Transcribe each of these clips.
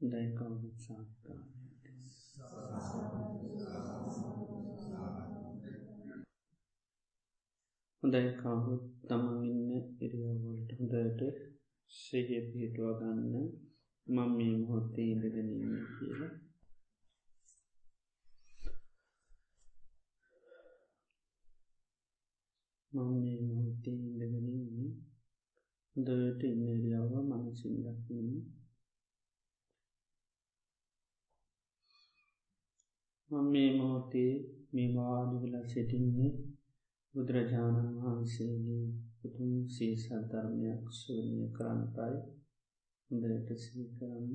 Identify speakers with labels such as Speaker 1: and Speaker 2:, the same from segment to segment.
Speaker 1: දැයිකවුත් සාකාරය හොඳයි කවුත් තමන් ඉන්න ඉරියව්වලට හොඳට සෙහිය පිහිටුව ගන්න මං මේ මොහොත්තේ ඉඳගෙනන්න කියලා මං මේ මොහොත්තේ ඉඳගෙනන්නේ හොඳට ඉන්න ඉරියාව මනසින් දකින්න. මං මේ මොහොතේ මේ වාඩි වෙලා සිටින්නේ බුදුරජාණන් වහන්සේගේ උතුම් සීසත් ධර්මයක් ශූනය කරන්නටයි හොඳට සී කරන්න.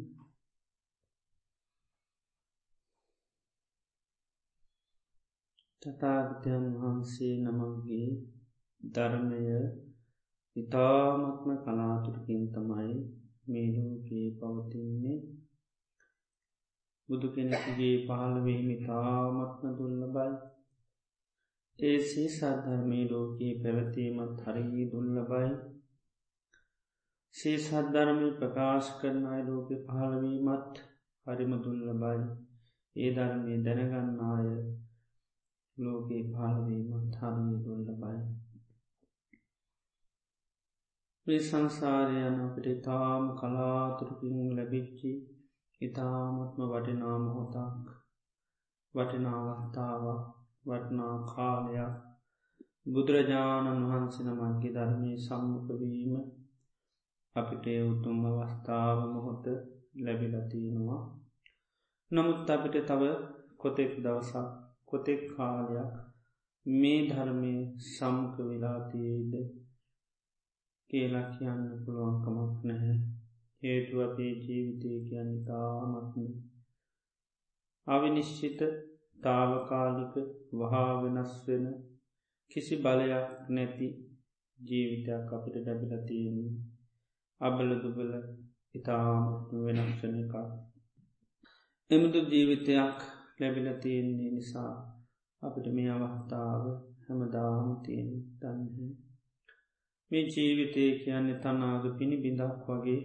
Speaker 1: තතාගතයන් වහන්සේ නමගේ ධර්මය ඉතාමත්ම කලාතුරකින් තමයි මේලෝකයේ පවතින්නේ. බුදු කෙනෙකුගේ පහළවීම ඉතාමත්ම දුල්ල බයි ඒ සේ සද්ධර්මී ලෝකයේ පැවතීමත් හරිහි දුල්ලබයි සේ සද්ධර්මය ප්‍රකාශ කරන අය ලෝක පහළවීමත් හරිම දුල්ලබයි ඒ ධර්මය දැනගන්නාය ලෝකයේ පහළවීමත් හරී දුල්ලබයි මේ සංසාරයන අපට ඉතාම කලාතුරකින් ලැබිච්චි ඉතාමත්ම වටිනාම හොතක් වටිනාවස්ථාවක් වටනා කාලයක්. බුදුරජාණන් වහන්සන මගේ ධර්මය සම්මුඛවීම අපිට උතුම් අවස්ථාව මොහොත ලැබිලතියෙනවා නමුත් අපිට තව කොතෙක් දවසක් කොතෙක් කාලයක් මේ ධර්මය සම්ක වෙලාතියේද කියලා කියන්න පුළුවන්කමක් නැහැ. හේතු අපේ ජීවිතය කියන්න තාමත්ම අවිනිශ්චිත තාවකාලික වහා වෙනස් වෙන කිසි බලයක් නැති ජීවිතයක් අපිට ඩැබිලතියන්නේ අබලදුබල ඉතාමත්ම වෙනක්ෂණ එකක්. එමුදු ජීවිතයක් ලැබිලතියෙන්නේ නිසා අපිට මේ අවස්ථාව හැමදාම තියෙන් දන්නේ. මේ ජීවිතය කියන්නේ තනාග පිණි බිඳක් වගේ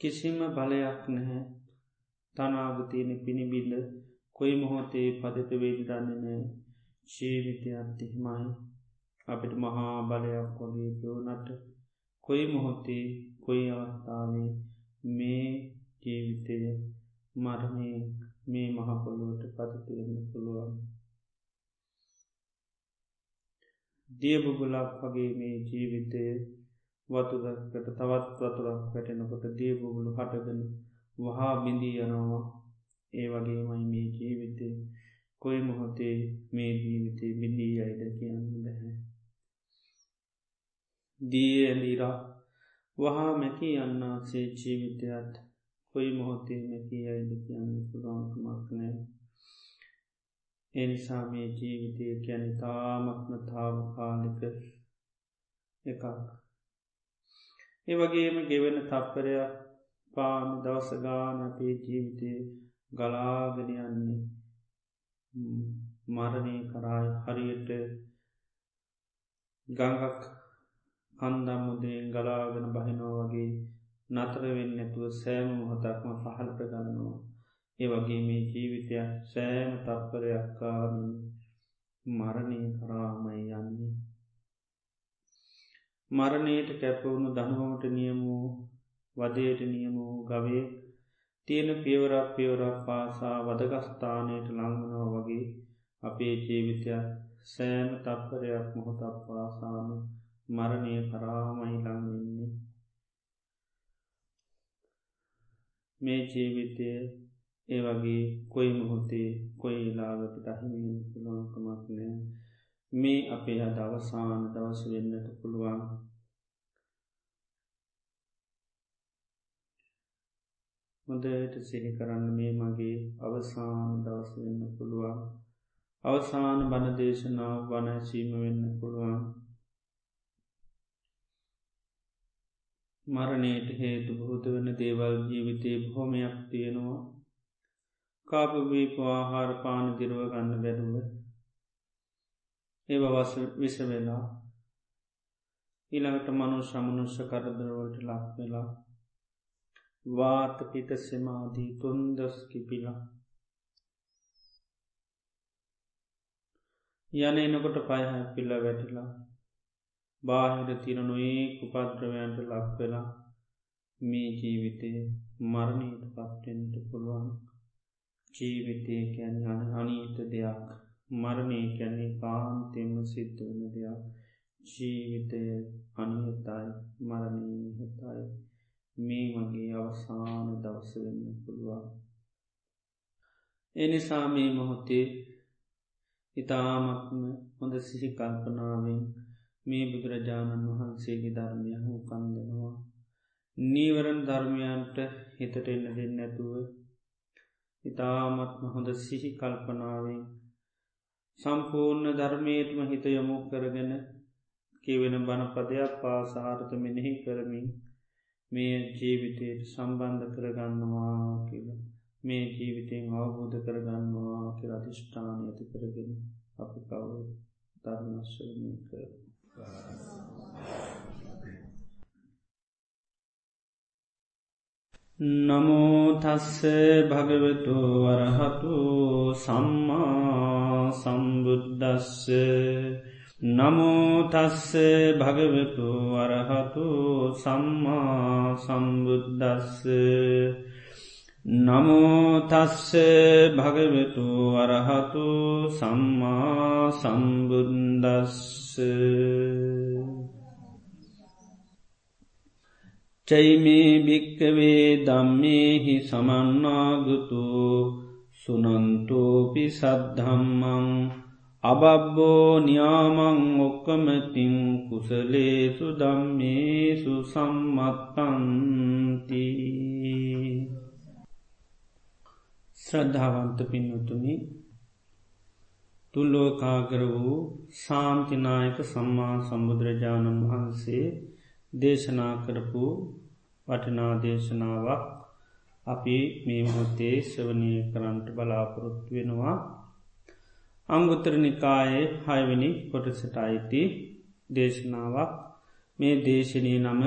Speaker 1: කිසිම බලයක් නැහැ. තනාගතියන පිණිබිල්ල කොයි මොහොතේ පදත වේද දන්නනෑ ජීවිතයත් එහෙමයි. අපිට මහා බලයක් වගේ පයෝනට කොයි මොහොතේ කොයි අවස්ථාවේ මේ ජීවිතය මරණය මේ මහපොලුවට පතතිවෙන්න පුළුවන්. දියබුබුලක් වගේ මේ ජීවිතය වතුරකට තවත් වතුරක් වැටෙනකොට දියබුබුලු හටගෙන වහා බිඳී යනවා ඒ වගේමයි මේ ජීවිතය කොයි මොහොතේ මේ ජීවිතය බිඳී අයිද කියන්න බැහැ. දී ඇලීරා වහා මැකී යන්නාසේ ජීවිතයත් කොයි මොහොතේ මැකී අයිද කියන්න පුරාංකමක් නෑ. එනිසා මේ ජීවිතය කියැන තාමක්ම තාවකාලික එකක්. ඒ වගේම ගෙවෙන තප්පරයක් පාන දවසගාන අපේ ජීවිතය ගලාගෙනයන්නේ මරණය කරායි හරියට ගඟක් කන්දම්මුදේ ගලාගෙන බහිනෝ වගේ නතර වෙන්න ඇතුව සෑම මොහොතක්ම පහළට ගලනවා ඒ වගේ මේ ජීවිතයක් සෑම තත්පරයක්කාමින් මරණය කරාමයි යන්නේ. මරණයට කැපවුණු දනුවමට නියමූ වදයට නියමූ ගවේ තියෙන පියවරක් පියවරක් පාසා වදගස්ථානයට ලංගනෝ වගේ අපේ ජීවිතයක් සෑම තත්පරයක් මොහොතක් පාසාම මරණය කරාමයි ලංවෙන්නේ. මේ ජීවිතය ඒ වගේ කොයි මොහොතේ කොයි ලාගට අහිමියෙන් පුළුවන්කමක් නෑ මේ අපේ අද අවසාන දවස වෙන්නට පුළුවන්. හොඳට සිහි කරන්න මේ මගේ අවසාන දවස වෙන්න පුළුවන්. අවසාන බණදේශනාව වනැසීම වෙන්න පුළුවන්. මරණයට හේතු බහුත වන දේවල් ජීවිතය බොහොමයක් තියෙනවා. කාපවීප ආහාර පාන දිරුව ගන්න බැරුව ඒව වස විස වෙලා ඊළඟට මනු සමනුෂ්‍ය කරදරවලට ලක් වෙලා වාත පිට සමාදී තුන්දස් කිපිලා. යන එනකොට පයහ පිල්ල වැටිලා බාහිර තිරනුයේ කුපද්‍රවයන්ට ලක් වෙලා මේ ජීවිතය මරණීට පත්වෙන්ට පුළුවන්. ජීවිතය කැන යන අනීත දෙයක්. මරණය කැන්නේ කාන්තෙම සිද්ධ වන දෙයක්. ජීවිතය අනිහතයි මරණී නිහතයි මේ මගේ අවසාන දවස වෙන්න පුළුවන්. එනිසා මේ මොහොතේ ඉතාමත්ම හොඳ සිහි කල්පනාවෙන් මේ බුදුරජාණන් වහන්සේගේ ධර්මය හෝ කන්දනවා නීවරන් ධර්මයන්ට හිතට එන්න දෙන්න ඇතුව ඉතාමත්ම හොඳ සිහි කල්පනාවෙන් සම්පූර්ණ ධර්මයටම හිත යොමු කරගෙන කියවෙන බණපදයක් පාසාහරත මෙනෙහි කරමින් මේ ජීවිතයට සම්බන්ධ කරගන්නවා කියලා. මේ ජීවිතයෙන් අවබෝධ කරගන්නවා කියල අධිෂ්ඨාන ඇති කරගෙන අපි කවු ධර්මශ්වනය කර නමෝතස්ස භගවතු වරහතු සම්මා සම්බුද්ධස්ස නමෝතස්ස භගවතු වරහතු සම්මා සම්බුද්ධස්ස නමෝතස්ස භගවතු වරහතු සම්මා සම්බුන්දස්ස චයිමේ භික්කවේ දම්මේහි සමන්නාගතු සුනන්තෝපි සද්ධම්මං අබබ්බෝ නියාමං ඔක්කමතින් කුසලේසු දම්මේසු සම්මත්තන්තිී ශ්‍රද්ධාවන්ත පින්වතුනි තුල්ලෝකාගර වූ සාන්තිනායක සම්මා සම්බුදුරජාණන් වහන්සේ දේශනා කරපු වටනා දේශනාවක් අපි මේ මොහොතේ ශ්‍රවනය කරන්ට බලාපොරොත්තු වෙනවා. අංගුත්තර නිකායේ හයවැනි කොටසට අයිති දේශනාවක්. මේ දේශනී නම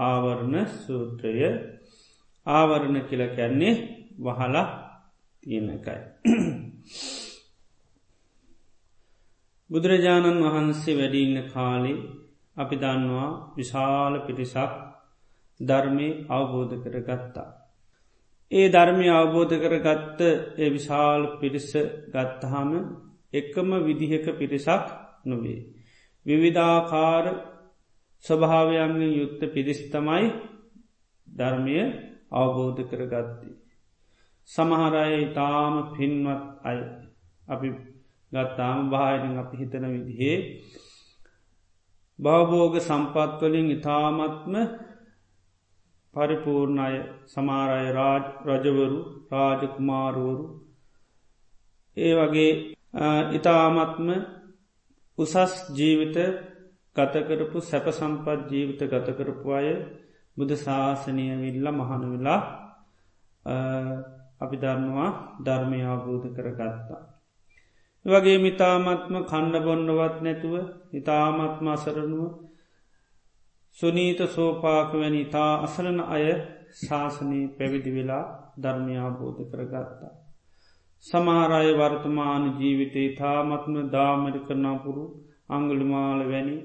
Speaker 1: ආවරණ සූත්‍රය. ආවරණ කියල කැන්නේ වහලා තියෙන එකයි. බුදුරජාණන් වහන්සේ වැඩිඉන්න කාලේ අපි දන්නවා විශාල පිටිසක් ධර්මය අවබෝධ කර ගත්තා. ඒ ධර්මය අවබෝධ කරගත්ත ඒ විශාල් පිරිස ගත්තහම එකම විදිහක පිරිසක් නොවේ. විවිධාකාර ස්වභාවයන්ගෙන් යුත්ත පිරිස්තමයි ධර්මය අවබෝධ කරගත්තේ. සමහරය ඉතාම පින්වත් අය අපි ගත්තාම භායනින් අපි හිතන විදිහේ භවබෝග සම්පත්වලින් ඉතාමත්ම පරිපූර්ණය සමාරය රාජ රජවරු රාජකුමාරුවරු ඒ වගේ ඉතාමත්ම උසස් ජීවිත ගතකරපු සැප සම්පත් ජීවිත ගතකරපු අය බුද ශාසනය විල්ල මහන වෙලා අපි දන්නවා ධර්මය අවබෝධ කරගත්තා. වගේ මිතාමත්ම කණ්ඩ බොන්නවත් නැතුව ඉතාමත්ම අසරනුව සුනීත සෝපාක වැනි ඉතා අසරන අය ශාසනී පැවිදි වෙලා ධර්මය අවබෝධ කරගත්තා. සමහරය වර්තමාන ජීවිතේ තාමත්ම දාමරි කරනාපුරු අංගලිමාල වැනි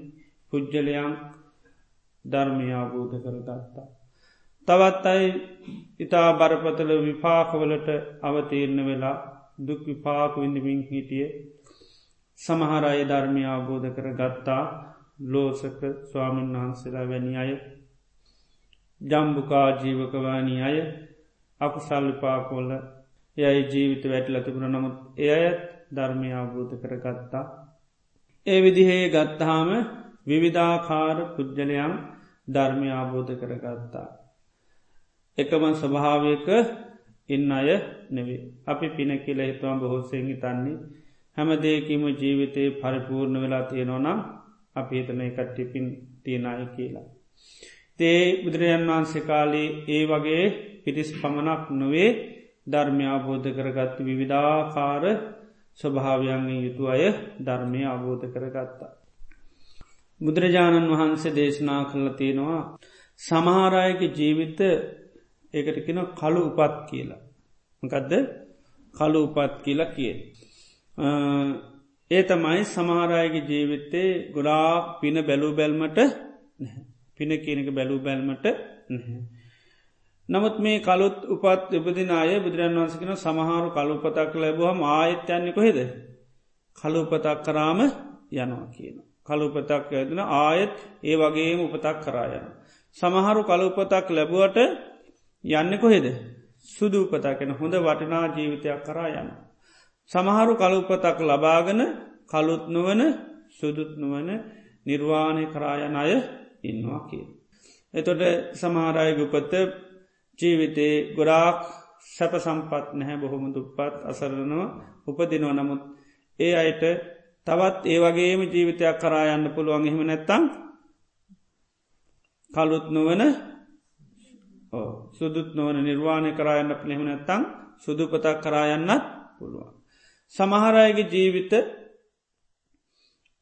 Speaker 1: පුද්ජලයන් ධර්මය අවබෝධ කරගත්තා. තවත් අයි ඉතා බරපතල විපාකවලට අවතීරණ වෙලා දුක් විපාක විඳමින් හිටිය. සමහරය ධර්මය අවබෝධ කර ගත්තා ලෝසක ස්වාමීන් වහන්සේලා වැනි අය. ජම්බුකා ජීවකවානී අය. අකුසල් විපාකොල්ල යයි ජීවිත වැටල තිබුණ. නමුත් එයත් ධර්මය අවබෝධ කර ගත්තා ඒ විදිහේ ගත්තහාම විවිධාකාර පුද්ජලයන් ධර්මය අවබෝධ කරගත්තා. එකම ස්වභාවයක ඉන්න අය නෙවේ. අපි පින කියල හිතුවම් බොහෝසයෙන් හිතන්නේ හැම දේකීම ජීවිතය පරිපූර්ණ වෙලා තියෙනවනම් අපි හිතන කට්ටිපින් තියෙනය කියලා. තේ බුදුරජන් වහන්සේ කාලේ ඒ වගේ පිටිස් පමණක් නොවේ ධර්මය අවබෝධ කරගත්ත විවිධාකාර ස්වභාවයන්ගේ යුතු අය ධර්මය අවබෝධ කරගත්තා. බුදුරජාණන් වහන්සේ දේශනා කල්ල තියෙනවා සමහාරයක ජීවිත ඒකට කෙන කළු උපත් කියලා. මකදද කළු උපත් කියලා කිය. ඒ තමයි සමහරයගේ ජීවිත්තේ ගොඩාක් පින බැලූ බැල්මට පින කියනක බැලූ බැල්මට නැහැ. නමුත් මේ කලුත් උපත් උපදින අය බුදුරන් වන්සකෙන සමහරු කලුපතක් ලැබුවහම ආයත්‍යන්නේ කොහෙද. කලුපතක් කරාම යනවා කියන. කලුපතක් ඇදන ආයත් ඒ වගේම උපතක් කරා යන. සමහරු කලුපතක් ලැබුවට යන්න කොහෙද. සුදු උපතක්ෙන හොඳ වටිනා ජීවිතයක් කරා යන්න. සමහරු කලුපතක් ලබාගෙන කළුත් නුවන සුදුත් නුවන නිර්වාණය කරායන අය ඉන්නවා කිය. එතොට සමහරයගුපත ජීවිතේ ගොඩාක් සැප සම්පත් නැහැ බොහොම දුප්පත් අසරණව උපදිනව නමුත් ඒ අයට තවත් ඒ වගේම ජීවිතයක් කරා යන්න පුළුවන් එහෙම නැත්තම් කළුත් නොවන සුදුත් නොවන නිර්වාණය කරායන්න පනෙහෙම නැත්තං සුදුපතක් කරායන්නත් පුළුවන්. සමහරයගේ ජීවිත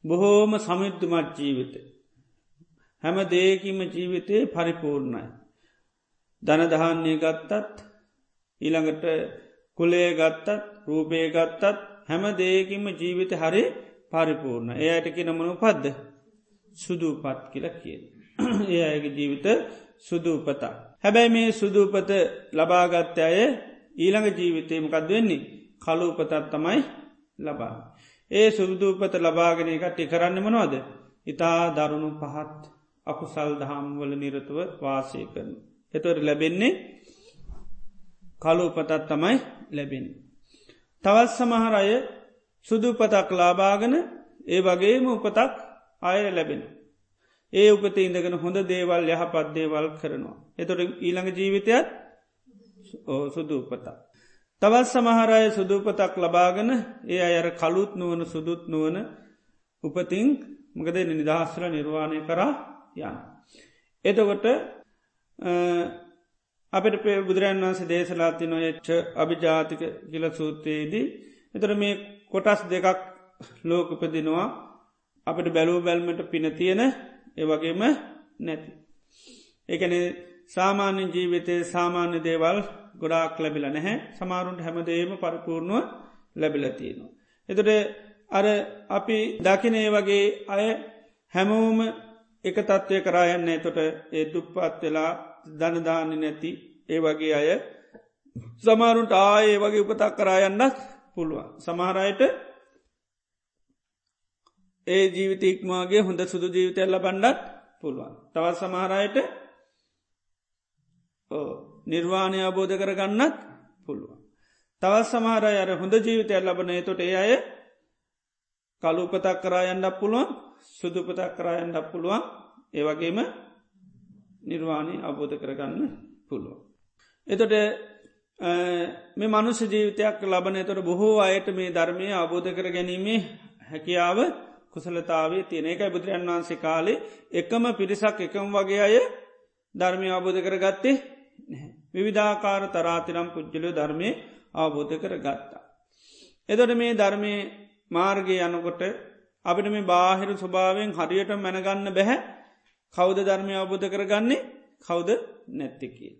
Speaker 1: බොහෝම සමිද්ධමත් ජීවිත. හැම දේකිම ජීවිතයේ පරිපූර්ණයි. දනදහන්නේ ගත්තත් ඊළඟට කුලේ ගත්තත් රූපය ගත්තත් හැම දේකිම ජීවිත හරි පරිපූර්ණ ඒ අයට නමනු පද්ද සුදූපත් කියල කිය. ඒ අයගේ ජීවිත සුදූපතා. හැබැයි මේ සුදූපත ලබාගත්ත අය ඊළඟ ජීවිතයමකද වෙන්නේ කලූපතත් තමයි ලබා. ඒ සුදූපත ලබාගෙන එක ටි කරන්න මනවාද. ඉතා දරුණු පහත් අකුසල් දහම්වල නිරතුව වාසය කරන. එතොට ලැබෙන්නේ කලූපතත් තමයි ලැබෙන්. තවත් සමහර අය සුදුපතක් ලාබාගෙන ඒ වගේම උපතක් අය ලැබෙන. ඒ උපත ඉඳගෙන හොඳ දේවල් යහපත් දේවල් කරනවා. එතොට ඊළඟ ජීවිතයත් සුදුපතා. තවත් සමහරය සුදුපතක් ලබාගෙන ඒ අයර කළුත් නුවන සුදුත් නුවන උපතින් මකද නිදහස්ර නිර්වාණය කරා යන්න. එතකොට අපට පේ බුදුරන් වන්සේ දේශලාති නොයච්ච අභිජාතික කියල සූත්‍රයේදී එතර මේ කොටස් දෙකක් ලෝකපදිනවා අපට බැලූ බැල්මට පින තියෙන ඒවගේම නැති. එකන සාමාන්‍ය ජීවිතය සාමාන්‍ය දේවල් ගොඩාක් ලැබිල නැහැ සමාරුන්ට හැමදේම පරිපූර්ණුව ලැබිලතියනවා. එතට අර අපි දකිනේ වගේ අය හැමෝම එක තත්ත්වය කරායන්නේ තොට ඒ දුප්පත් වෙලා දනදාන්න නැති ඒ වගේ අය සමාරුන්ට ආයේ වගේ උපතක් කරායන්නත් පුළුවන්. සමහරයට ඒ ජීවිතීක්මගේ හොඳ සුදු ජීවිතය ලබන්ඩත් පුළුවන්. තවත් සමහරයට නිර්වාණය අබෝධ කරගන්නත් පුළුවන්. තවත් සමහරය අර හොඳ ජීවිතය ලබන තොට ඒ අය කලුපතක් කරායන්ඩක් පුළුවන් සුදුපතක් කරායන්ඩක් පුළුවන් ඒවගේම නිර්වාණය අබෝධ කරගන්න පුළුවන්. එතොට මේ මනුෂ ජීවිතයක් ලබන තොට බොහෝ අයට මේ ධර්මය අබෝධ කර ගැනීමේ හැකියාව කුසලතාවේ තියෙන එකයි බුදුරන් වහන්සේ කාලේ එකම පිරිසක් එකම් වගේ අය ධර්මය අබෝධ කර ගත්තේ විවිධාකාර තරාතිරම් පුද්ජලය ධර්මය අවබෝධ කර ගත්තා. එදොට මේ ධර්මය මාර්ගය යනකොට අපිට මේ බාහිර ස්වභාවෙන් හරියට මැනගන්න බැහැ කෞද ධර්මය අවබෝධ කරගන්නේ කෞද නැත්තිකී.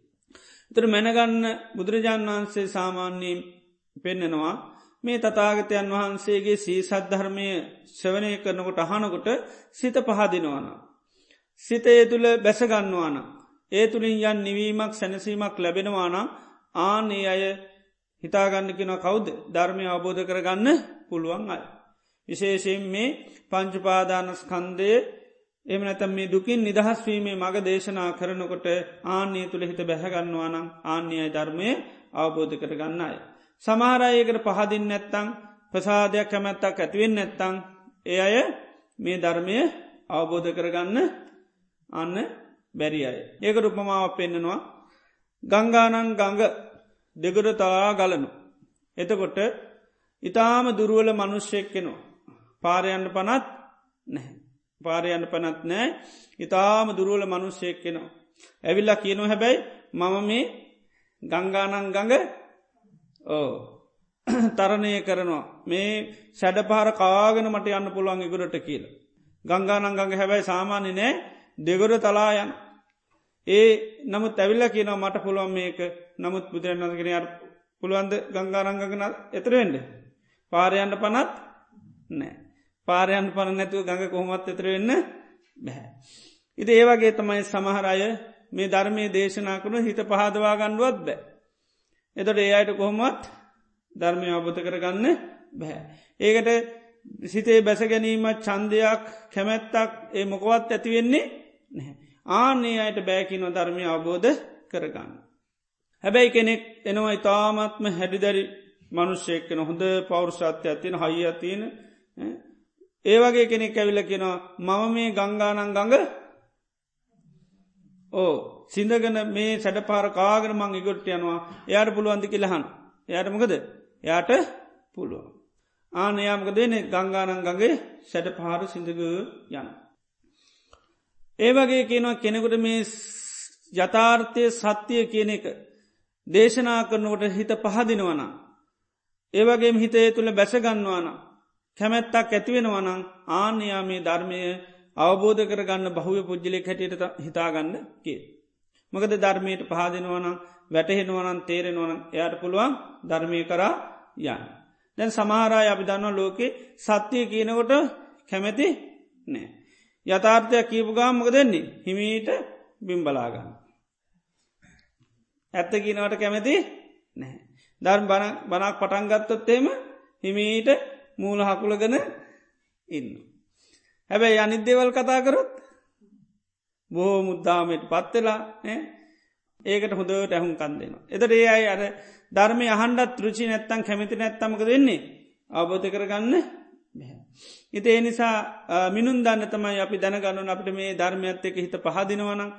Speaker 1: තර මැනගන්න බුදුරජාණන් වහන්සේ සාමාන්‍යයෙන් පෙන්නෙනවා මේ තතාගතයන් වහන්සේගේ සී සද්ධර්මය ශ්‍රවනය කරනකොට අහනකොට සිත පහදිනවාන. සිතේ තුළ බැසගන්නවාන. ඒ තුළින් යන් නිවීමක් සැනසීමක් ලැබෙනවානම් ආනේ අය හිතාගන්නකෙන කවුද ධර්මය අවබෝධ කරගන්න පුළුවන් අය. විශේෂයෙන් මේ පංචපාදානස්කන්දය එම නැතම් මේ දුකින් නිදහස්වීමේ මග දේශනා කරනකොට ආන්නේ තුළ හිත බැහැගන්නවානම් ආන්‍යයි ධර්මය අවබෝධ කරගන්න අය. සමහරයකට පහදින් නැත්තං ප්‍රසාධයක් කැමැත්තක් ඇතිවෙන් නැත්තං ඒ අය මේ ධර්මය අවබෝධ කරගන්න අන්න බැරි අය. ඒක රුපමාව පෙන්න්නනවා ගංගානං ගඟ දෙගුරතා ගලනු. එතකොට ඉතාම දුරුවල මනුෂ්‍යයක් කෙනවා. පාරයන්න පනත් නැහැ. පාරයන්න පනත් නෑ ඉතාම දුරුවල මනුෂ්‍යයක් කෙනවා. ඇවිල්ලා කියනු හැබැයි මම මේ ගංගානං ගඟ ඕ තරණය කරනවා මේ සැඩ පහර කාගෙන මට යන්න පුළුවන් ඉගුරට කියල. ගංගානංගඟ හැබැයි සාමාන්‍ය නෑ දෙගොර තලා යන. ඒ නමුත් ඇවිල්ල කියන මට පුළුවන් මේක නමුත් බුදුරන්න්නගෙන අර පුළුවන්ද ගංගාරංගගෙන එතරවෙඩ පාරයන්ට පනත් නෑ පාරයන් පන නැතුව ගඟ කොහොමත් එතර වෙන්න බැහැ. ඉති ඒවගේ තමයි සමහරය මේ ධර්මය දේශනා කරුණු හිත පහදවා ගණ්ඩුවත් බෑ. එතොට ඒ අයට කොහොමත් ධර්මය අබත කරගන්න බැහැ. ඒකට සිතේ බැස ගැනීමත් චන්දයක් කැමැත්තක් ඒ මොකවත් ඇතිවෙන්නේ නැහැ. ආනේ අයට බෑකිනො ධර්මය අවබෝධ කරගන්න. හැබැයි කෙනෙක් එනවා ඉතාමත්ම හැඩිදැරි මනුෂ්‍යයක්කන හොඳ පෞරුෂත්ය ඇතින හයිය තියෙන ඒවගේ කෙනෙක් ඇවිල කෙනවා මම මේ ගංගානං ගඟ ඕ සිින්දගන මේ සැඩ පාර කාගන මං ඉගොට්ට යනවා. එයාට පුළුවන්දි කියලහන් එයාට මොකද? එයාට පුළුව ආනයාමක දෙනෙ ගංගානං ගගේ සැඩ පාර සිිඳග යන. ඒවගේ කියනවා කෙනෙකුට මේ යථාර්ථය සත්‍යය කියන එක දේශනා කරනකොට හිත පහදිනවනම්. ඒවගේ හිතේ තුළ බැසගන්නවානම් කැමැත්තක් ඇතිවෙනවනං ආන්‍යයා මේ ධර්මය අවබෝධ කරගන්න බහුව පුද්ජලෙක් හැටියට හිතාගන්න කිය. මොකද ධර්මයට පහදෙනවනම් වැටහෙනවනන් තේරෙනවන එයට පුළුවන් ධර්මය කරා යන්න. දැන් සමහරය අපි දන්න ලෝකෙ සත්‍යය කියනකොට කැමැති නෑ. යථාර්ථයක් කීපු ගාමක දෙන්නේ හිමීට බිම්බලාගන්න. ඇත්ත කියනවට කැමැති නෑ. ධර්ම බනක් පටන්ගත්තොත්තේම හිමීට මූල හකුලගෙන ඉන්න. හැබැයි අනිදේවල් කතා කරොත් බොහෝ මුද්දාමට පත්වෙලා ඒකට හොදට ඇහුම් කන්දෙනවා. එතට ඒ අයි අර ධර්මය අහන්ඩත් ෘචි නැත්තන් කැමති නැත්තමක දෙන්නේ අවබෝධ කරගන්න බැහැ. ඉති ඒ නිසා මිනුන් දන්න තමයි අපි දැනගන්නු අපට මේ ධර්මයත් එක හිත පහදිනවනම්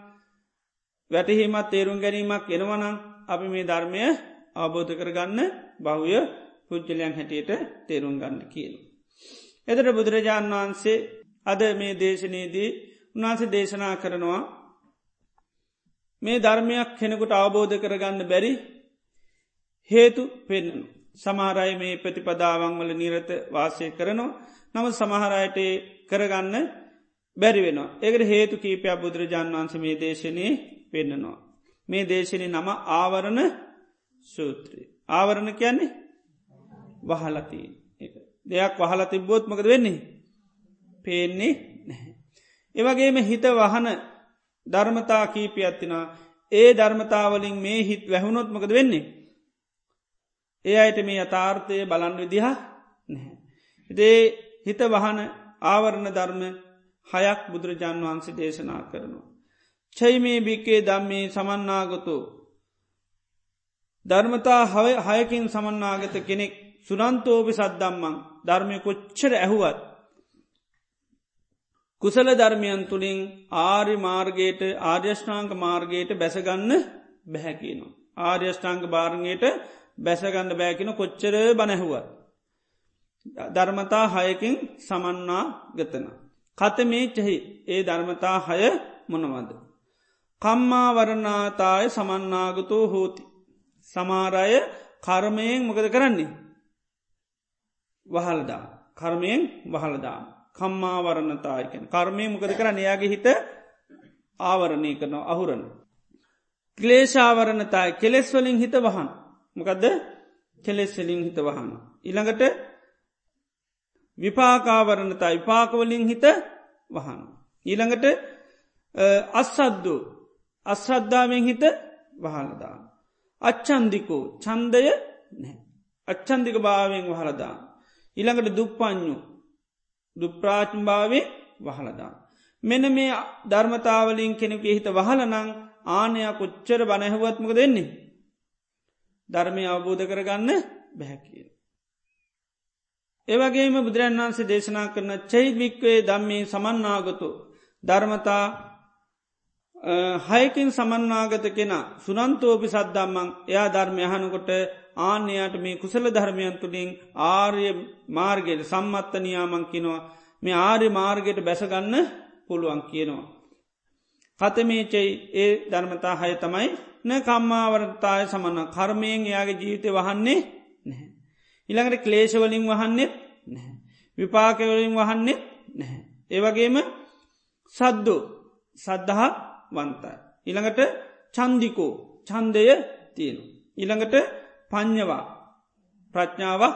Speaker 1: වැටහීමත් තේරුම් ගැනීමක් එනවනම් අපි මේ ධර්මය අවබෝධ කරගන්න බහුය පුද්ජලයන් හැටියට තේරුම් ගන්න කියල. එදට බුදුරජාණන් වහන්සේ අද මේ දේශනයේදී උන්වහන්සේ දේශනා කරනවා මේ ධර්මයක් කෙනෙකුට අවබෝධ කරගන්න බැරි හේතු පෙන්න්නු. සමහරයි මේ ප්‍රතිපදාවන් වල නිරත වාසය කරනවා නම සමහරයට කරගන්න බැරි වෙනවා. ඒකට හේතු කීපයක් බුදුරජාණන් වන්ස මේ දේශනය පෙන්න්නනවා. මේ දේශනය නම ආවරණ සූත්‍රී. ආවරණ කියන්නේ වහලති දෙයක් වහල තිබ්බෝත්මකද වෙන්නේ පේන්නේ නැහැ. ඒවගේම හිත වහන ධර්මතා කීපයත්තිනා ඒ ධර්මතාවලින් මේ හිත් වැැහුණොත්මකද වෙන්නේ. ඒ අයට මේ අතාර්ථය බලන් විදිහ නැහැ. ඉදේ හිත වහන ආවරණ ධර්ම හයක් බුදුරජාන් වහන්සේ දේශනා කරනවා. චයිමේ භික්කේ දම්මේ සමන්නාගතු ධර්මතා හයකින් සමන්නාගත කෙනෙක් සුනන්තෝපි සද්දම්මං ධර්මය කොච්චර ඇහුවත්. කුසල ධර්මයන් තුළින් ආරි මාර්ගයට ආර්යෂ්ඨාංක මාර්ගයට බැසගන්න බැහැකිනවා. ආර්යෂ්ඨාංක භාරණයට බැසගන්න බෑකින කොච්චර බනැහුවත්. ධර්මතා හයකින් සමන්නා ගතන. කත මේ චෙහි ඒ ධර්මතා හය මොනවද. කම්මා වරණාතාය සමන්නාගතෝ හෝති. සමාරය කර්මයෙන් මොකද කරන්නේ. වහල්දා. කර්මයෙන් වහලදා. කම්මා වරණතායකෙන. කර්මය මොකද කරන්න එයාගේ හිත ආවරණය කරනවා අහුරන. ක්ලේෂාවරණතායි කෙලෙස්වලින් හිත වහන්. මොකදද කෙලෙස්වලින් හිත වහන. ඉළඟට විපාකාවරණතා විපාකවලින් හිත වහන. ඊළඟට අස්සද්දු අස්සද්ධාවෙන් හිත වහලදා. අච්චන්දිකෝ චන්දය නෑ. අච්චන්දික භාවෙන් වහලදා. ඉළඟට දුප්පඥු දුප්‍රාචම්භාවේ වහලදා. මෙන මේ ධර්මතාවලින් කෙනෙක හිත වහලනං ආනයක් කොච්චර බනැහුවත්මක දෙන්නේ. ධර්මය අවබෝධ කරගන්න බැහැකිය. ඒවගේම බුදුරන් වන්සේ දේශනා කරන චෛවික්වේ දම්මේ සමන්නාගතු ධර්මතා හයකින් සමන්නාගත කෙන සුනන්තෝපි සද්දම්මං එයා ධර්මය හනකොට ආන්‍යයට මේ කුසල ධර්මයන් තුළින් ආර්ය මාර්ගයට සම්මත්ත නියාමං කිනවා මේ ආර්ය මාර්ගයට බැසගන්න පුළුවන් කියනවා. කතමේචයි ඒ ධර්මතා හය තමයි න කම්මාවරතාය සමන්න කර්මයෙන් එයාගේ ජීවිතය වහන්නේ නැහැ. ඉළඟට ක්ලේශවලින් වහන්නෙත් නැහැ. විපාකවලින් වහන්නෙත් නැහැ. ඒවගේම සද්දු සද්ධහා වන්තයි. ඉළඟට චන්දිකෝ චන්දය තියෙන. ඉළඟට පං්ඥවා ප්‍රඥාවක්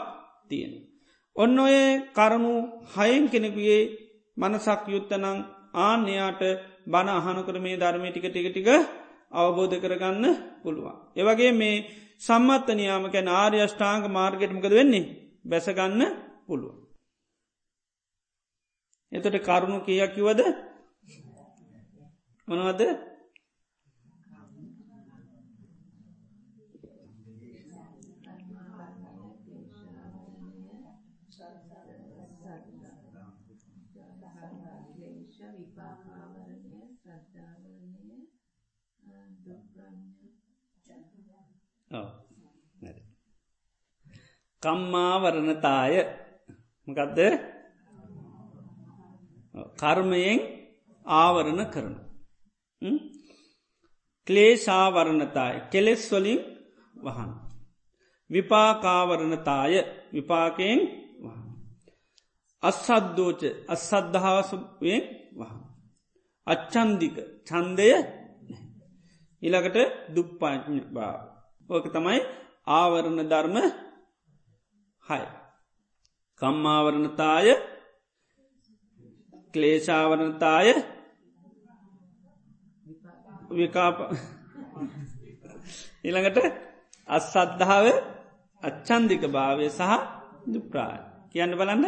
Speaker 1: තියෙන. ඔන්න ඔය කරුණු හයෙන් කෙනෙකුගේ මනසක් යුත්තනං ආන්‍යයාට බණ අහනකර මේ ධර්මය ටික ටික ටික අවබෝධ කරගන්න පුළුවන්. ඒවගේ මේ සම්මත්ත නියාමකැන ආර්ය අෂ්ඨාංග මාර්ගටමකද වෙන්නේ බැසගන්න පුළුවන්. එතට කරුණු කියක් කිවද මොනවද? කම්මාවරණතාය. මකදද? කර්මයෙන් ආවරණ කරන. ක්ලේශාවරණතාය කෙලෙස් වලින් වහන්. විපාකාවරණතාය විපාකයෙන් වහන්. අස්සද්දෝච අස්සද්ධාවසයෙන් වහන්. අච්චන්දික චන්දය ඉළඟට දුප්පාඥ භාව. ඕක තමයි ආවරණ ධර්ම හයි. කම්මාවරණතාය ක්ලේශාවරණතාය විකාප. ඉළඟට අස්සද්ධාව අච්චන්දික භාවය සහ දුප්‍රාය කියන්න බලන්න.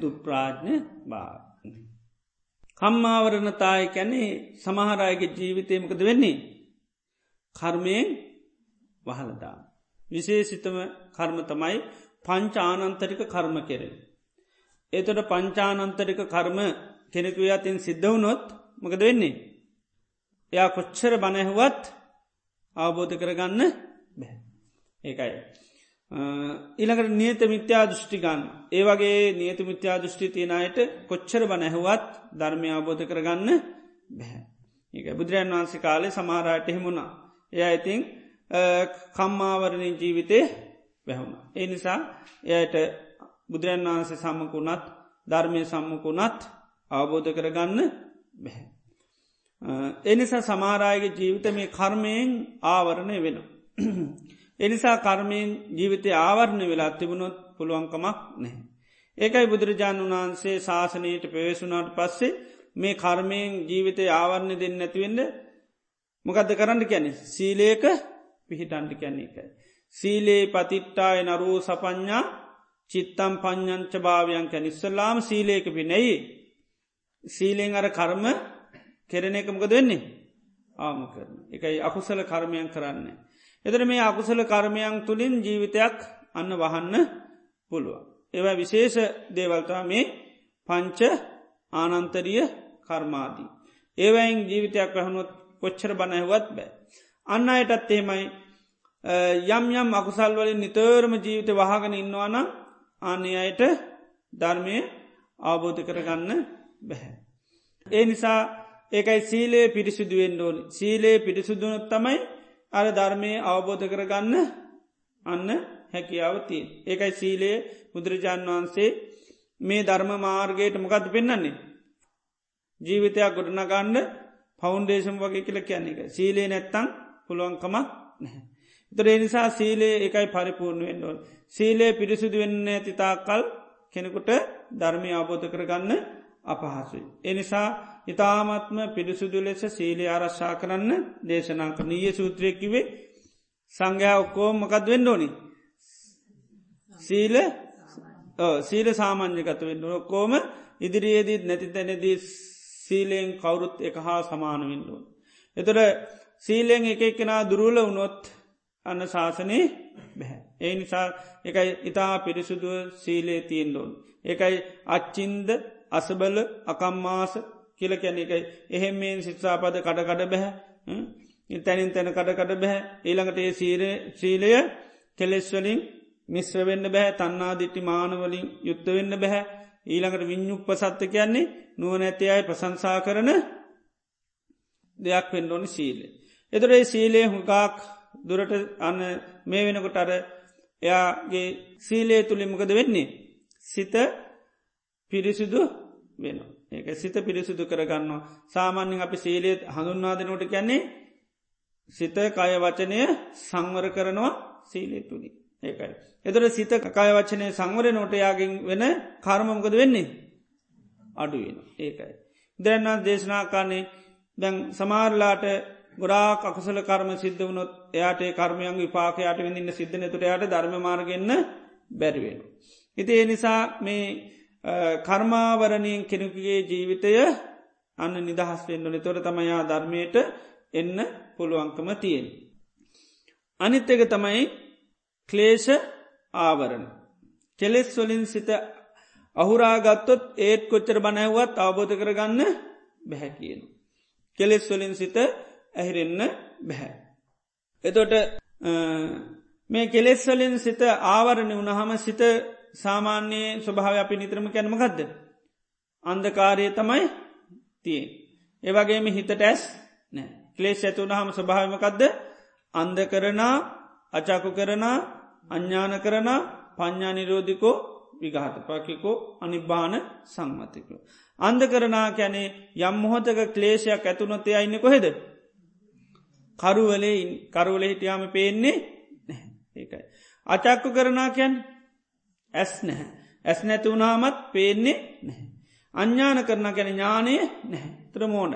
Speaker 1: දුප්‍රාජ්ඥ බා කම්මාවරණතාය කැනේ සමහරයගේ ජීවිතයමකද වෙන්නේ? කර්මයෙන් වහලදා. විශේසිතම කර්ම තමයි පංචානන්තරික කර්ම කෙරෙන. එතොට පංචානන්තරික කර්ම කෙනෙකු අතින් සිද්ධවුනොත් මකද වෙන්නේ. එයා කොච්චර බණැහුවත් අවබෝධ කරගන්න බැ. ඒකයි. ඊළඟට නියත මිත්‍යා දෘෂ්ටිගන්න ඒ වගේ නියත මිත්‍යා දෘෂ්ටි තියෙනයට කොච්චර බනැහුවත් ධර්මය අවබෝධ කරගන්න බැහැ. ඒක බුදුරජන් වහන්සේ කාලේ සමහරයට එහෙමුණා. එය ඉතිං කම්මාවරණය ජීවිතය වැැහුණ. ඒ නිසා එයට බුදුරන් වහන්සේ සම්මකුණත් ධර්මය සම්මකුණත් අවබෝධ කරගන්න බැහැ. එනිසා සමාරායගේ ජීවිත මේ කර්මයෙන් ආවරණය වෙන. එනිසා කර්මයෙන් ජීවිතය ආවරණ වෙලා තිබුණොත් පුළුවන්කමක් නැහැ. ඒකයි බුදුරජාණන් වහන්සේ ශාසනයට පෙවේසුනාට පස්සේ මේ කර්මයෙන් ජීවිතය ආවරණ දෙන්න නැතිවෙන්න මොකද කරන්න කැනෙ සීලේක පිහිටන්ටි කැන්නේ එකයි. සීලේ පතිට්ටාය නරූ සපඥා චිත්තම් පඥංච භාවයන් කැන ඉස්සල්ලාම සීලේක පිනෙයි. සීලෙන් අර කර්ම කෙරෙන එකමකද වෙන්නේ ආම කරන. එකයි අකුසල කර්මයන් කරන්නේ. එතර මේ අකුසල කර්මයන් තුළින් ජීවිතයක් අන්න වහන්න පුළුව. ඒව විශේෂ දේවල්තා මේ පංච ආනන්තරිය කර්මාදී. ඒවයින් ජීවිතයක් වැහනොත් කොච්චර බණහවත් බෑ. අන්න අයටත් එහෙමයි යම් යම් අකුසල් වලින් නිතරම ජීවිත වහගෙන ඉන්නවාන අන්නේ අයට ධර්මය අවබෝධ කරගන්න බැහැ. ඒ නිසා ඒකයි සීලේ පිරිසිදුවෙන් ඕෝනි සීලේ පිරිසුදුනොත් තමයි අර ධර්මය අවබෝධ කරගන්න අන්න හැකියාවතිය. ඒකයි සීලේ බුදුරජාණන් වහන්සේ මේ ධර්ම මාර්ගයට මොකද පෙන්න්නන්නේ. ජීවිතයක් ගොඩනගන්න පෞන්ඩේශම් වගේ කියල කියන එක සීලේ නැත්තං පුළුවන්කමක් නැහැ. තොරේ නිසා සීලේ එකයි පරිපූර්ණ වෙන්ඩුවන්. සීලේ පිරිසුදු වෙන්න ඇතිතාකල් කෙනෙකුට ධර්මය අවබෝධ කරගන්න අපහසුයි. එනිසා ඉතාමත්ම පිරිසුදු ලෙස සීලේ ආරශ්ා කරන්න දේශනා කරනීය සූත්‍රයකිවේ සංඝයා ඔක්කෝ මකත් වෙන්න ඕනි. සීල සීල සාමාන්‍යකත වෙන්න ඔක්කෝම ඉදිරියේදීත් නැති තැනදී සීලයෙන් කවුරුත් එක හා සමාන වෙන්ඩුවන්. එතොට සීලෙන් එක එකෙනා දුරුල වුණොත් අන්න ශාසනයේ බැහැ. ඒ නිසා එකයි ඉතා පිරිසුදුව සීලේ තියෙන්ඩෝන්. එකයි අච්චින්ද අසබල අකම්මාස කියල කැන එකයි එහෙම මේ සිත්සාපද කඩකඩ බැහැ තැනින් තැන කඩකඩ බැහැ ඊළඟට ඒ සීර සීලය කෙලෙස්වලින් මිශ්‍ර වෙන්න බැහැ තන්නා දිට්ටි මානවලින් යුත්ත වෙන්න බැහැ ඊළඟට විඤ්ඥුප්ප සත්ත කියන්නේ නුවනැති අයි ප්‍රසංසා කරන දෙයක් වෙන්ඩෝනි සීලේ. එතුරේ සීලේ හුකාක් දුරට අන්න මේ වෙනකොට අර එයාගේ සීලේ තුළිමකද වෙන්නේ. සිත පිරිසිදු වෙන. ඒක සිත පිරිසිදු කරගන්නවා. සාමාන්‍යෙන් අපි සීලේත් හඳුන්වාදනට කැන්නේ සිත කය වචනය සංවර කරනවා සීලේ තුළි. ඒකයි. එතර සිත කය වචනය සංවර නොට යාගෙන් වෙන කර්මමකද වෙන්නේ. අඩුවෙන ඒකයි. දැන්නා දේශනාකාන්නේ දැන් සමාරලාට ගොඩාක් අකසල කර්ම සිද්ධ වනොත් එයාට කර්මයන් විපාකයාට විඳන්න සිද්ධන තුට යට ධර්ම මාර්ගන්න බැරිවෙන. ඉති ඒ නිසා මේ කර්මාවරණයෙන් කෙනෙකුගේ ජීවිතය අන්න නිදහස් වෙන්නන තොර තමයා ධර්මයට එන්න පුළුවන්කම තියෙන්. අනිත් එක තමයි ක්ලේෂ ආවරණ. කෙලෙස් වලින් සිත අහුරාගත්තොත් ඒත් කොච්චර බනැව්වත් අවබෝධ කරගන්න බැහැ කියන. කෙලෙස් වලින් සිත ඇහිරෙන්න බැහැ. එතොට මේ කෙලෙස් වලින් සිත ආවරණ වුණහම සිත සාමාන්‍යයේ ස්වභාව අපි නිතරම කැනමකක්ද. අන්දකාරය තමයි තියෙන්. ඒවගේම හිතට ඇස් නෑ ක්ලේෂ ඇතුවනහම ස්වභාවමකක්ද අන්ද කරනා අචාකු කරනා අඥ්ඥාන කරන පඤ්ඥා නිරෝධිකෝ විගාතපාකිකෝ අනිබ්බාන සංමතිකෝ. අන්ද කරනා කැනේ යම් මොහොතක ක්ලේෂයක් ඇතුනොත්තය අයින්න කොහෙද. කරුවලේ කරුවල හිටියාම පේන්නේ ඒකයි. අචක්කු කරනා කැන් ඇස් නැහැ. ඇස් නැතිවුණාමත් පේන්නේ නැහැ. අඥ්ඥාන කරන ගැන ඥානය නැහැ ත්‍ර මෝඩ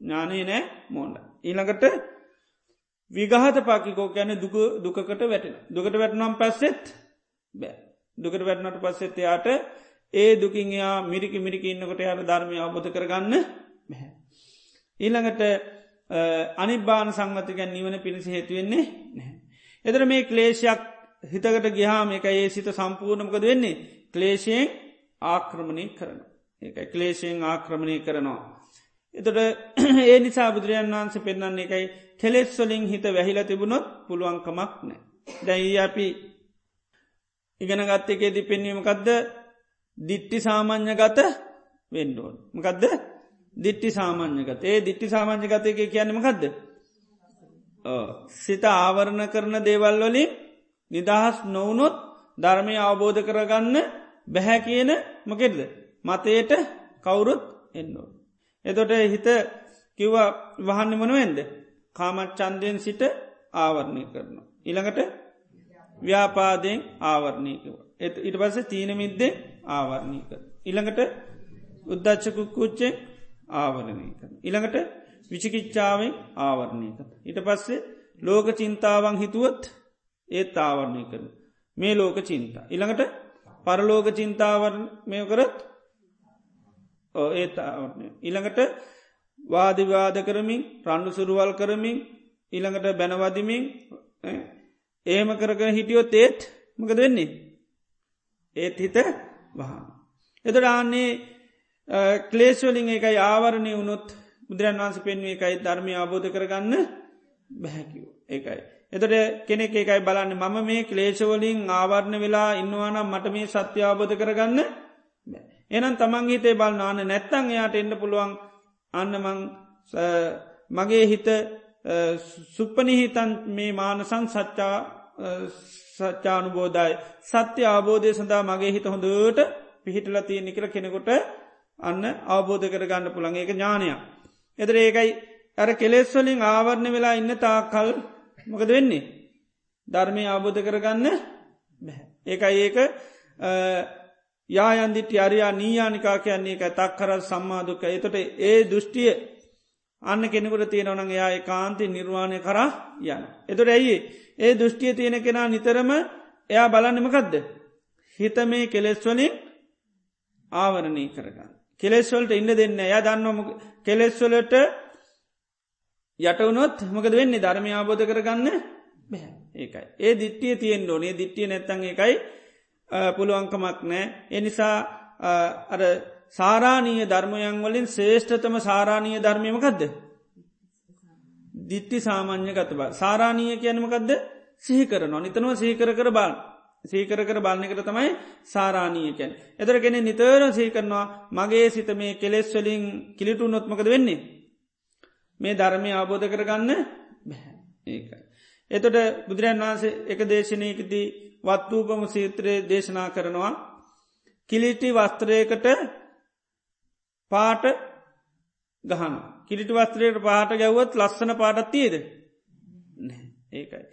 Speaker 1: ඥානය නෑ මෝඩ. ඊළඟට විගහත පාකිකෝ ගැන දුකට වැටෙන දුකට වැටනම් පස්සෙත් බෑ දුකට වැටනට පස්සෙත් එයාට ඒ දුකින් එයා මිරිකි මිරිකි ඉන්නකොට යාට ධර්මය අවබොධ කරගන්න බැහැ. ඊළඟට අනිබාන සංවතකැන් නිවන පිණිස හේතුවෙන්නේ නැහැ. එදර මේ ක්ලේෂයක් හිතකට ගිහාම එක ඒ සිත සම්පූර්ණමකද වෙන්නේ ක්ලේෂයෙන් ආක්‍රමණය කරන. ඒ ක්ලේෂයෙන් ආක්‍රමණය කරනවා. එතට ඒ නිසා බුදුරජන් වහන්ස පෙන්න්නන්නේ එකයි කෙලෙස් වලින් හිත වැහිල තිබුණොත් පුළුවන්කමක් නෑ. දැයි අපි ඉගෙන ගත්ත එකේදී පෙන්වීමකක්ද දිට්ටි සාමාන්‍ය ගත වෙන්ඩෝන්. මකදද දිට්ටි සාමාන්‍යගත ඒ දිට්ටි සාමාන්‍ය ගතයක කියන්නමකක්ද. සිත ආවරණ කරන දේවල් වලින් නිදහස් නොවනොත් ධර්මය අවබෝධ කරගන්න බැහැ කියන මකෙද මතයට කවුරුත් එන්නෝ. එතොට හිත කිව්ව වහන්න මනුවෙන්ද කාමත් චන්දයෙන් සිට ආවරණය කරන. ඉළඟට ව්‍යාපාදයෙන් ආවරණයකව. එ ඉට පස තීනමිද්දේ ආවරණය කර. ඉළඟට උද්දච්චකුක්කුච්චෙන් ආවරණය කර. ඉළඟට විචිකිච්චාවෙන් ආවරණය කර. ඉට පස්සේ ලෝක චින්තාවන් හිතුවත් ඒත් ආවරණය කරන. මේ ලෝක චින්තා. ඉළඟට පරලෝක චින්තාවරමය කරත් ඒත් ආවරණය. ඉළඟට වාදිවාද කරමින් රණ්ඩු සුරුවල් කරමින් ඉළඟට බැනවදිමින් ඒම කරගෙන හිටියොත් ඒත් මකද වෙන්නේ. ඒත් හිත වහා. එතඩාන්නේ ක්ලේශවලින් එකයි ආවරණය වුණොත් බුදුරන් වන්ස පෙන්වේ එකයි ධර්මය අබෝධ කරගන්න බැහැකිවෝ ඒකයි. එතට කෙනෙක් එකයි බලන්න මම මේ ක්ලේශවලින් ආවරණ වෙලා ඉන්නවානම් මට මේ සත්‍ය අබෝධ කරගන්න එනම් තමන් හිතේ බල් නාන නැත්තං එයාට එන්න පුළුවන්. අන්නමං මගේ හිත සුප්පනිහිතන් මේ මානසං සච්චා සච්චානුබෝධයි සත්‍ය අවබෝධය සඳහා මගේ හිත හොඳට පිහිටල තියෙනෙ කියල කෙනෙකොට අන්න අවබෝධ කරගන්න පුළන් ඒක ඥානයක්. එදර ඒකයි ඇර කෙලෙස්වලින් ආවරණ වෙලා ඉන්න තා කල් මොකද වෙන්නේ. ධර්මය අවබෝධ කරගන්න බැහැ. ඒකයි ඒක යායන්දිට අරයා නීයානිකා කියන්නේ එක තක්කර සම්මාධක එතොට ඒ දෘෂ්ටිය අන්න කෙනෙකුට තියෙනවන එයා කාන්ති නිර්වාණය කරා යන. එතොට ඇයි ඒ දෘෂ්ටිය තියෙන කෙනා නිතරම එයා බලන්නමකදද. හිත මේ කෙලෙස්වලින් ආවරණය කරගන්න. කෙලෙස්වලට ඉන්න දෙන්න ය දන්නම කෙලෙස්වලට යටවනොත් මොකද වෙන්නේ? ධර්මය ආබෝධ කරගන්න බැහැ ඒකයි. ඒ දිට්ටිය තියෙන් ඕනේ. දිට්ටිය නැත්තන් එකයි පුළුවන්කමක් නෑ. එනිසා අර සාරානීය ධර්මයන් වලින් ශේෂ්ඨතම සාරානීය ධර්මයමකක්ද. දිට්ටි සාමාන්‍ය ගතබ සාරානීය කියනමකක්ද සිහිකරන නිතනව සීකර කර බාන් සීකර කර බලන්නකට තමයි සාරානීයකැන්. එතර කෙනෙ නිතර සීකරනවා මගේ සිත මේ කෙලෙස් වලින් කිලිටු නොත්මකද වෙන්නේ. මේ ධර්මය අවබෝධ කරගන්න බැහැ ඒකයි. එතොට බුදුරන් වහන්සේ එක දේශනයකදී වත්වූපම සීත්‍රයේ දේශනා කරනවා කිලිටි වස්ත්‍රයකට පාට ගහන කිලිටි වස්ත්‍රයට පාට ගැව්වත් ලස්සන පාටත් තියද ඒකයි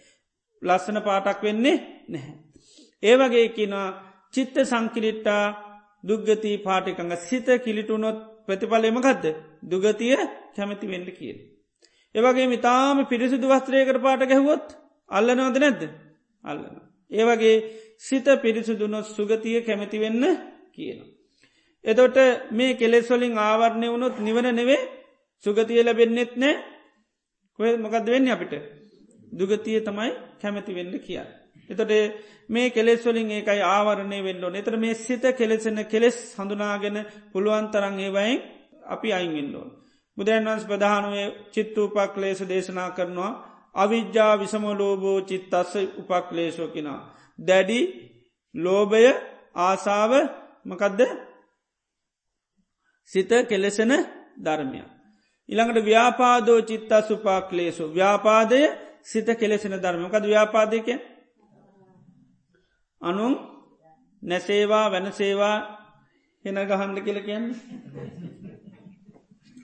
Speaker 1: ලස්සන පාටක් වෙන්නේ නැහැ. ඒවගේ කිනවා චිත්ත සංකිලිට්ටා දුග්ගතිී පාටිකඟ සිත කිලිටුනොත් ප්‍රතිඵලෙමකක්ද දුගතිය කැමති වෙන්න කියල. ඒවගේ මිතාම පිරිසිදු වස්ත්‍රයකට පාට ගැහුවොත් අල්ලනවද නැද්ද අල්ලන. ඒවගේ සිත පිරිසුදුනොත් සුගතිය කැමති වෙන්න කියන. එතොට මේ කෙලෙස්වලින් ආවරණය වුණොත් නිවන නෙවේ සුගතිය ලැබෙන්න්නෙත් නෑ කොය මොකද වෙන්න අපිට දුගතිය තමයි කැමති වෙන්න කියා. එතට මේ කෙලෙස්වලින් ඒකයි ආවරණය වෙන්නෝ එතර මේ සිත කෙලෙසෙන කෙලෙස් හඳුනාගෙන පුළුවන් තරන් ඒවයින් අපි අයින්ගෙන්ඩෝන්. බුදුරන් වන්ස් ප්‍රධානුවේ චිත්තූපක් ලේස දේශනා කරනවා අවිද්‍යා විසමලෝබෝ චිත්තස්ස උපක්ලේශෝකිනා. දැඩි ලෝභය ආසාව මකදද සිත කෙලෙසෙන ධර්මය. ඉළඟට ව්‍යාපාදෝ චිත්තා සුපාක්ලේසු ව්‍යාපාදය සිත කෙලෙසෙන ධර්මකද ව්‍යාපාදයක අනුම් නැසේවා වෙනසේවා හෙන ගහන්ඩ කියල කියන්න.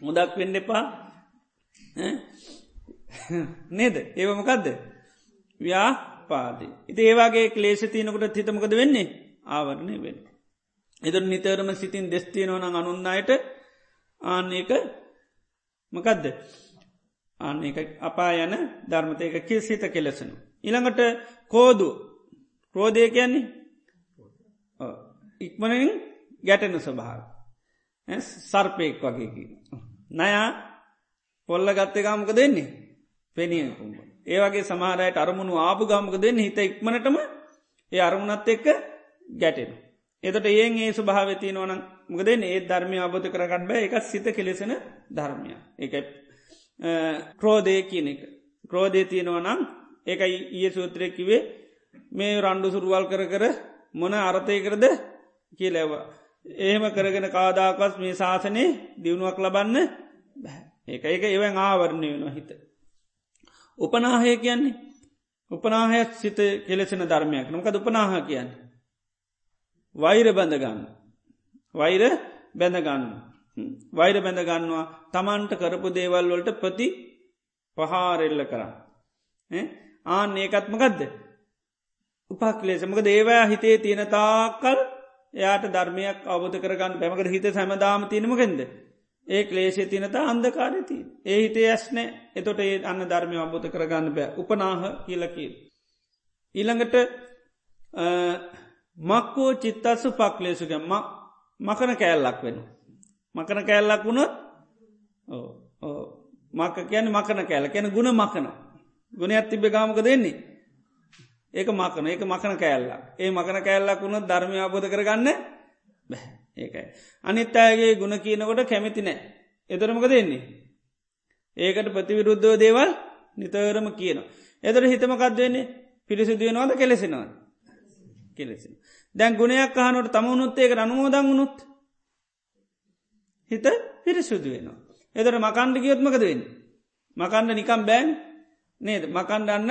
Speaker 1: මුදක් වෙන්න එපා. නේද? ඒවමකදද ව්‍යාපාදය ඉති ඒවාගේ ක්ලේෂ තියනකට හිතමකද වෙන්නේ? ආවරණය වෙන්න. එද නිතරම සිතින් දෙස්තියනවන අනුන්නායට ආන්නේක මකදද? අන්න එක අපා යන ධර්මතයක කිල් සිත කෙලෙසනු. ඉළඟට කෝදු ක්‍රෝධය කියන්නේ ඉක්මනින් ගැටෙන ස්වභාව සර්පයෙක් වගේකි. නයා පොල්ල ගත්තේ ගාමක දෙන්නේ පෙනියකුම්ඹ. ඒවගේ සමහරයට අරමුණු ආපු ගාමක දෙන්න හිත ඉක්මනටම ඒ අරමුණත් එක්ක ගැටෙන. එතට ඒන් ඒ ස්වභාවති නොන මකද ඒ ධර්මය අබෝධ කරගන්න බෑ එක සිත කෙලෙසෙන ධර්මය එකයි ක්‍රෝධය කියන එක. ක්‍රෝධය තියෙනවා නම් ඒකයි ඊය සූත්‍රයකිවේ මේ රණ්ඩු සුරුවල් කර කර මොන අරතය කරද කියලැවා. එහෙම කරගෙන කාදාකස් මේ ශාසනය දියුණුවක් ලබන්න ඒක ඒක එවන් ආවරණය වෙන හිත. උපනාහය කියන්නේ උපනාහයක් සිත කෙලෙසෙන ධර්මයක් නොකද උපනාහ කියන්න. වෛර බඳගන්න. වෛර බැඳගන්න. වෛර බැඳගන්නවා තමන්ට කරපු දේවල් වලට ප්‍රති පහාරෙල්ල කරන්න. ආන ඒකත්මකදද. උපක්ලේසමක දේවයා හිතේ තියෙන තාකල් එයාට ධර්මයක් අවබධ කරගන්න පැමකට හිත සැමදාම තියනමකෙන්ද. ඒ ක්ලේෂේ තිනතා අන්දකාරති. ඒ හිතේ ඇස්නෑ එතොට ඒ අන්න ධර්මය අබෝධ කරගන්න බෑ උපනාහ කියලකිල්. ඊළඟට මක්කෝ චිත්තස්සු පක්ලේසුග මකන කෑල්ලක් වෙනවා. මකන කෑල්ලක් වුණොත් මක කියන මකන කෑල කියන ගුණ මකන ගුණ ඇත්තිබ ගාමක දෙන්නේ ඒක මකන ඒක මකන කෑල්ලා ඒ මකන කෑල්ලක් වුණොත් ධර්මය අබෝධ කරගන්න බැ. ඒකයි. අනිත් අයගේ ගුණ කියනකොට කැමති නෑ. එතරමක දෙන්නේ ඒකට ප්‍රතිවිරුද්ධෝ දේවල් නිතරම කියන එතර හිතමකක් දෙන්නේ පිරිසිදුවනවාද කෙලෙසෙනවාද? කෙලෙසි දැන් ගුණයක් අහනට තමුණුත් ඒක අනුමෝදං වුණුත් හිත පිරිසුදු වෙනවා. එතට මකණ්ඩ ගියොත්මකද වෙන්න. මකණ්ඩ නිකම් බෑන්. නේද? මකණ්ඩන්න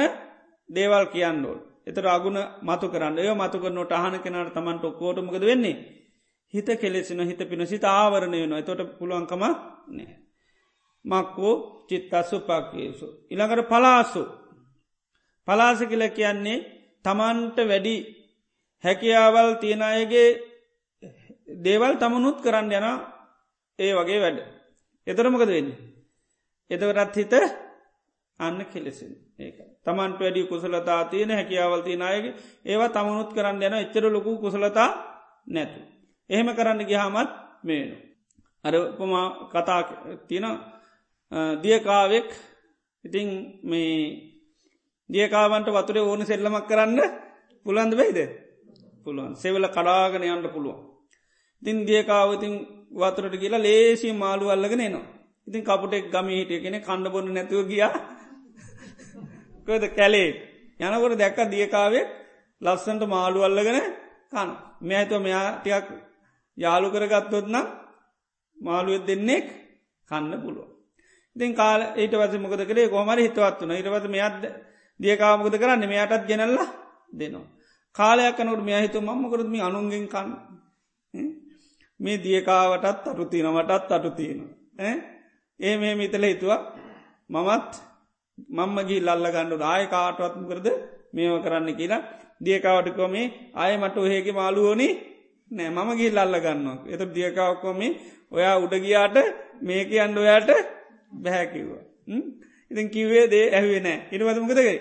Speaker 1: දේවල් කියන්නෝල්. එතර අගුණ මතු කරන්න යෝ මතු කරනට අහන කෙනට තමන්ට කෝටමකද වෙන්නේ. හිත කෙලෙසින හිත පින සිත ආවරණය වෙන එතොට පුළුවන්කම නෑ. මක්කෝ චිත්තස්සු පක්කේසු. ඉළඟට පලාසු. පලාස කියල කියන්නේ තමන්ට වැඩි හැකියාවල් තියෙන අයගේ දේවල් තමනුත් කරන්න යන ඒ වගේ වැඩ. එතරමකද වෙන්න. එදවරත් හිත අන්න කෙලෙසින් ඒක තමන්ට වැඩි කුසලතා තියෙන හැකියාවල් තියෙන අයගේ ඒවා තමනුත් කරන්න යන එච්චර ලොකු කුසලතා නැතු. එහෙම කරන්න ගිහාමත් මේනු. අර උපමා කතා තියෙන දියකාවෙක් ඉතිං මේ දියකාවන්ට වතුරේ ඕන සෙල්ලමක් කරන්න පුළන්ද වෙයිද පුළුවන් සෙවල කඩාගෙන යන්ට පුළුවන්. තින් දියකාවතින් වතුරට කියලා ලේසි මාළු අල්ලගෙන නවා. ඉතින් කපුටෙක් ගම හිටිය කෙනෙ කණ්ඩ බොන්න නැතුව ගිය කොද කැලේ? යනකොට දැක්ක දියකාවෙක් ලස්සන්ට මාළු අල්ලගෙන කන්. මෙඇතුව මෙයාටයක් යාලු කරගත්තොත් නම් මාළුවත් දෙන්නෙක් කන්න පුළුව. ඉතින් කාල ඊට වස මොකද කරේ කොමර හිතවත් වන ඉරවත මෙයක්ද දියකාමකද කරන්න? මෙයාටත් ගෙනල්ලා දෙනවා. කාලයක් කනකට මෙයා හිතු මම්මකරත්ම අනුන්ගෙන් කන්න? මේ දියකාවටත් අටු තිනවටත් අටු තියෙන. ඒ මේ මිතල හිතුවක් මමත් මම්මගේ ලල්ල ගණ්ඩු ආය කාටවත්ම කරද මේව කරන්න කියලා දියකාවටකොමේ ආය මට ඔහේගේ මාළුවෝනි නෑ මමගේ ලල්ල ගන්නවා. එත දියකාවක්කොමේ ඔයා උඩගියාට මේක අන්ඩ ඔයාට බැහැකිව්ව. ඉතින් කිව්වේ දේ ඇහුවේ නෑ ඉනිවදමකදකරේ.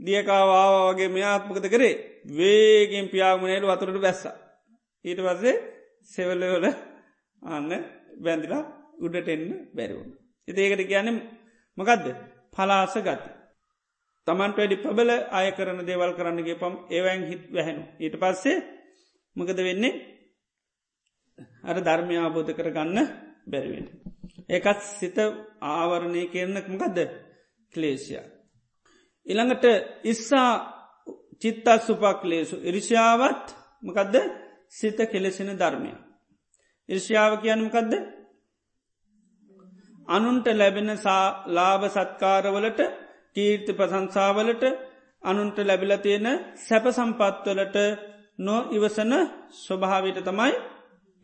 Speaker 1: දියකාවාගේ මෙයාත්මකත කරේ වේගෙන් පියාගුණේලු වතුරට බැස්ස. ඊට පස්සේ සෙවල්ලවල අන්න බැඳිලා උඩට එන්න බැරිවුණ. එතඒකට කියන්න මකදද පලාස ගති. තමන්ට වැඩි පබල අය කරන දේවල් කරන්නගේ පම් ඒවැන් හිත් වැහැනු. ඊට පස්සේ මකද වෙන්නේ අර ධර්මය ආබෝධ කරගන්න බැරිවෙන. ඒකත් සිත ආවරණය කරනක් මකදද ක්ලේෂය. ඉළඟට ඉස්සා චිත්තත් සුපක්ලේසු ඉරිෂාවත් මකදද සිත කෙලෙසෙන ධර්මය. ඉර්ෂාව කියනමකදද අනුන්ට ලැබෙන ලාභ සත්කාරවලට කීර්ති ප්‍රසංසාවලට අනුන්ට ලැබිල තියෙන සැප සම්පත්වලට නො ඉවසන ස්වභාවිට තමයි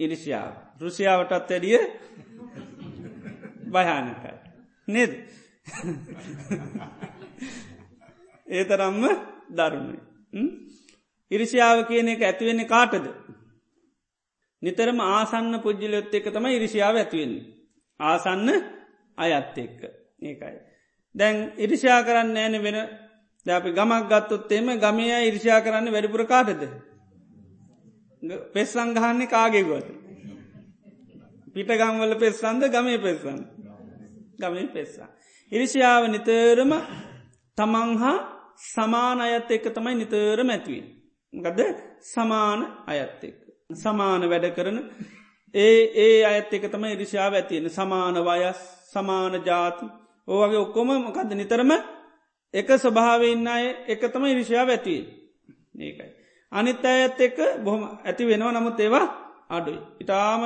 Speaker 1: ඉරිසියාව. රුසියාවටත් ඇඩිය භයානකයි. නෙද ඒ තරම්ම ධර්මය. ඉරිසියාව කියන එක ඇතිවෙන්නේ කාටද. නිතරම ආසන්න පුද්ජිලයොත් එක තම ඉරිසියාව ඇතිවෙන්නේ. ආසන්න අයත් එක්ක ඒකයි. දැන් ඉරිෂා කරන්න ෑන වෙන දැපි ගමක් ගත්තොත්තේම ගමය ඉරිෂා කරන්න වැඩිපුර කාටද. පෙස්සංගහන්නේ කාගෙගුවත. පිටගම්වල පෙස්සන්ද ගමේ පෙස්සන්. ගමේ පෙස්සා. ඉරිෂාව නිතරම තමන්හා සමාන අයත් එක්ක තමයි නිතරම ඇත්වී. ගද සමාන අයත් එක්ක. සමාන වැඩ කරන ඒ ඒ අයත් එක තම ඉරිෂාව ඇතියෙන සමාන වයස් සමාන ජාති ඕවගේ ඔක්කොම මොකද නිතරම එක ස්වභාවන්න අය එක තම ඉරිෂාව ඇතිවේ ඒකයි. අනිත් අයත් එක්ක බොහොම ඇති වෙනවා නමුත් ඒවා අඩුයි. ඉතාම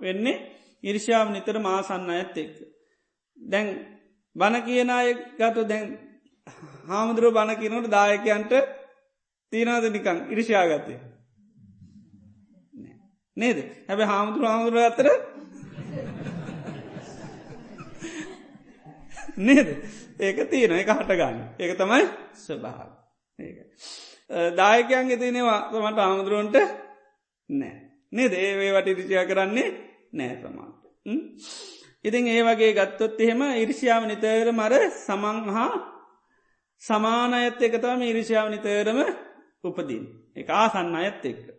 Speaker 1: වෙන්නේ ඉරිෂාව නිතර මාසන්න ඇත් එක්ක. දැන් බණ කියන අය ගතු දැන් හාමුදුරුව බණ කියනට දායකයන්ට තිීනාද නිකං ඉරිෂාගතය. නේද? හැබ හාමුදුර හාමුදුර අතර නේද? ඒක තියෙන එක හටගන්න. ඒක තමයි ස්වභාව දායකයන්ගේ තියනවා තමට ආමුදුරුවන්ට නෑ. නේද? ඒවේ වට ඉරිසියා කරන්නේ නෑ සමාට ඉතින් ඒ වගේ ගත්තොත් එහෙම ඉරිසියාව නිතර මර සමං හා සමාන අයත් එක තම ඉරිසියාව නිතරම උපදීන් එක ආසන්න අයත් එක්ක. ඒකයි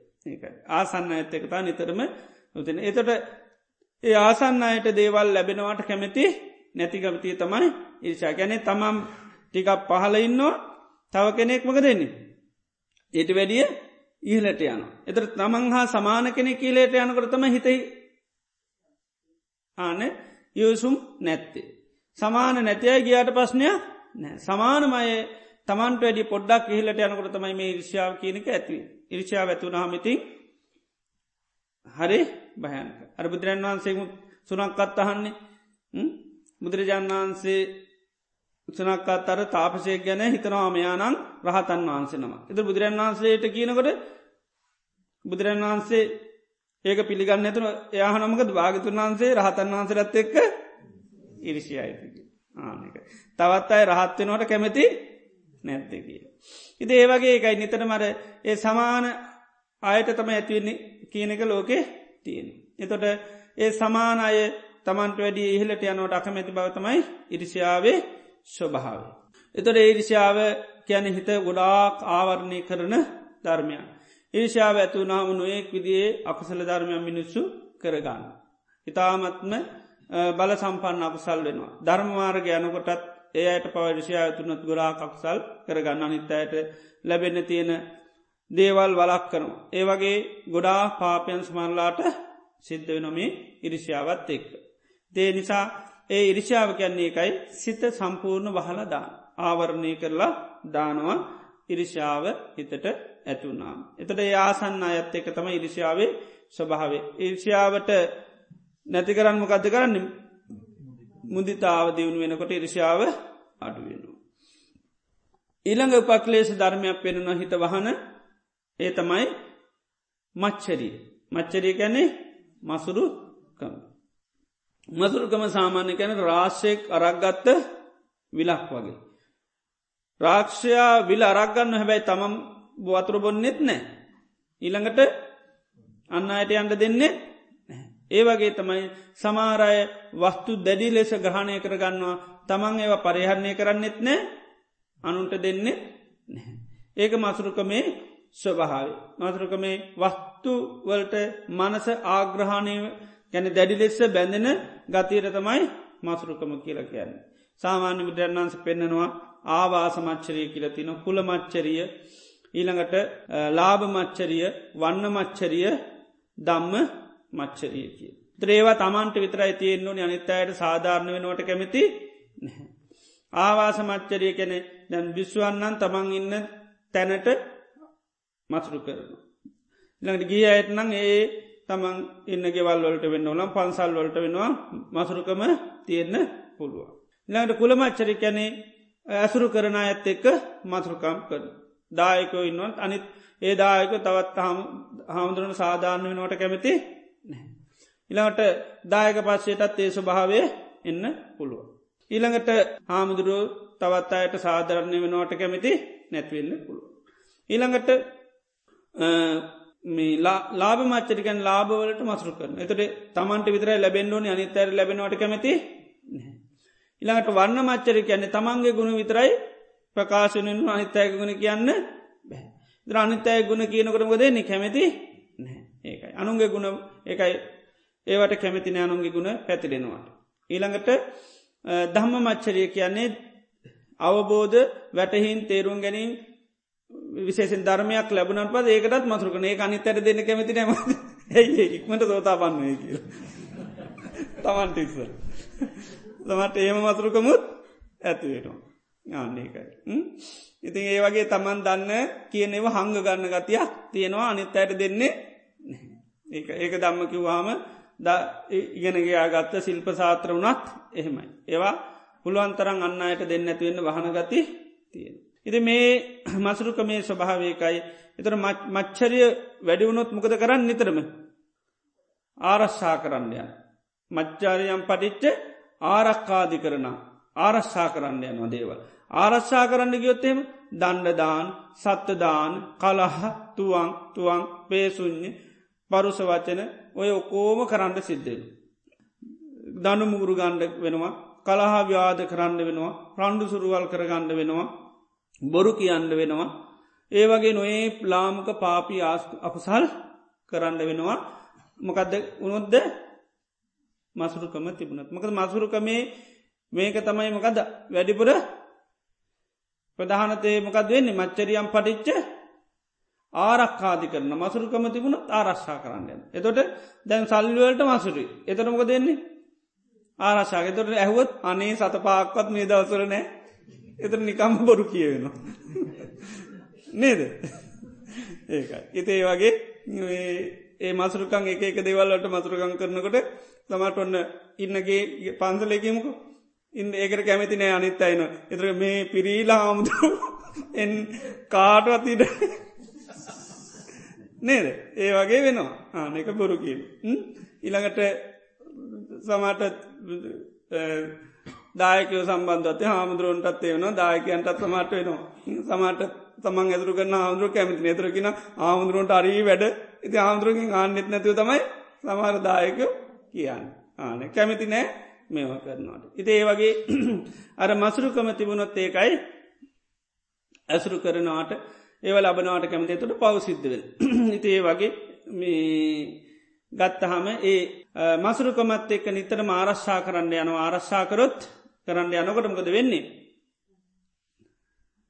Speaker 1: ආසන්න ඇත්ත එකතා නිතරම උතින එතට ඒ ආසන්න අයට දේවල් ලැබෙනවාට කැමැති නැතිගමතිය තමයි ඉරිෂා ගැනෙ තමම් ටිකක් පහල ඉන්නවා තව කෙනෙක්මක දෙන්නේ. ඒට වැඩිය ඉහලට යන. එතර තමන් හා සමාන කෙනෙ කියලේට යනකොටතම හිතයි ආන යසුම් නැත්තේ. සමාන නැතිය ගියාට ප්‍රශ්නයක් නෑ සමානමය තමන්ට වැඩි පොඩ්ඩක් ඉහලට යනකොට තමයි මේ ඉරිෂාව කියනක ඇතිවේ. ඉරිෂාව ඇතුන හමිතින් හරි භයනක අර බුදුරන් වහන්සේ සුනක්කත් අහන්නේ බුදුරජාන් වහන්සේ උසනක්කත් අර තාපසය ගැන හිතනවාමයානං රහතන් වහන්සේනම. එත බුදුරන් වහන්සේට කියනකොට බුදුරන් වහන්සේ ඒක පිළිගන්න ඇතුන එයාහනමකද භාගතුන් වහන්සේ රහතන් වහන්සරත් එක්ක ඉරිෂි අයිතික ආනක. තවත් අයි රහත්වෙනවට කැමැති නැත්තකී. ඉති ඒවගේ එකයි නිතර මර ඒ සමාන අයට තම ඇතිවෙන්නේ කියන එක ලෝකෙ තියෙන. එතොට ඒ සමාන අය තමන්ට වැඩිය ඉහලට යනවට අකමැති බවතමයි ඉරිසිාවේ ස්වභාව. එතොට ඒරිසිාව කියන හිත ගොඩාක් ආවරණය කරන ධර්මයන්. ඒශාව ඇතුනාම නොයෙක් විදිේ අකුසල ධර්මයන් මිනිස්සු කරගන්න. ඉතාමත්ම බල සම්පන්න අකුසල් වෙනවා. ධර්මමාර්ග යනකොටත් ඒ අයට පවරිෂයා තුනත් ගොරා කක්සල් කරගන්න අනිත් අයට ලැබෙන්න තියෙන දේවල් වලක් කරනවා. ඒ වගේ ගොඩා පාපයන් ස්මරලාට සිද්ධ වෙනොමේ ඉරිෂාවත් එක්ක. දේ නිසා ඒ ඉරිෂාව කියන්නේ එකයි සිත සම්පූර්ණ වහලා දාන. ආවරණය කරලා දානවා ඉරිෂාව හිතට ඇතුනාම්. එතට ඒ ආසන්න අයත් එක තම ඉරිෂාවේ ස්වභාවේ. ඉර්ෂාවට නැති කරන්න මොකක්ද කරන්න මුදිතාව දියුණු වෙනකොට ඉරිෂාව අඩුවෙනවා. ඊළඟ උපක්ලේශ ධර්මයක් පෙනුන හිත වහන ඒ තමයි මච්චරී මච්චරිය ගැනේ මසුරුකම මසුරුකම සාමාන්‍ය කැන රාශ්‍යයක් අරක්ගත්ත විලක් වගේ. රාක්ෂයා විල අරක්ගන්න හැබැයි තමම් වතුර බොන්නෙත් නෑ. ඊළඟට අන්න අයට අන්ඩ දෙන්නේ ඒ වගේ තමයි සමාරය වස්තු දැඩි ලෙස ග්‍රහණය කරගන්නවා තමන් ඒව පරිහරණය කරන්නෙත් නෑ අනුන්ට දෙන්නේ නැහැ. ඒක මසුරුකමේ ස්වභාව. මසුරුකමේ වස්තු වලට මනස ආග්‍රහණය ගැන දැඩි ලෙස්ස බැඳෙන ගතීර තමයි මසුරුකම කියල කියන්නේ. සාමාන්‍ය බුදුරන් වන්ස පෙන්න්නනවා ආවාස මච්චරිය කියලතින කුල මච්චරිය ඊළඟට ලාභ මච්චරිය වන්න මච්චරිය දම්ම මච්චරිය කිය. ත්‍රේවා තමන්ට විතරයි තියෙන්න්නු අනිත්තයට සාධාරණ වෙනවට කැමති නැහැ. ආවාස මච්චරිය කැනෙ දැන් විශ්වන්නන් තමන් ඉන්න තැනට මසරු කරන. ළඟට ගිය අයත්නං ඒ තමන් ඉන්න ගෙවල් වලට වෙන්න ඕනම් පන්සල් වලට වෙනවා මසරුකම තියෙන්න පුළුවන්. ළඟට කුළමච්චරි කැනේ ඇසුරු කරන ඇත් එක්ක මසරුකම් කර. දායකෝ ඉන්නවත් අනිත් ඒ දායක තවත් හාමුදුරන සාධාරණ වෙනවට කැමති ඉළඟට දායක පස්සේටත් ඒ ස්වභාවය එන්න පුළුව. ඊළඟට හාමුදුරුව තවත් අයට සාධරණය වෙනවට කැමති නැත්වෙන්න පුළුව. ඊළඟට මේ ලාබ මච්චරිකන් ලාබවලට මසරු කරන එතට තමන්ට විතර ලැබෙන්ඩෝනි අනිතර ලැබෙනවට කැමති ඉළඟට වන්න මච්චරි කියන්නේ තමන්ගේ ගුණ විතරයි ප්‍රකාශනයෙන් අනිත්තය ගුණ කියන්න බෑ. අනිත්තය ගුණ කියනකටම දෙන්නේ කැමති ඒකයි. අනුන්ගේ ගුණ එකයි ඒවට කැමතින අනුන්ගේ ගුණ පැතිලෙනවාට. ඊළඟට දහම්ම මච්චරිය කියන්නේ අවබෝධ වැටහින් තේරුම් ගැනීම් විශේෂෙන් ධර්මයක් ලැබුණන් පද ඒකටත් මසරුකන ඒ අනිතර දෙන්න කැමති නම ඇයි ඉක්මට සෝතා පන්නේ කිය තමන්ට ඉස්සර තමට ඒම මසරුකමුත් ඇතිවේටවා ආන්නේකයි ඉතින් ඒ වගේ තමන් දන්න කියනෙව හංග ගන්න ගතියක් තියෙනවා. අනිත් අයට දෙන්නේ ඒ ඒක දම්ම කිව්වාම ද ඉගෙනගයා ගත්ත ශිල්ප සාත්‍ර වනත් එහෙමයි. ඒවා පුළුවන්තරන් අන්න අයට දෙන්න ඇතිවෙන්න වහන ගති තියෙන ඉති මේ මසරුක මේ ස්වභාවයකයි එතර මච්චරිය වැඩිවුණොත් මොකද කරන්න නිතරම? ආරශ්ා කරන්න යන මච්චාරයම් පටිච්ච ආරක්කාදි කරන ආරශ්ා කරන්න යනවා දේවල්. ආරශ්ා කරන්න ගියොත්තෙම දණ්ඩදාන් සත්තදාන් කලහ තුවන් තුවන් පේසුඥ්ඥ පරුස වචන ඔය ඔකෝම කරන්න සිද්ධෙන. දනු මුගුරු ගණ්ඩ වෙනවා කලහා ව්‍යාද කරන්න වෙනවා ප්‍රණ්ඩු සුරුවල් කරගණ්ඩ වෙනවා බොරු කියන්න වෙනවා. ඒ වගේ නොඒ ලාමක පාපී අකුසල් කරන්න වෙනවා. මොකදද උනොද්ද මසුරුකම තිබුණත්. මකද මසුරුකමේ මේක තමයි මොකද වැඩිපුර ප්‍රධානතේ මොකද වෙන්නේ? මච්චරියම් පටිච්ච ආරක්කාදි කරන මසුරුකම තිබුණ ආරශ්ා කරන්න. එතොට දැන් සල්ලුවලට මසුරි එතනමක දෙන්නේ ආරශාක තොට ඇහුවත් අනේ සත පාක්වත් මේ දවසරනෑ එතර නිකම්ම බොරු කියවෙනවා. නේද? ඒකයි. ඉතේ වගේ ඒ මසුරුකං එක එක දෙවල්ලට මසුරුකං කරනකොට තමට ඔන්න ඉන්නගේ පන්සලෙකමුකු ඉන්න ඒකට කැමති නෑ අනිත් අයින එතර මේ පිරීලා හාමුදුරු එන් කාටවත් ඉට නේද? ඒ වගේ වෙනවා. ආන එක බොරු කියල. ඉළඟට සමට දායකව සම්බන්ධත හාමුදුරුවන්ටත් එවන දායකයන්ටත් සමට වෙනවා. සමට තමන් ඇතුරු කරන්න ආමුදුරුව කැමති නේතරකින ආමුදුරුවන්ට අරී වැඩ. ඉති ආමුදුරුවකින් ආන්නෙත් නැතිව තමයි සමහර දායක කියන්න. ආන කැමති නෑ මේව කරනවාට. ඉති ඒ වගේ අර මසුරුකම තිබුණොත් ඒකයි ඇසුරු කරනවාට ඒව ලබනවාට කැමති තුට පවසිද්ධවෙල්. ඉති ඒ වගේ ගත්තහම ඒ මසුරුකමත් එක්ක නිතර ආරශ්ා කරන්න යන ආරශ්ාකරොත් කරන්න යනකොටමකද වෙන්නේ.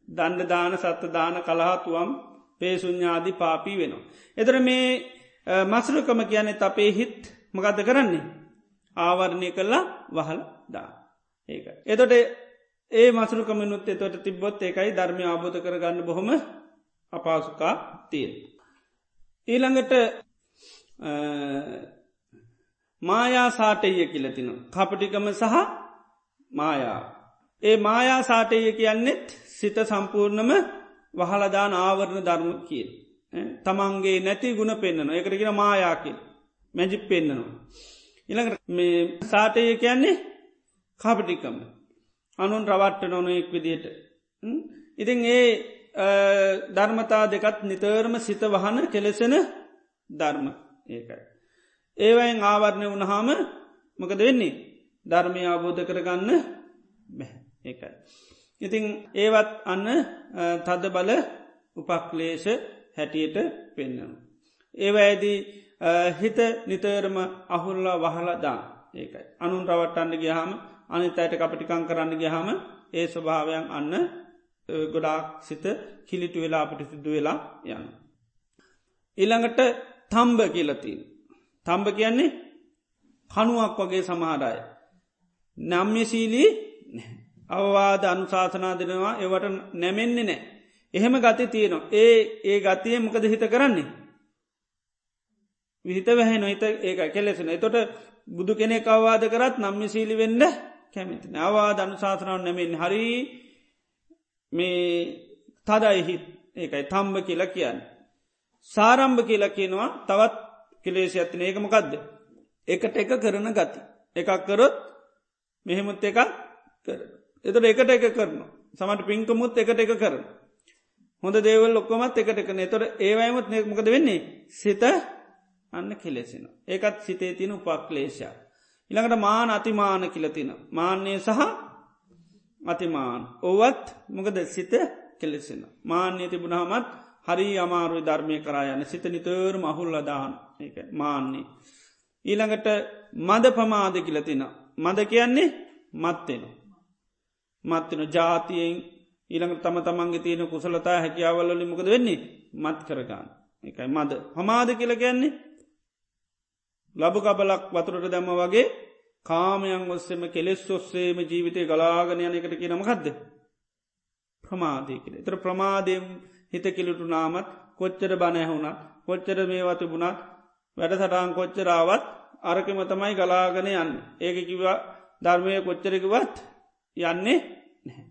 Speaker 1: දණ්ඩ දාන සත්ත දාන කළහතුවම් පේසුඥාදි පාපී වෙනවා. එතර මේ මසරුකම කියන්නේ අපේ හිත් මගත්ද කරන්නේ. ආවරණය කල්ලා වහල දා. ඒක. එතොට ඒ මසරුකමනුත් එතොට තිබොත් ඒකයි ධර්මය ආබෝධ කරගන්න බොහොම අපාසුකා තියෙන්. ඊළඟට මායා සාටය කියලතින. කපටිකම සහ මායා. ඒ මායා සාටය කියන්නෙත් සිත සම්පූර්ණම වහලදාන ආවරණ ධර්ම කියල්. තමන්ගේ නැති ගුණ පෙන්න්නන එකරගෙන මායාකිල් මැජිප් පෙන්න්නනවා. ඉළඟ මේ සාටය කියන්නේ කාපටිකම අනුන් රවට්ට නොන එක් විදියට. ඉතින් ඒ ධර්මතා දෙකත් නිතරම සිත වහන කෙලෙසෙන ධර්ම ඒකයි. ඒවයින් ආවරණය වුණහාම මකද වෙන්නේ ධර්මය අවබෝධ කරගන්න බැ ඒකයි. ඉතිං ඒවත් අන්න තද බල උපක්ලේශ හැටියට පෙන්න්නන. ඒවඇදී හිත නිතරම අහුල්ලා වහලා දාන ඒකයි. අනුන් රවට්ටන්න ගියහම අනිත අයට කපටිකං කරන්න ගියහම ඒ ස්වභාවයන් අන්න ගොඩාක් සිත කිලිටු වෙලා අපට සිදු වෙලා යන්න. ඉළඟට තම්බ කියලතිී. තම්බ කියන්නේ කනුවක් වගේ සමහරය. නම්්‍යශීලී අවවාද අනුශාසනා දෙනවා ඒවට නැමෙන්නේ නෑ. එහෙම ගති තියෙනවා. ඒ ඒ ගතිය මොකද හිත කරන්නේ. විහිත වැහෙන හිත ඒක කෙලෙසෙන. එතොට බුදු කෙනෙ අවවාද කරත් නම්්‍යශීලි වෙන්ඩ කැමිති. අවාද අනුශාසනාව නැමෙන් හරි මේ තදයිහිත් ඒකයි තම්බ කියලා කියන්න. සාරම්භ කියලා කියනවා තවත් කෙලේශ ඇතින ඒකමකක්ද. එකට එක කරන ගති. එකක් කරොත් මෙහෙමුත් එකක් කර. එතට එකට එක කරන. සමට පින්කමුත් එකට එක කරන. හොඳ දේවල් ඔක්කොමත් එකට එක නතොට ඒවයිමුත් මොකද වෙන්නේ සිත අන්න කෙලෙසෙන. ඒකත් සිතේ තින උපක්ලේශා. ඉළඟට මාන අතිමාන කියලතින. මාන්‍යය සහ අතිමාන්. ඕවත් මොකද සිත කෙලෙසෙන. මාන්‍යය තිබුණහමත් හරි අමාරුයි ධර්මය කරා යන සිත නිතර මහුල්ලදාන එක මාන්නේ. ඊළඟට මද පමාද කියලතින. මද කියන්නේ මත්වෙන. මත්වෙන ජාතියෙන් ඊළඟ තම තමන්ගේ තියෙන කුසලතා හැකියාවල්ලි මොකද වෙන්නේ මත් කරගන්න. එකයි මද හමාද කියල කියන්නේ ලබ කබලක් වතුරට දැම්ම වගේ කාමයන් ඔස්සෙම කෙලෙස් ඔස්සේම ජීවිතය ගලාගනයන එකට කියනමකක්ද. ප්‍රමාදය කියල. තර ප්‍රමාදයෙන් හිත කිලුටු නාමත් කොච්චර බණැහුණත් කොච්චර මේවතු බුණත් වැඩ සටාන් කොච්චරාවත් අරකම තමයි ගලාගන යන්න. ඒක කිවා ධර්මය කොච්චරකවත් යන්නේ නැහැ.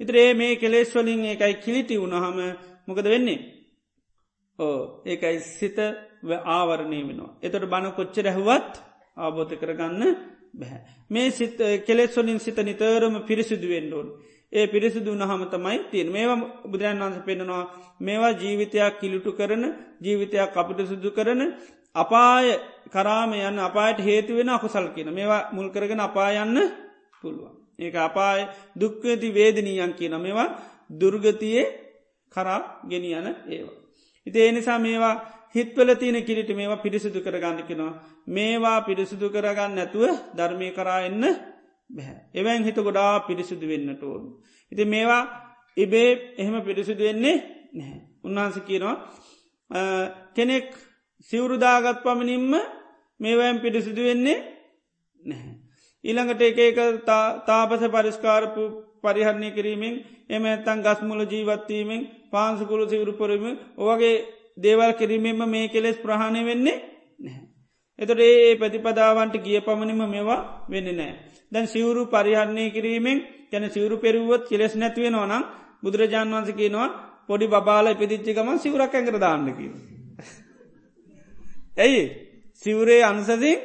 Speaker 1: ඉතරේ මේ කෙලෙස්වලින් එකයි කිලිටි වුණහම මොකද වෙන්නේ. ඕ ඒකයි සිත ආවරණය වෙනවා. එතොට බණ කොච්චර ඇහුවත් ආබෝධ කරගන්න බැහැ. මේ සිත කෙලෙස්වලින් සිත නිතරම පිරිසිදුවෙන්ඩෝන්. ඒ පිරිසිදු වහම තමයි තියෙන මේවා බුදුරන් වන්ස පෙන්නවා මේවා ජීවිතයක් කිලිටු කරන ජීවිතයක් අපිට සිදු කරන අපාය කරාම යන්න අපායට හේතු වෙන අකුසල් කියන මේවා මුල් කරගෙන අපායන්න පුළුවන්. ඒක අපාය දුක්කති වේදනීයන් කියන මේවා දුර්ගතියේ කරා ගෙනියන ඒවා. ඉති ඒනිසා මේවා හිත්වල තියෙන කිරිට මේවා පිරිසිදු කරගන්න කෙනවා. මේවා පිරිසිදු කරගන්න නැතුව ධර්මය කරා එන්න බැහැ. එවැන් හිත ගොඩා පිරිසිදු වෙන්නට ඕනු. ඉති මේවා ඉබේ එහෙම පිරිසිදු වෙන්නේ නැහැ. උන්වහන්ස කියනවා කෙනෙක් සිවුරුදාගත් පමණින්ම මේවෑම් පිරිසිදු වෙන්නේ නැහැ. ඊළඟට එක එක තාපස පරිස්කාරපු පරිහරණය කිරීමෙන් එම ඇත්තන් ගස්මුල ජීවත්වීමෙන් පාන්සකුළු සිවුරුපොරම ඕගේ දේවල් කිරීමෙන්ම මේ කෙලෙස් ප්‍රහණය වෙන්නේ නැහැ. එතට ඒ ප්‍රතිපදාවන්ට ගිය පමණිම මේවා වෙන්න නෑ. දැන් සිවුරු පරිහරණය කිරීමෙන් ගැන සිවරු පෙරුවත් කෙලෙස් නැතිවෙන ඕනම් බුදුරජාන් වන්ස කියනවා පොඩි බාල පිදිච්චිකම සිවරක් ඇඟර දාන්නක. ඇයි සිවරේ අනුසසින්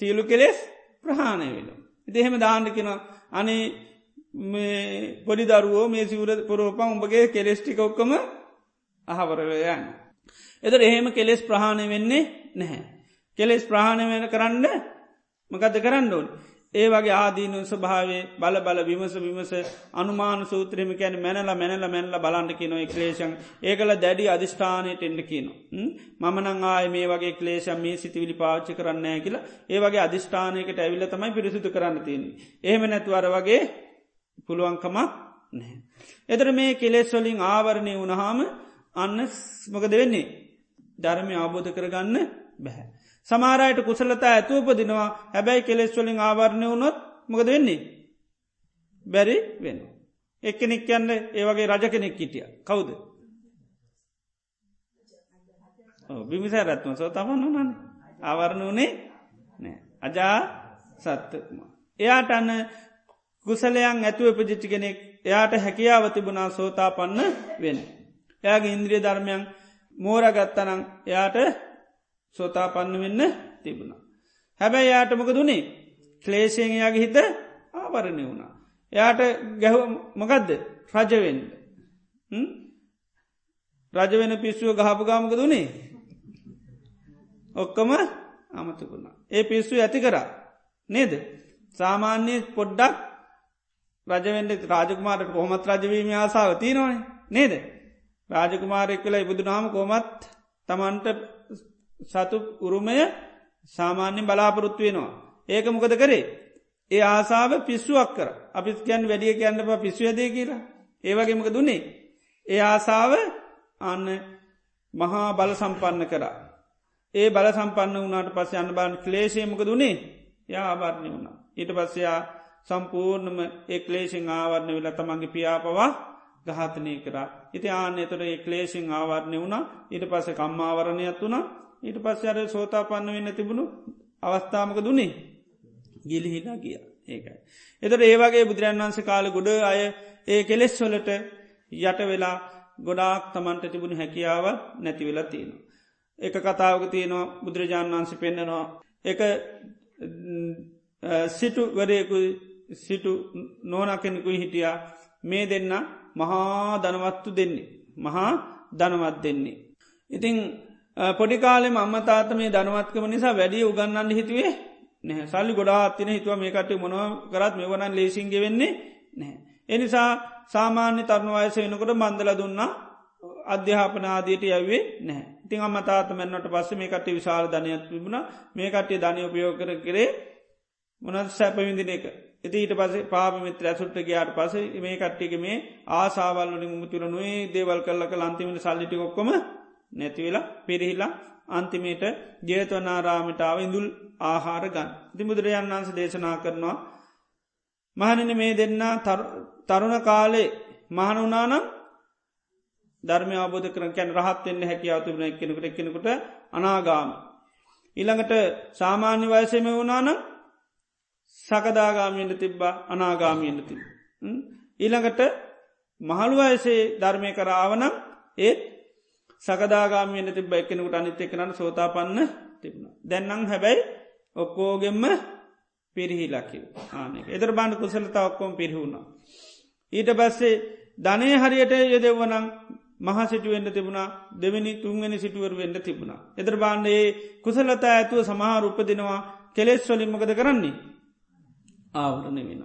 Speaker 1: සියලු කෙලෙස් ප්‍රහාණය වෙන. දෙහෙම දාන්නකිනවා අනේ පොඩි දරුවෝ මේ සිවර පොරෝපන් උඹගේ කෙලෙස්ටික ඔක්කම අහවරවයන්න. එතර එහෙම කෙලෙස් ප්‍රහාණය වෙන්නේ නැහැ. කෙලෙස් ප්‍රහාණය වෙන කරන්න මකද කරන්න ඕන්. ඒ වගේ ආදීනු ස්භාවේ බල බල විමස විමස අනුමාන සූත්‍රම කැන මැනල මැනල මැනල බලන්ට කියනො ක්ලේෂන් ඒකල දැඩි අධිෂ්ඨානයට එන්න කියන. මමනං ආය මේ වගේ ක්ලේෂම් මේ සිතිවිලි පාච්චි කරන්න කියලා ඒ වගේ අධිෂ්ඨානයකට ඇවිල්ල තමයි පිරිසිදු කරන්න තියන්නේ. එහෙම නැතුවර වගේ පුළුවන්කමක් නැහැ. එතර මේ කෙලෙස් වලින් ආවරණය වුණහාම අන්න මොකද වෙන්නේ ධර්මය අවබෝධ කරගන්න බැහැ. සමාරයට කුසලතා ඇතුවපදිනවා හැබැයි කෙලෙස්වලින් ආවරණය වුණොත් මොකද වෙන්නේ. බැරි වෙන. එක්කෙනෙක් යන්න ඒවගේ රජ කෙනෙක් හිටිය කවුද. බිමිස රත්ම සෝ තමන්න නන ආවරණ වනේ නෑ අජා සත්තකම. එයාට අන්න කුසලයන් ඇතුව පජිච්චි කෙනෙක් එයාට හැකියාව තිබුණා සෝතා පන්න වෙන. එයාගේ ඉන්ද්‍රිය ධර්මයන් මෝරගත්තනං එයාට සෝතා පන්න වෙන්න තිබුණා. හැබැයි යාටමක දුනේ ක්ලේෂයෙන් එයාගේ හිත ආවරණය වුණා. එයාට ගැහ මොකදද රජවෙන්ඩ රජවෙන පිස්සුව ගහපු ගාමක දුනේ ඔක්කම අමතකුණා. ඒ පිස්සු ඇති කරා නේද. සාමාන්‍යය පොඩ්ඩක් රජවෙන්ට රාජකුමාරට කොහොමත් රජවීම ආසාාව තියනවනේ නේද. රාජකුමාරෙක් කලා ඉබුදු නාම කොමත් තමන්ට සතු උරුමය සාමාන්‍යෙන් බලාපොරොත්තු වෙනවා. ඒක මොකද කරේ. ඒ ආසාාව පිස්සුවක් කර අපිත් කියන් වැඩිය කියන්න පිස්සු ඇදේ කියලා ඒවගේමක දුන්නේ. ඒ ආසාාව අන්න මහා බල සම්පන්න කරා. ඒ බල සම්පන්න වනාට පස්ස අන්න බාන් ක්ලේශයමක දුනේ යා ආවරණය වුණා. ඊට පස්සයා සම්පූර්ණම එක්ලේසිං ආවරණය වෙලා තමන්ගේ පියාපවා ගහතනය කරා. ඉති ආනෙතොට එක්ලේසිං ආවරණය වුණා ඊට පස්ස කම්මාවරණයක් වුණා ඊට පස්ස අර සෝතා පන්න වෙන්න තිබුණු අවස්ථාමක දුන්නේ ගිලිහිලා ගිය ඒකයි. එතට ඒවගේ බුදුරන් වන්ස කාල ගොඩ අය ඒ කෙලෙස් වලට යට වෙලා ගොඩාක් තමන්ට තිබුණු හැකියාව නැති වෙලා තියෙනවා. එක කතාවක තියෙනවා බුදුරජාණන් වන්ස පෙන්න්නනවා එක සිටු වරයකු සිටු නෝනකෙනෙකුයි හිටියා මේ දෙන්න මහා දනවත්තු දෙන්නේ. මහා දනවත් දෙන්නේ. ඉතිං පොඩිකාලෙම අම්මතාත මේ දනවත්කම නිසා වැඩිය උගන්නන්න හිතුවේ නැහැ සල්ලි ගොඩා තින හිතුව මේකට මොනව කරත් මේ වනන් ලේසින්ග වෙන්නේ නැහැ. එනිසා සාමාන්‍ය තරුණ වයස වෙනකොට බන්දල දුන්නා අධ්‍යාපනාදයට යවේ නෑ ඉතින් අම්මතාත මැන්නට පස්ස මේ කට විශාල ධනයක් තිබුණ මේ කටේ ධනය උපයෝ කර කරේ මොනත් සැපවිඳින එක ඉති ඊට පස පාමිත්‍ර ඇසුට ගයාට පස මේ කට්ටික මේ ආසාවල්ලින් මුතුර නොේ දේවල් කල්ලක ලන්තිමට සල්ලිටි ඔක්කොම නැතිවෙලා පිරිහිලා අන්තිමේට ජේතවනාරාමිටාව ඉඳුල් ආහාර ගන්න. ති බුදුරජන් වන්ස දේශනා කරනවා. මහනන මේ දෙන්න තරුණ කාලේ මහනුනානම් ධර්මය අබෝධ කරන කැන රහත්වෙන්න හැකියාවතුබන එක්කෙනකට එක්කෙනකට අනාගාම. ඉළඟට සාමාන්‍ය වයසම වුණානම් සකදාගාමීන්ට තිබ්බා අනාගාමීන්ට තිබ. ඊළඟට මහළු වයසේ ධර්මය කරාවනම් ඒත් සකදාගාමීන්ට තිබ එක්කෙනකුට අනිත්‍ය කරන්න සෝතා පන්න තිබුණ. දැන්නම් හැබැයි ඔක්කෝගෙම්ම පිරිහිලකිව ආනක එදර බාණ්ඩ කුසලතා ඔක්කොම් පිරිහුණා. ඊට පස්සේ ධනය හරියට යොදෙව්වනම් මහා සිටුවෙන්ට තිබුණා දෙවනි තුන්වනි සිටුවර වෙන්ඩ තිබුණා. එදර බාණ්ඩයේ කුසලතා ඇතුව සමහර උපදිනවා කෙලෙස් වලින්මකද කරන්නේ. ආවරණ වෙන.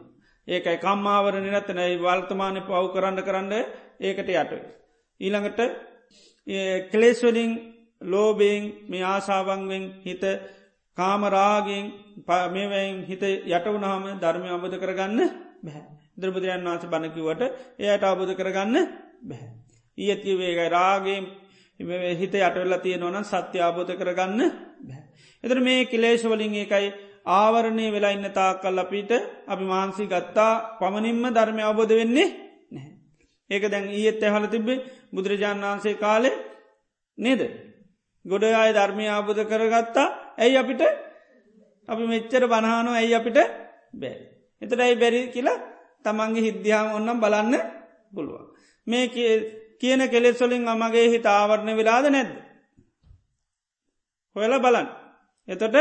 Speaker 1: ඒකයි කම්මාවරණ නැත්තනයි වල්තමානය පව් කරන්න කරන්න ඒකට යට. ඊළඟට කලේස්වලින් ලෝබයෙන් මේ ආසාවන්ගෙන් හිත කාමරාගෙන් මේවැයින් හිත යටවුනාම ධර්මය අබධ කරගන්න බැහැ. ද්‍රපදයන් වන්ස බණකිවට එයට අබධ කරගන්න බැහැ. ඊඇතිවේගයි රාගේ හිත යටවෙල්ලා තියෙනවන සත්‍ය අබෝධ කරගන්න බැහැ. එතර මේ කිලේශවලින් ඒකයි ආවරණය වෙලා ඉන්න තා කල් අපිට අපි මාන්සි ගත්තා පමණින්ම ධර්මය අවබෝධ වෙන්නේ නැහැ. ඒක දැන් ඊත් ඇහල තිබේ බුදුරජාණන් වහන්සේ කාලේ නේද. ගොඩ අය ධර්මය ආබෝධ කරගත්තා ඇයි අපිට අපි මෙච්චර බණහානෝ ඇයි අපිට බෑ. එතට ඇයි බැරි කියලා තමන්ගේ හිද්‍යාව ඔන්නම් බලන්න පුළුවන්. මේ කියන කෙලෙස්වලින් අමගේ හිත ආවරණය වෙලාද නැද්ද. හොයල බලන්. එතොට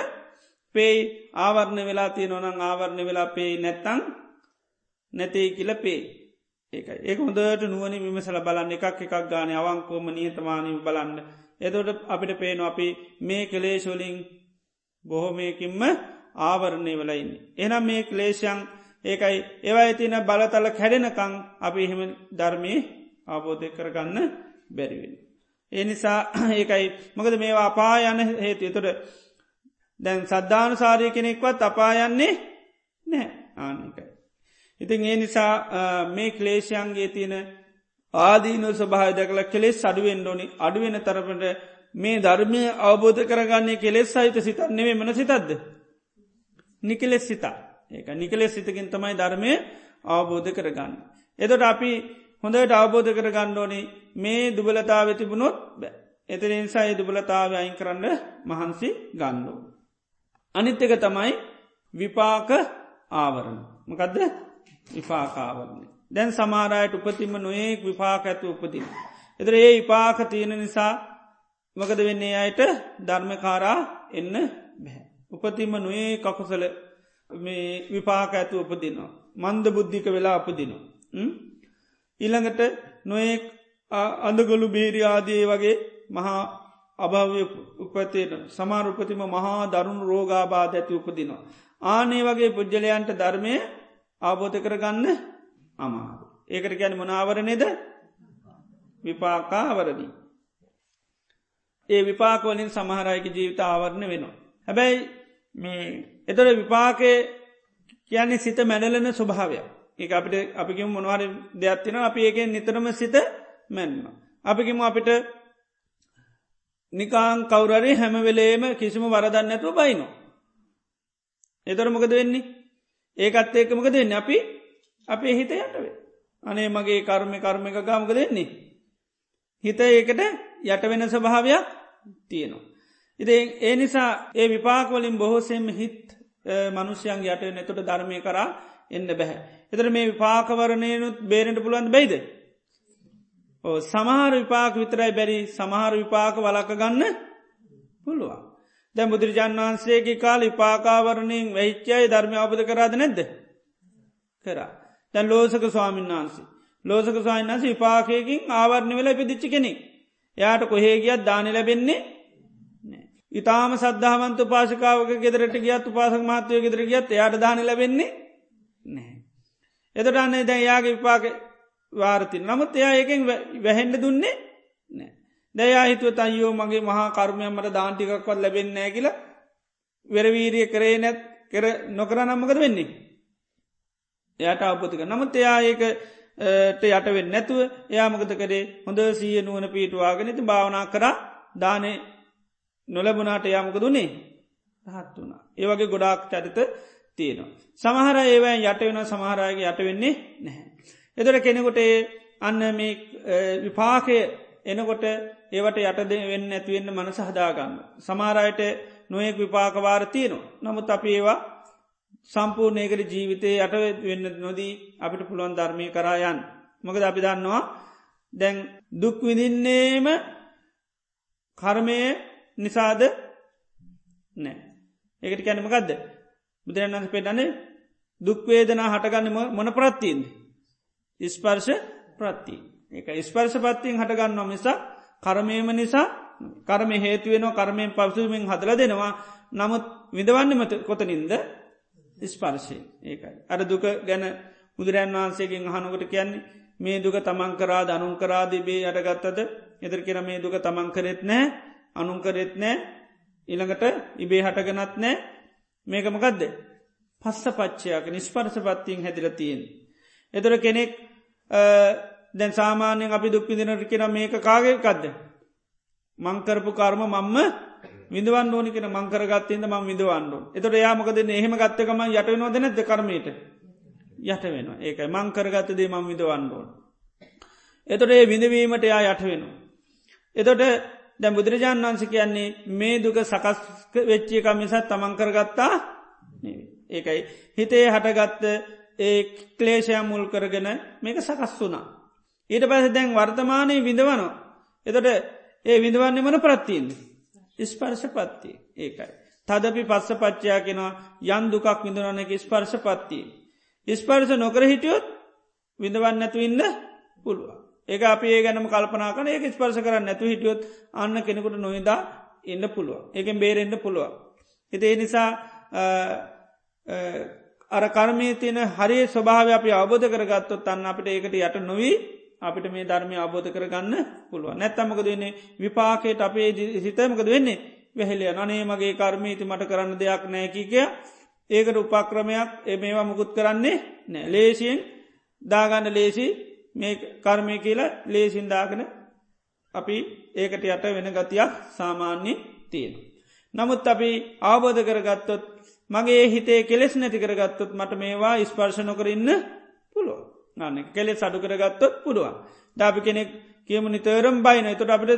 Speaker 1: පේයි ආවරණ වෙලා තිය නොනං ආවරණ වෙලා පේයි නැත්තං නැතේ කියල පේ ඒක ඒක හොඳට නුවනි විමසල බලන්න. එකක් එකක් ගාන අවංකෝම නියතමානය බලන්න. එතොට අපිට පේන අපි මේ කලේශවලින් බොහොමයකින්ම ආවරණය වෙලයින්නේ. එනම් මේ කලේෂයන් ඒකයි. ඒවයි තින බලතල කැඩෙනකං අපි එහෙම ධර්මය අවබෝධය කරගන්න බැරිවෙන. ඒ නිසා ඒකයි. මකද මේවා අපා යන හේතු තොට දැන් සද්ධාන සාරය කෙනෙක්වත් අපායන්නේ නෑ ආනකයි. ඉතින් ඒ නිසා මේ ක්ලේෂයන්ගේ තියෙන ආදීනු සභාය දැකල කෙලෙස් අඩුවෙන් ඩෝනි අඩුවෙන තරපට මේ ධර්මය අවබෝධ කරගන්නේ කෙලෙස් සහිත සිතත් නෙවේ මන සිතත්ද. නිකලෙස් සිතා ඒක නිකලෙස් සිතකින් තමයි ධර්මය අවබෝධ කරගන්න. එදොට අපි හොඳට අවබෝධ කරගන්න ඕනි මේ දුබලතාව තිබුණොත් බෑ. එතන නිසායි දුබලතාව අයින් කරන්න මහන්සි ගන්නඩෝ. අනිත් එක තමයි විපාක ආවරණ. මකදද විපාකාවරණ. දැන් සමාරයට උපතිම නොඒක් විපාක ඇතු උපතින. එතර ඒ විපාක තියෙන නිසා මකද වෙන්නේ අයට ධර්මකාරා එන්න බැහැ. උපතිම නොඒ කකුසල මේ විපාක ඇතු උපදිනවා. මන්ද බුද්ධික වෙලා අපදිනවා. ඊළඟට නොඒක් අඳගොලු බේරි ආදයේ වගේ මහා අභාවය උපතයට සමාරුපතිම මහා දරුණු රෝගාබාධ ඇති උපදිනවා. ආනේ වගේ පුද්ජලයන්ට ධර්මය ආබෝධ කරගන්න අමාරු. ඒකට ගැන මනාවරණෙද විපාකාවරණී. ඒ විපාකවලින් සමහරයක ජීවිත ආවරණ වෙනවා. හැබැයි මේ එතොට විපාකය කියන්නේ සිත මැඩලන ස්වභාවය ඒ අපිට අපිකිම මොනවාර දෙයක්ත්තින අපි ඒකෙන් නිතරම සිත මැන්ම. අපිකිම අපිට නිකාං කවුරරි හැමවෙලේම කිසිම වරදන්න ඇතුව බයිනවා. එතර මොකද වෙන්නේ ඒකත් ඒක මොකද වෙන්න අපි අපේ හිත යටවේ. අනේ මගේ කර්මය කර්මක ගාමක දෙන්නේ. හිත ඒකට යට වෙන ස්වභාවයක් තියෙනවා. ඉති ඒ නිසා ඒ විපාකවලින් බොහෝසෙම හිත් මනුෂ්‍යයන් යට නැතුට ධර්මය කරා එන්න බැහැ. එතර මේ විපාකවරණයනුත් බේරෙන්ට පුළුවන් බයිද. සමහර විපාක විතරයි බැරි සමහර විපාක වලක ගන්න පුළුවන්. දැ බුදුරජාන් වහන්සේගේ කාල විපාකාවරණයෙන් වැහිච්චයි ධර්මය අවබධ කරාද නැද්ද. කරා. දැන් ලෝසක ස්වාමීන් වහන්සේ. ලෝසක ස්වාමන් වන්ස විපාකයකින් ආවරණය වෙලා පිදිච්චි කෙනෙ. යායට කොහේ ගියත් දානි ලැබෙන්නේ ඉතාම සද්ධාවන්ත පාශකාවක ගෙදරට ගියත් උපාසක මහත්තයෝ ගෙදර ගියත් යායට දාන ලැබෙන්නේ නෑ. එතට අන්නේ දැන් යාගේ විපාක වාර්ති නමුත් එයා ඒකෙන් වැහෙන්ඩ දුන්නේ නෑ. දැයා හිතුව අයෝ මගේ මහා කර්මයමට දාන්ටිකක්වත් ලැබෙන්නෑ කියල වෙරවීරිය කරේ නැත් කර නොකර නම්මකද වෙන්නේ. එයට අවපතික නමුත් එයා ඒක යටවෙන් නැතුව එයාමකත කරේ හොඳ සීය නුවන පීටවාගෙන ති භාවනා කර දානය නොලබුණට යාමක දුන්නේ රහත් වුණා. ඒවගේ ගොඩාක් චරිත තියෙනවා. සමහර ඒවයි යට වෙන සමහරයගේ යට වෙන්නේ නැහැ. එතොට කෙනෙකුට අන්න මේ විපාකය එනකොට ඒවට යටද වෙන්න ඇතිවෙන්න මනස හදාගන්න. සමාරයට නොයෙක් විපාකවාර තියනවා. නමුත් අපි ඒවා සම්පූර්ණයකට ජීවිතය යට වෙන්න නොදී අපිට පුළුවන් ධර්මය කරායන්. මකද අපි දන්නවා දැන් දුක්විදින්නේම කර්මය නිසාද නෑ. ඒකට කැනමකක්ද බුදුරන් පෙටනේ දුක්වේදනා හටගන්නම මොන ප්‍රත්තිීන්ද. ඉස්පර්ශ ප්‍රත්තිී. එක ස්පර්ශ පත්තියෙන් හටගන්න මිසා කරමයම නිසා කරම හේතුවෙන කරමයෙන් පවසුමින් හදල දෙනවා නමුත් විදවන්නමත කොතනින්ද ස්පර්ශය ඒකයි. අර දුක ගැන බුදුරන් වහන්සේගෙන් අහනුකට කියන්නේ මේ දුක තමන් කරා දනුන් කරාදිබේ අටගත්තද එදර කියර මේ දුක තමන් කරෙත් නෑ අනුන් කරෙත් නෑ ඉළඟට ඉබේ හටගනත් නෑ මේකමකදද පස්ස පච්චයක් නිස්පර්ස පත්තියෙන් හැදිලතියෙන්. එතොර කෙනෙක් දැන් සාමාන්‍යයෙන් අපි දුක්පිදිනට කෙන මේක කාගකක්ද. මංකරපු කර්ම මම්ම විදවන් ඕනි කෙන මංකරගත්තයද ම විදවන්නු. එතට යාමකද එහෙම ගත්තකම යට නොද නැද කරමයට යට වෙන ඒකයි මංකරගත්තදේ මං විදවන්නඩෝන්. එතොට ඒ විඳවීමට යා යට වෙනවා. එතොට දැ බුදුරජාණන් වන්ස කියන්නේ මේ දුක සකස් වෙච්චික මිසත් තමන්කරගත්තා ඒකයි හිතේ හටගත්ත ඒ ක්ලේෂය මුල් කරගෙන මේක සකස් වුනා. ඊට පස දැන් වර්තමානය විඳවනවා. එතට ඒ විඳවන්නේ මන ප්‍රත්තිීන්ද. ස්පර්ශ පත්ති ඒකයි. තදපි පස්ස පච්චයා කෙනවා යන් දුකක් විඳවනක ස්පර්ශ පත්තිී. ස්පර්ශ නොකර හිටියොත් විඳවන්න නැතු ඉන්න පුළුව. ඒ අපි ඒ ගැනම කල්පනා කන ඒක ස්පර්ශ කරන්න නැතු හිටියොත් අන්න කෙනෙකුට නොවිදා ඉන්න පුළුව. ඒකෙන් බේරෙන්න්න පුළුව. එති ඒ නිසා අර කර්මී තියන හරි ස්වභාව අපි අවබෝධ කරගත්තොත් අන්න අපිට ඒකට යට නොවී අපිට මේ ධර්මය අබෝධ කරගන්න පුළුව නැත්තමකද වෙන්නේ? විපාකයට අපේ සිතමකද වෙන්නේ? වැහෙලිය අනේ මගේ කර්මීති මට කරන්න දෙයක් නෑකිකය ඒකට උපක්‍රමයක් ඒ මේවා මුකුත් කරන්නේ නෑ ලේසියෙන් දාගන්න ලේසි මේ කර්මය කියලා ලේසින් දාගන අපි ඒකට යට වෙන ගතියක් සාමාන්‍ය තියෙන. නමුත් අපි ආබෝධ කරගත්තොත් මගේ හිතේ කෙලෙස් නැති කරගත්තොත් මට මේවා ස්පර්ශ නොකරන්න පුළුව. න කෙලෙ සඩු කරගත්තොත් පුළුවන්. ඩාපි කෙනෙක් කියමු නිතරම් බයින එතුට අපට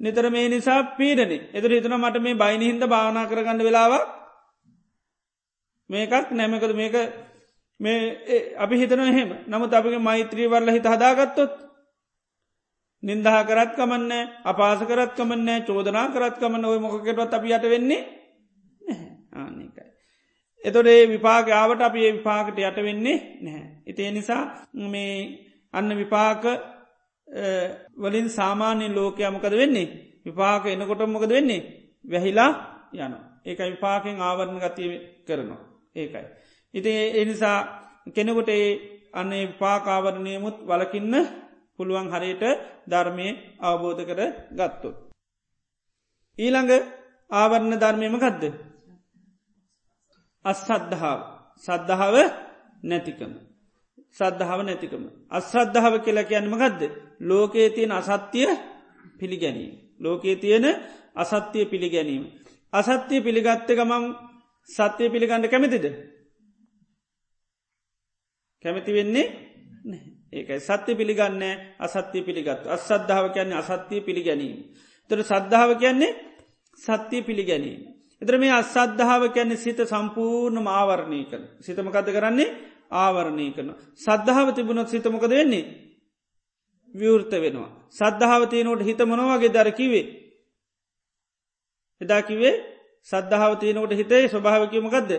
Speaker 1: නිතර මේ නිසා පීඩන එතුර හිතන මට මේ බයින හින්ද භාවනා කරගන්න වෙලාවක් මේකක් නැමකද මේක මේ අපි හිතන එහෙම. නමුත් අපගේ මෛත්‍රී වල්ල හිත හදාගත්තොත් නින්දහ කරත් කමන්න අපාස කරත් කමන්න චෝදනා කරත් කමන්න ඔය මොකකටවත් අපි යට වෙන්නේ ආනකයි. එතොඩේ විපාක ආවට අපි ඒ විපාකට යට වෙන්නේ නැහැ. ඉතිේ නිසා මේ අන්න විපාක වලින් සාමාන්‍ය ලෝකයමකද වෙන්නේ විපාක එනකොට මොකද වෙන්නේ වැහිලා යන ඒක විපාකෙන් ආවරණ ගතිය කරනවා ඒකයි. ඉති එනිසා කෙනෙකුට ඒ අන්නේ විපාකාවරණයමුත් වලකින්න පුළුවන් හරියට ධර්මය අවබෝධ කර ගත්තොත්. ඊළඟ ආවරණ ධර්මයම ගදද. අස්සද්ධාව සද්ධාව නැතිකම. සද්ධාව නැතිකම. අශ්‍රද්ධාව කියලා කියන්නම ගදද. ලෝකයේ තියෙන අසත්‍යය පිළිගැනීම. ලෝකයේ තියෙන අසත්‍යය පිළිගැනීම. අසත්‍යය පිළිගත්ත ගමන් සත්‍යය පිළිගන්න කැමතිද. කැමති වෙන්නේ ඒකයි සත්‍ය පිළිගන්න අසත්‍යය පිළිගත්තු අසද්ධාව කියන්නේ අසත්‍යය පිළිගැනීම. තොර සද්ධාව කියන්නේ සත්‍යය පිළිගැනීම. එතර මේ අසද්ධාව කියන්නේ සිත සම්පූර්ණ ආවරණය කන සිතමකද කරන්නේ ආවරණය කරන. සද්ධාව තිබුණොත් සිතමකද වෙන්නේ. විවෘත වෙනවා. සද්ධාවතියනෝට හිත මොනවගේ දරකිවේ. එදාකිවේ සද්ධාවතියනෝට හිතේ ස්වභාවකීමකක්ද.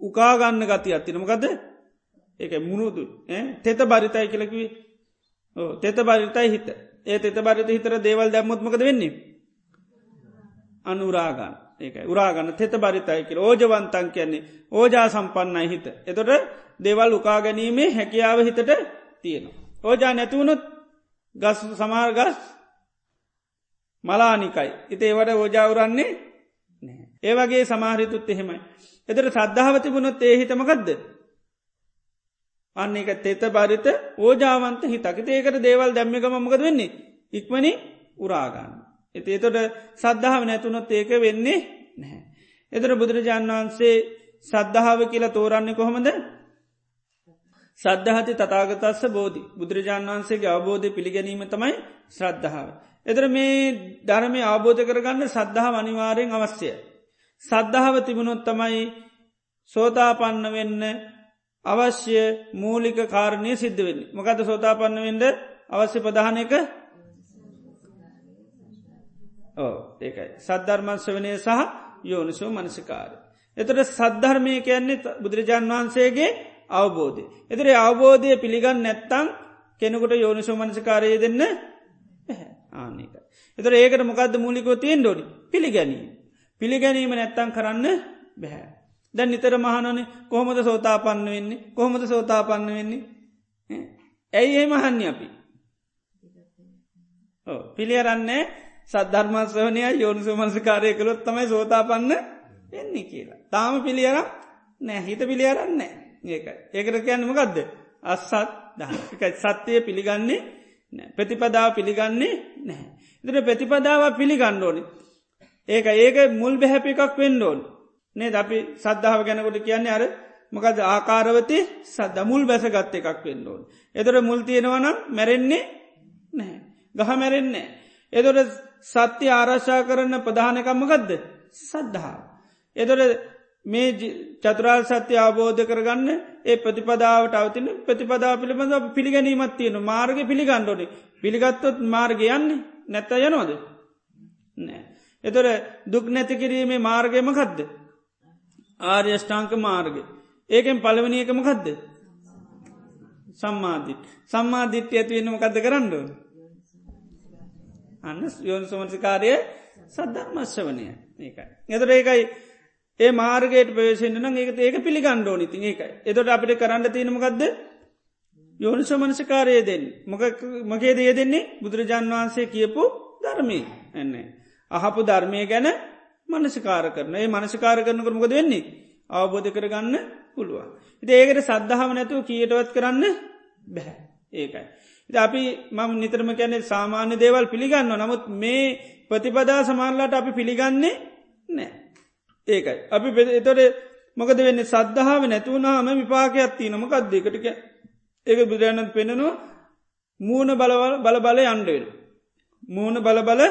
Speaker 1: උකාගන්න ගති අත්තිනමකද ඒක මුණුදු තෙත බරිතයි කියලකිවේ තෙත බරිතයි හිත ඒ තෙත බරිත හිතර දේවල් දැම්මොත්මකද වෙන්නේ. අනුරාගන්න ඒක උරාගන්න තෙත බරිතයි කියල ඕජවන්තන් කියන්නේ ඕජා සම්පන්නයි හිත. එතොට දෙවල් උකා ගැනීමේ හැකියාව හිතට තියෙනවා. ඕජා නැතිවුණොත් ගස් සමාර්ගස් මලානිකයි. ඉති ඒවට ඕජාවරන්නේ ඒවගේ සමාහිතුත් එහෙමයි. එතට සද්ධාවතිබුණොත් ඒ හිතමකක්ද. අන්න එක තෙත බරිත ඕජාවන්ත හිතක ඒකට දේවල් දැම්මිකම මොකද වෙන්නේ. ඉක්මනි උරාගන්න. එති එතොට සද්ධාව නැතුනොත් ඒක වෙන්නේ නැහැ. එතර බුදුරජාණන් වහන්සේ සද්ධාව කියලා තෝරන්නේ කොහොමද සද්ධහති තතාගතස්ස බෝධි බුදුරජාණන් වහන්සේගේ අවබෝධය පිළිගැනීම තමයි ශ්‍රද්ධාව. එතර මේ ධර්මය අවබෝධ කරගන්න සද්ධහා අනිවාරයෙන් අවශ්‍යය. සද්ධාව තිබුණොත් තමයි සෝතාපන්න වෙන්න අවශ්‍ය මූලික කාරණය සිද්ධ වෙන්න. මොකද සෝතාපන්න වෙන්ඩ අවශ්‍ය ප්‍රධානක ඕ ඒකයි සද්ධර්මංශ වනය සහ යෝනිසෝ මනසිකාර. එතට සද්ධර්මය කියන්නේ බුදුරජාන් වහන්සේගේ අවබෝධය. එතරේ අවබෝධය පිළිගන්න නැත්තං කෙනෙකුට යෝනිසෝ මනසිකාරය දෙන්න ආනක. එතර ඒකට මොකක්ද මූලිකෝ තියෙන් ඩොඩි පිළිගැනීම. පිළිගැනීම නැත්තං කරන්න බැහැ. දැන් නිතර මහනනේ කොහොමද සෝතාපන්න වෙන්නේ කොහොමද සෝතාපන්න වෙන්නේ ඇයි ඒ මහන්න අපි පිළියරන්නේ සද්ධර්මස්වනය යෝනිසු මනසිකාරය කළොත් තමයි සෝතාපන්න එන්නේ කියලා. තාම පිළියර නෑ හිත පිළියරන්නේ ඒකයි. ඒකට කියන්නම ගදද. අස්සත් දහකයි සත්‍යය පිළිගන්නේ ප්‍රතිපදාව පිළිගන්නේ නැහැ. ඉදිර ප්‍රතිපදාව පිළිගන්න ඕනි. ඒක ඒක මුල් බැහැපි එකක් වෙන්න ඕන්. නේ අපි සද්ධාව ගැනකොට කියන්නේ අර මොකද ආකාරවති සදමුල් බැසගත්ත එකක් වෙන්න ඕන්. එතොට මුල් තියෙනවනම් මැරෙන්නේ නැහැ. ගහ මැරෙන්නේ. එතොට සත්‍ය ආරශ්ා කරන්න ප්‍රධානකම්මගදද සද්ධහා. එතොට මේ චතුරාල් සත්‍ය අවබෝධ කරගන්න ඒ ප්‍රතිපදාවට අවතින ප්‍රතිපදා පිළිබඳ පිළිගැනීමත් තියෙන මාර්ග පිළිගණ්ඩෝනේ පිළිගත්තොත් මාර්ග යන්නේ නැත්ත යනෝද නෑ. එතොර දුක් නැතිකිරීමේ මාර්ගයමකදද. ආර්යෂ්ඨාංක මාර්ග. ඒකෙන් පළවනියකමකදද. සම්මාධිත් සම්මාධිත්‍ය ඇතිවෙන්නම කද කරන්නඩුව. අන්න යෝන් සමසිකාරය සද්ධර්මශ්‍ය වනය ඒකයි. එතර ඒකයි ඒ මාර්ගයට ප්‍රවේශෙන්න්න නම් ඒක ඒක පිළිගණ්ඩෝ නිති ඒකයි. එතොට අපිට කරන්න තියෙනමකක්ද යෝනි සමනසිකාරය දෙන්න. මගේ දේ දෙන්නේ බුදුරජාන් වහන්සේ කියපු ධර්මී එන්නේ. අහපු ධර්මය ගැන මනසිකාර කරන ඒ මනසිකාර කරන කරමකද වෙන්නේ අවබෝධ කරගන්න පුළුවන්. ඉති ඒකට සද්ධාව නැතුව කියටවත් කරන්න බැහැ ඒකයි. අපි මම නිතරම කැනෙ සාමාන්‍ය දේවල් පිළිගන්න නමුත් මේ ප්‍රතිපදා සමාන්ලාට අපි පිළිගන්නේ නෑ. ඒකයි. අපි එතොට මොකද වෙන්න සද්ධාව නැතුවනාම විපාකයක් තිය නමකක්දේකටක ඒක බුදුරණත් පෙනෙනවා මූුණ බලවල් බල බල යන්ඩවෙන. මූුණ බල බල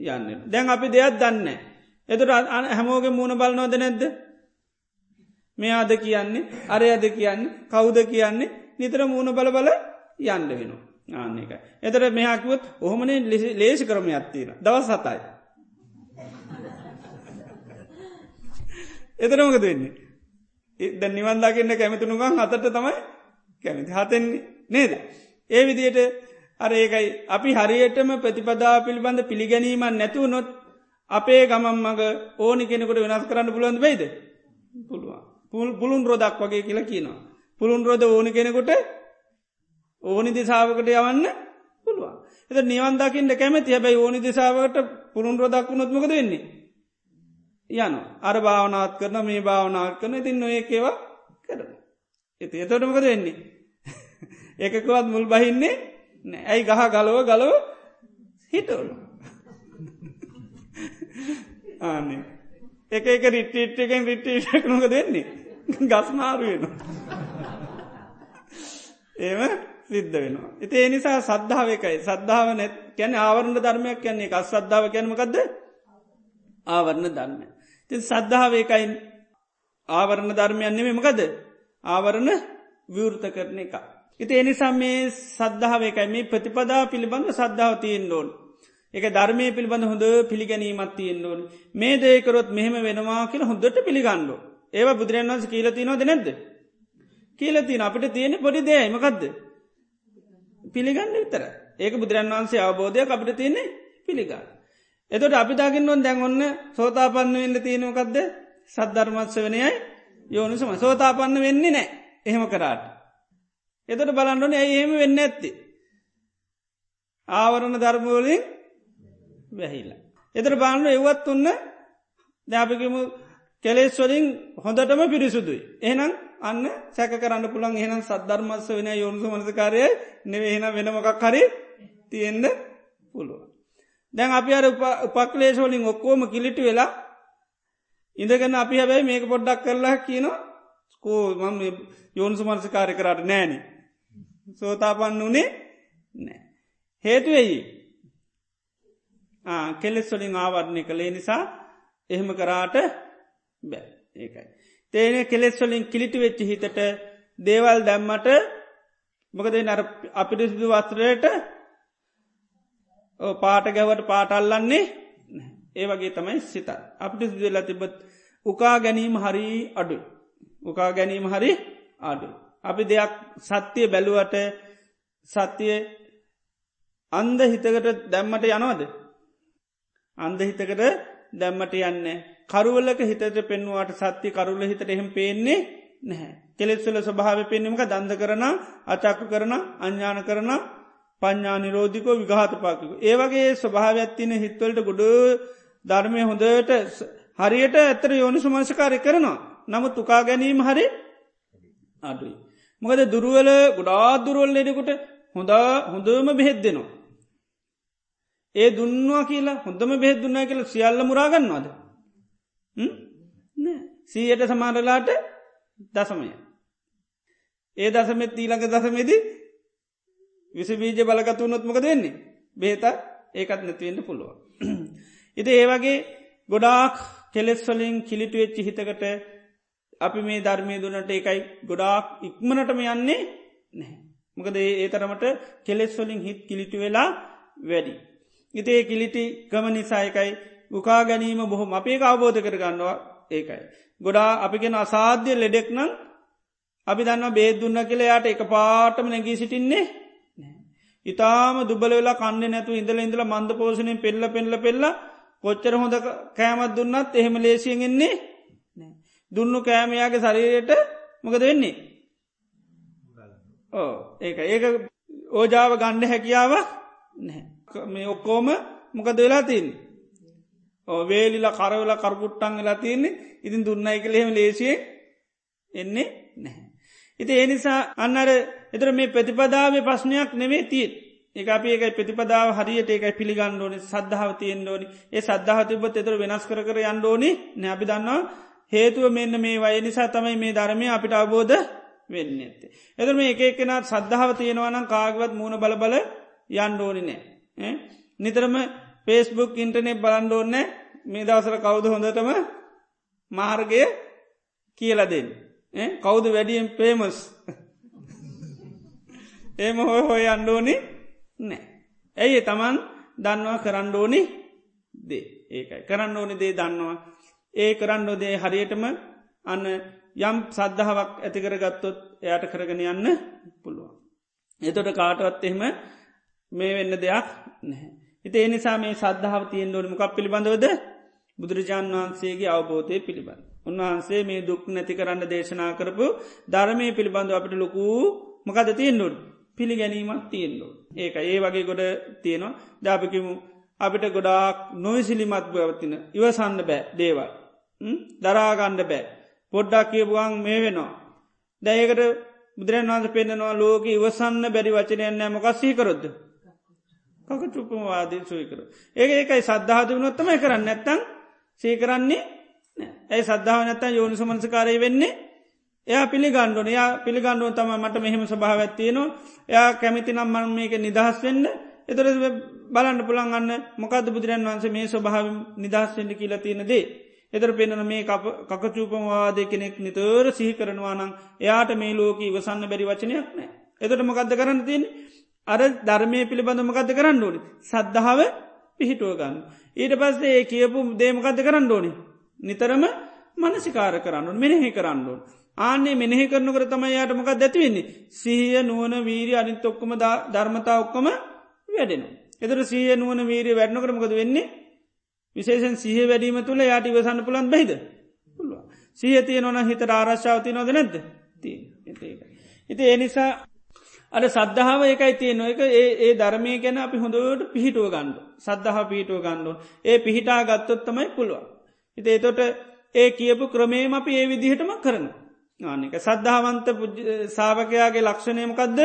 Speaker 1: යන්න. දැන් අපි දෙයක් දන්න. එතුට හැමෝගේ මූුණ බලනොද නැද්ද. මෙයාද කියන්නේ අරය අද කියන්නේ කවුද කියන්නේ නිතර මූුණ බල බල යන්ඩ වෙනවා ආන්න එක. එතර මෙයාකුවත් ඔහොමනේ ලේසි කරම අත්තින දවස් සතයි. එතරමක දෙන්නේ. ද නිවන්දාගන්න කැමතිනුගන් අතට තමයි කැමති හතෙන්නේ නේද. ඒ විදියට අර ඒකයි අපි හරියටම ප්‍රතිපදා පිළිබඳ පිළිගැනීමන් නැතුව නොත් අපේ ගමන් මග ඕනි කෙනෙකුට වෙනස් කරන්න පුළන්ද වෙයිද පුළුවන් පුළුන් රෝදක් වගේ කියලා කියනවා. පුළුන් රෝද ඕනි කෙනෙකුට ඕනි දිසාාවකට යවන්න පුළුවන්. එත නිවන්දකින්ට කැමති හැබැයි ඕනි දිසාාවට පුළුන් රෝදක් වුණොත්මකද වෙන්නේ. යන අර භාවනාත් කරන මේ භාවනාත් කරන ඉතින් නොඒකේවා කරන. එති එතොටමකද වෙන්නේ. එකකවත් මුල් බහින්නේ ඇයි ගහ ගලව ගලව හිටවලු. ආනේ එක එක රිට්ටිට්ටකෙන් රිට්ටිටකනක දෙන්නේ ගස්මාරු වෙන. ඒම සිද්ධ වෙනවා. ඉති ඒ නිසා සද්ධාව එකයි. සද්ධාව නැත් කැන ආවරණ ධර්මයක් කියන්නේ එක සද්ධාව කැනමකක්ද ආවරණ ධර්ම. ති සද්ධාව එකයි. ආවරණ ධර්මයන් නෙමෙමකද ආවරණ විවෘත කරන එක. ඉති එනිසා මේ සද්ධාව එකයි. මේ ප්‍රතිපදා පිළිබඳ සද්ධාව තියෙන් ඩෝන්. එක ධර්මය පිළිබඳ හොඳ පිළිගැනීමත් තියෙන් ඕන. මේ දේකරොත් මෙහෙම වෙනවා කියලා හොඳට පිළිගන්නඩෝ ඒව බුදුරන් වන්ස කියීලතිනොද නැද්ද? කියීලතින අපිට තියෙන පොඩි දේයමකක්ද පිළිගන්න විතර. ඒක බුදුරන් වන්සේ අවබෝධයක් අපිට තියන්නේ පිළිගන්න. එතොට අපි දකින්නොන් දැන් ඔන්න සෝතාපන්න වෙන්න තියෙනවකක්ද සද්ධර්මත්ස වනයයි යෝනිසම. සෝතාපන්න වෙන්නේ නෑ එහෙම කරාට. එතට බලන්නන ඇයි එහෙම වෙන්න ඇත්ති ආවරණ ධර්මෝලින් වැහිලා. එතර බාණ්ඩ එවත් ඔන්න දැපිකම කෙලෙස් වලින් හොඳටම පිරිසුදුයි. එහනම් අන්න සැක කරන්න පුළන් එහනම් සද්ධර්මස්ස වෙන යොන්සු මනසකාරය නෙවෙහෙන වෙනමකක් හරි තියෙන්න්න පුළුව. දැන් අපි අර උපක්ලේශෝලින් ඔක්කෝම කිලිටි වෙලා ඉඳගන්න අපි හැබැයි මේක පොඩ්ඩක් කරලා කියන කෝ මම යෝන්සු මනසකාරය කරට නෑන. සෝතාපන්න වනේ නෑ. හේතුවෙයි කෙලෙස් වලින් ආවරණය කළේ නිසා එහෙම කරාට බෑ ඒකයි. තේන කෙලෙස් වලින් කිලිටි වෙච්චි හිතට දේවල් දැම්මට මොකද නර අපිරිසිදු වස්ත්‍රයට පාට ගැවට පාටල්ලන්නේ ඒ වගේ තමයි සිත. අපිට සිදුවෙලා තිබත් උකා ගැනීම හරි අඩු උකා ගැනීම හරි අඩු. අපි දෙයක් සත්‍යය බැලුවට සත්‍යය අන්ද හිතකට දැම්මට යනවද? අන්දහිතකට දැම්මට යන්න කරුවලක හිතට පෙන්වාට සත්‍ය කරුල හිතට එහෙම පේන්නේ නැහැ. කෙලෙස්වල ස්වභාව පෙන්ීමක දන්ද කරන අචක්කු කරන අඥ්ඥාන කරන පඥ්ඥා නිරෝධිකෝ විගාතපාකික. ඒවගේ ස්වභාවයක්ත්තින හිත්වලට ගොඩ ධර්මය හොඳට හරියට ඇතර යෝනි සුමංසකාරය කරනවා. නමුත් තුකා ගැනීම හරි අඩුයි. මොකද දුරුවල ගොඩා දුරුවල් ලෙඩෙකුට හොඳා හොඳම බෙහෙත් දෙනවා. ඒ දුන්නවා කියලා හොඳම බෙහෙත් දුන්නා කියලා සියල්ල මුරාගන්නවාද සීයට සමාරලාට දසමය ඒ දසමෙත් ඊළඟ දසමේදී විසි බීජ බලගතු නොත්මක දෙන්නේ බේත ඒකත් නැතිවෙන්න පුළුව. ඉති ඒවගේ ගොඩාක් කෙලෙස්වලින් කිලිටු වෙච්චි හිතකට අපි මේ ධර්මය දුනට එකයි ගොඩාක් ඉක්මනටම යන්නේ නැහැ. මොකද ඒ තරමට කෙලෙස්වලින් හිත් කිලිටු වෙලා වැඩි. ඉතේ කිලිටි කම නිසායකයි උකා ගැනීම බොහොම අපේ අවබෝධ කරගන්නවා. ඒකයි. ගොඩා අපිගෙන අසාධ්‍ය ලෙඩෙක් නම් අපි දන්න බේදුන්න කියල යායට එක පාටම නැගී සිටින්නේ ඉතාම දුබල වෙලා කන්න නැතු ඉඳල ඉඳල මන්ද පෝෂණයෙන් පෙල්ල පෙල්ල පෙල්ල කොච්චර හොඳ කෑමත් දුන්නත් එහෙම ලේසියෙන්ෙන්නේ දුන්නු කෑමයාගේ ශරීරයට මොකද වෙන්නේ? ඕ ඒක ඒක ඕජාව ගණ්ඩ හැකියාව නැහැ. මේ ඔක්කෝම මොකද වෙලා තින් වේලිලා කරවෙලා කරපුට්ටන් වෙලා තියන්නේ ඉතින් දුන්නයි කළෙහෙම ලේසියෙන් එන්නේ නැහැ. ඉති ඒ නිසා අන්නර එතර මේ ප්‍රතිපදාව ප්‍රශ්නයක් නෙවේ තිීත් ඒ අපි ඒකයි ප්‍රතිපදාව හරියට ඒකයි පිළිගන්න ඕනි සද්ධාව තියෙන් ඕනි ඒ සද්ධාව තිබත් එතර වෙනස් කර කර යන්න ඕනි නැබි දන්නවා හේතුව මෙන්න මේ වය නිසා තමයි මේ ධර්මය අපිට අවබෝධ වෙන්න ඇත්තේ. එතර මේ එක එකනත් සද්ධාව තියෙනවනම් කාගවත් මූුණ බල බල යන්න ඕනි නෑ. නිතරම පේස්බුක් ඉන්ටනෙ බලන්ඩෝන්න මේ දවසර කවුද හොඳටම මාර්ගය කියල දෙන්න. කෞුද වැඩියෙන් පේමස් ඒම හොය හොය අන්ඩෝනි නෑ. ඇයි තමන් දන්නවා කරණ්ඩෝනි දේ ඒකයි කරන්න ඕනි දේ දන්නවා. ඒ කරන්න දේ හරියටම අන්න යම් සද්ධාවක් ඇතිකර ගත්තොත් එයට කරගෙන යන්න පුළුවන්. එතොට කාටවත් එහෙම මේ වෙන්න දෙයක් නැහැ. හිත එනිසා මේ සද්ධාව තියෙන් ඩෝනි මොකක් පිළිබඳවද බුදුරජාණන් වහන්සේගේ අවබෝධය පිළිබඳ. උන්වහන්සේ මේ දුක් නැති කරන්න දේශනා කරපු ධර්මය පිළිබඳව අපට ලොකූ මකද තියෙන්ඩුන් පිළිගැනීමක් තියෙන්ඩු. ඒක ඒ වගේ ගොඩ තියෙනවා ජාපකිමු අපිට ගොඩාක් නොවිසිලිමත් බවතින ඉවසන්න බෑ දේවල්. දරාගණ්ඩ බෑ. පොඩ්ඩක් කියපුුවන් මේ වෙනවා. දැයකට බුදුරන් වන්ස පෙන්න්නවා ලෝක ඉවසන්න බැරි වචනයන්න මොකක්සී කරොද්ද. කක චුපමවාදී සුයි කර. ඒ ඒකයි සද්ධාතුවනොත්තමයි කරන්න. නැත්තං සීකරන්නේ ඇයි සද්ධාව නැත්තන් යෝනි සමන්සකාරය වෙන්නේ? එයා පිළිගණ්ඩුවන යා පිළිගණ්ඩුව තම මට මෙහෙම සභාව ඇත්තියනවා එයා කැමිති නම් මන් මේක නිදහස් වෙන්න. එතර බලන්න පුළන්ගන්න මොකද බුදුරන් වන්සේ මේ ස්වභාව නිදහස්වෙන්ට කියලා තියෙනදේ එතර පෙන්නන මේ කකචූපමවාදය කෙනෙක් නිතර සිහි කරනවා නම් එයාට මේ ලෝක ඉවසන්න බැරි වචනයක් නෑ එතට මොකක්ද කරන්න තින් අර ධර්මය පිළිබඳ මොකක්ද කරන්න ඕනි? සද්ධාව පිහිටුව ගන්න. ඊට පස්සේ ඒ කියපු දේමකක්ද කරන්න ඕනි? නිතරම මනසිකාර කරන්න මෙනෙහි කරන්නුවන් ආන්නේ මෙනෙහි කරනකර තමයි යායට මොකක් දැතිවෙන්නේ සීය නුවන වීරී අනිත් ඔක්කොම ධර්මතා ඔක්කොම වැඩෙන. එතර සීය නුවන වීරී වැඩනකරමකද වෙන්නේ? විශේෂන් සහ වැඩීම තුළ යාට ඉවසන්න පුළන් බයිද? පුළුව. සීහතිය නොන හිත ආරශ්ාවති නොද නැද්ද? ඉති ඒ නිසා අට සද්ධාව එකයි තිය නොක ඒ ධර්මය ගැන අපි හොඳට පිහිටුව ගණ්ඩු සද්ධහ පිහිටුව ගණ්ඩුවන් ඒ පිහිටා ගත්තොත්තමයි පුළුවන්. ඉති එතොට ඒ කියපු ක්‍රමේම අපි ඒ විදිහටම කරන. ආනික සද්ධාවන්ත සාාවකයාගේ ලක්ෂණයමකක්ද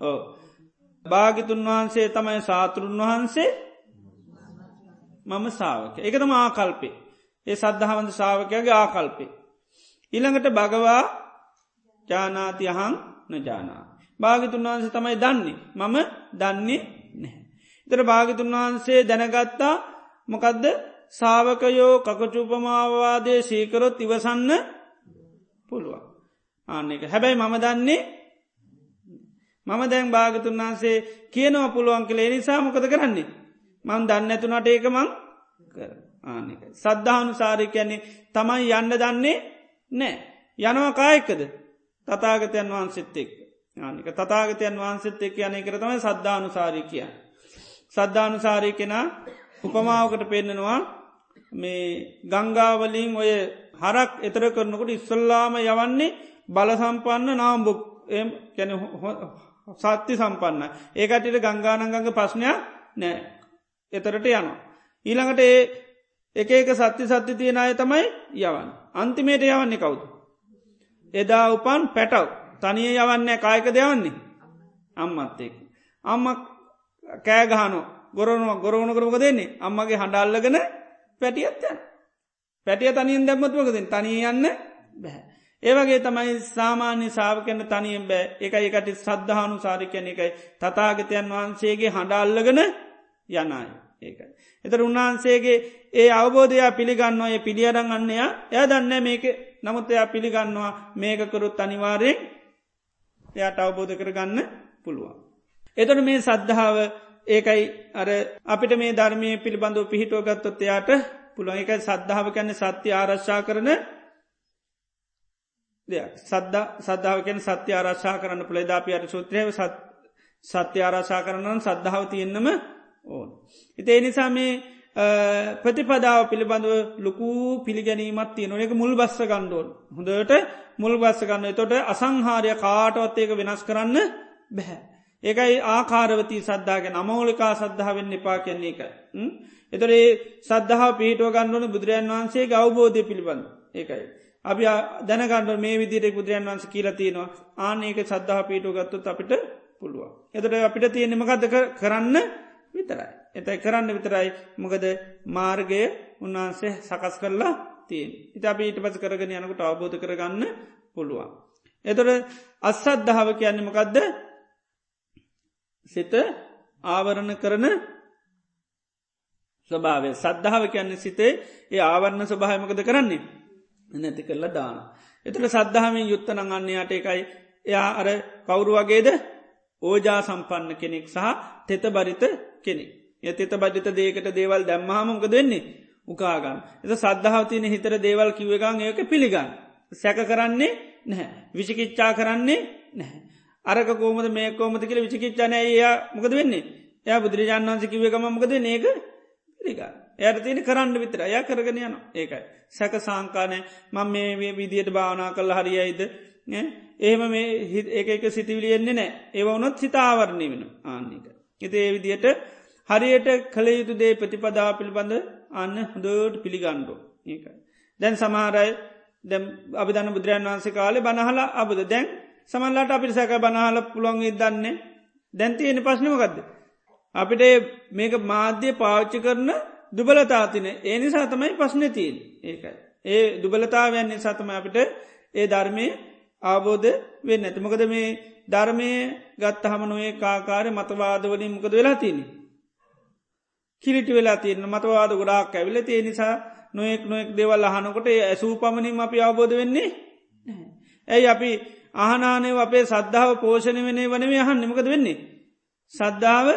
Speaker 1: ඕ භාගිතුන් වහන්සේ තමයි සාතුරුන් වහන්සේ. මම සාාවක එකතම ආකල්පේ. ඒ සද්ධාවන්ත ශාවකයාගේ ආකල්පේ. ඉළඟට භගවා ජානාතියහං නජානා. භාගිතුන් වහන්සේ තමයි දන්නේ මම දන්නේ නැහැ. ඉතර භාගිතුන් වහන්සේ දැනගත්තා මොකදද සාාවකයෝ කකචුපමාවාදය සීකරොත් ඉවසන්න පුළුවන්. ආන්න එක හැබැයි මම දන්නේ මම දැන් භාගතුන් වහන්සේ කියනව පුළුවන් කළේ නිසා මොකද කරන්නේ. මං දන්න ඇතුනට ඒක මං කර ආනක. සද්ධානු සාරි කියන්නේ තමයි යන්න දන්නේ නෑ. යනවා කායකද තතාගතයන් වහන්සෙත් එක් ආනික තතාගතයන් වහන්සෙත් එක් යන කරතම සද්ධානු සාරී කිය. සද්ධානු සාරී කෙනා උපමාවකට පෙන්නෙනවා මේ ගංගාවලින් ඔය හරක් එතර කරනකොට ඉස්සල්ලාම යවන්නේ බල සම්පන්න නාම්බුක් කැන සත්‍ය සම්පන්න ඒකටට ගංගානංගඟ ප්‍රශ්නයක් නෑ එතරට යනවා. ඊළඟට ඒ එක එක සත්‍ය සත්‍ය තියෙන අය තමයි යවන්න. අන්තිමේට යවන්නේ කවුද. එදා උපන් පැටව්. තනිය යවන්නේ කායක දෙවන්නේ අම්මත්තෙක්. අම්ම කෑගහනෝ ගොරනුව ගොරවුණ කරමක දෙන්නේ අම්මගේ හඬල්ලගෙන පැටියත් යන. පැටිය තනියෙන් දැම්මත්මකද තනිය යන්න බැහැ. ඒවගේ තමයි සාමාන්‍ය සාාවකන්න තනියෙන් බෑ. එක එකට සද්ධානු සාරිකයන එකයි තතාගතයන් වහන්සේගේ හඬල්ලගෙන යනයි ඒකයි. එතර උන්වහන්සේගේ ඒ අවබෝධයා පිළිගන්නවා. ඒ පිළියරං අන්නයා එය. දන්න මේක නමුත් එයා පිළිගන්නවා මේකකරුත් අනිවාරයෙන් එයාට අවබෝධ කරගන්න පුළුවන්. එතට මේ සද්ධාව ඒකයි අර අපිට මේ ධර්මය පිළිබඳව පිහිටුව ගත්තොත් එයාට පුළුවන් එකයි සද්ධාව කැන්න සත්‍ය ආරශ්ා කරන දෙයක් සද්ද සද්ධාවකෙන් සත්‍ය ආරශ්ා කරන්න පුළේදාපියට සූත්‍රයව සත්‍ය ආරශා කරනන් සද්ධාව තියෙන්න්නම ඕන. ඉති එනිසා මේ ප්‍රතිපදාව පිළිබඳව ලොකු පිළිගැනීමත් තිය නොක මුල් බස්ස ගණ්ඩෝල් හොඳට මුල් බස්ස ගන්න තොට අසංහාරය කාටවත් ඒක වෙනස් කරන්න බැහැ. ඒකයි ආකාරවති සද්ධාගෙන අමෝලිකා සද්ධාවෙන් එපා කියන්නේ එක. එතොර ඒ සද්ධහා පිහිටුව ගන්නවන බුදුරජන් වහන්සේ අවබෝධය පිළිබඳ ඒකයි. අපි දැනගන්න මේ විදිරෙ බුදුරන් වන්ස කියලතිනවා ආනඒක සද්ධහා පිටුව ගත්තුත් අපිට පුළුව. එතට අපිට තියෙනෙමකද කරන්න විතරයි. එතයි කරන්න විතරයි මොකද මාර්ගය උන්වහන්සේ සකස් කරලා තියෙන්. ඉතා ඊට පස කරගෙන යනකට අවබෝධ කරගන්න පුළුවන්. එතොට අස්සද්ධාව කියන්නේ මොකක්ද සිත ආවරණ කරන ස්වභාවය සද්ධාව කියන්නේ සිතේ ඒ ආවරණ ස්වභායමකද කරන්නේ නැති කරලා දාන. එතුළ සද්ධහමින් යුත්තනං අන්නේයට එකයි එයා අර කවුරු වගේද ඕජා සම්පන්න කෙනෙක් සහ තෙත බරිත කෙනෙක්. ය තෙත බරිත දේකට දේවල් දැම්මහමක දෙන්නේ උකාගන්න. එත සද්ධාවතියන හිතර දේවල් කිව්වගන් ඒක පිළිගන්න. සැක කරන්නේ නැහැ. විචිකිච්චා කරන්නේ නැහැ. අරක කෝමද මේ කෝමති කියල විචිකිච්චානය එයා මොකද වෙන්නේ එය බුදුරජාන් වන්ස කිවකම මොකද නේක පිළිගන්න. එයට තියෙන කරන්න විතර අය කරගෙන යන ඒකයි. සැක සංකානය මං මේ විදියට භාවනා කල්ල හරියයිද ඒම මේ ඒක එක සිතිවිලියෙන්නේ නෑ ඒවනොත් සිතාවරණය වෙන ආන්නක. එති ඒ විදියට හරියට කළ යුතු දේ ප්‍රතිපදා පිළිබඳ අන්න හොදෝට පිළිගණ්ඩෝ ඒකයි. දැන් සමහරයි දැම් අභිධන බුදුරන් වන්සේ කාලේ බනහලා අබද දැන් සමල්ලාට අපිට සැක බනහල පුළොන් දන්නේ දැන්තියෙන පශ්නමකක්ද. අපිට මේක මාධ්‍ය පාච්චි කරන දුබලතාතින ඒ නිසා තමයි පස්්නතිීන් ඒකයි. ඒ දුබලතාවයන්නේ සතම අපිට ඒ ධර්මය ආබෝධ වෙන්න ඇත මොකද මේ ධර්මය ගත්ත හමනුවේ කාකාරය මතවාදවලින් මොකද වෙලා තියනි. කිලිටි වෙලා තියන්න මතවාද ගොඩාක් ඇවිල තිය නිසා නොයෙක් නොෙක් දෙවල් අහනකොට ඇසූ පමණින් අපි අවබෝධ වෙන්නේ. ඇයි අපි අහනානය අපේ සද්ධාව පෝෂණ වනේ වනේ අහන් නිමකද වෙන්නේ. සද්ධාව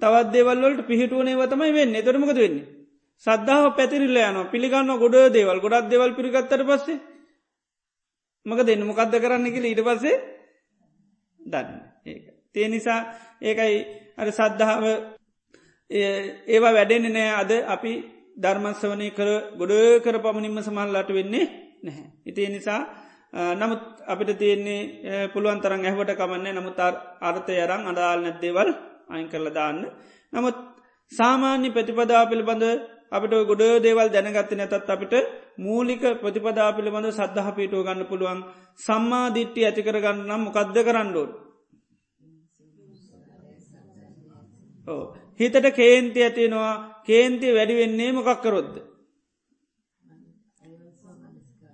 Speaker 1: තවත් දෙවල්ලට පිහිටුවනේ වතමයි වෙන්න තොරමකද වෙන්නේ. සද්ධාව පැතිරිල්ල යන පිළිගන්න ගොඩ දේවල් ගොඩක් දෙවල් පිරිගත්තර පස්සේ මක දෙන්න මොකක්ද කරන්න කියල ඊට පස්සේ දන්න ඒ. තිය නිසා ඒකයි අර සද්ධාව ඒවා වැඩෙන නෑ අද අපි ධර්මස්වනය කර ගොඩ කර පමණින්ම සමහල්ලාට වෙන්නේ නැහැ. ඉතිය නිසා නමුත් අපිට තියෙන්නේ පුළුවන් තරන් ඇහවට කමන්නේ නමුත් අර්ථය අරං අදාල් නැද්දේවල් අයින් කරල දාන්න. නමුත් සාමාන්‍ය ප්‍රතිපදා පිළිබඳ අපිට ගොඩ දේවල් දැනගත්ත නැතත් අපිට මූලික ප්‍රතිපදා පිළිබඳ සද්ධහ පිටුව ගන්න පුළුවන් සම්මා දිට්ටි ඇතිකර ගන්නම් මොකක්ද කරන්නඩෝඩ. හිතට කේන්ති ඇතිෙනවා කේන්ති වැඩි වෙන්නේ මොකක්කරොද්ද.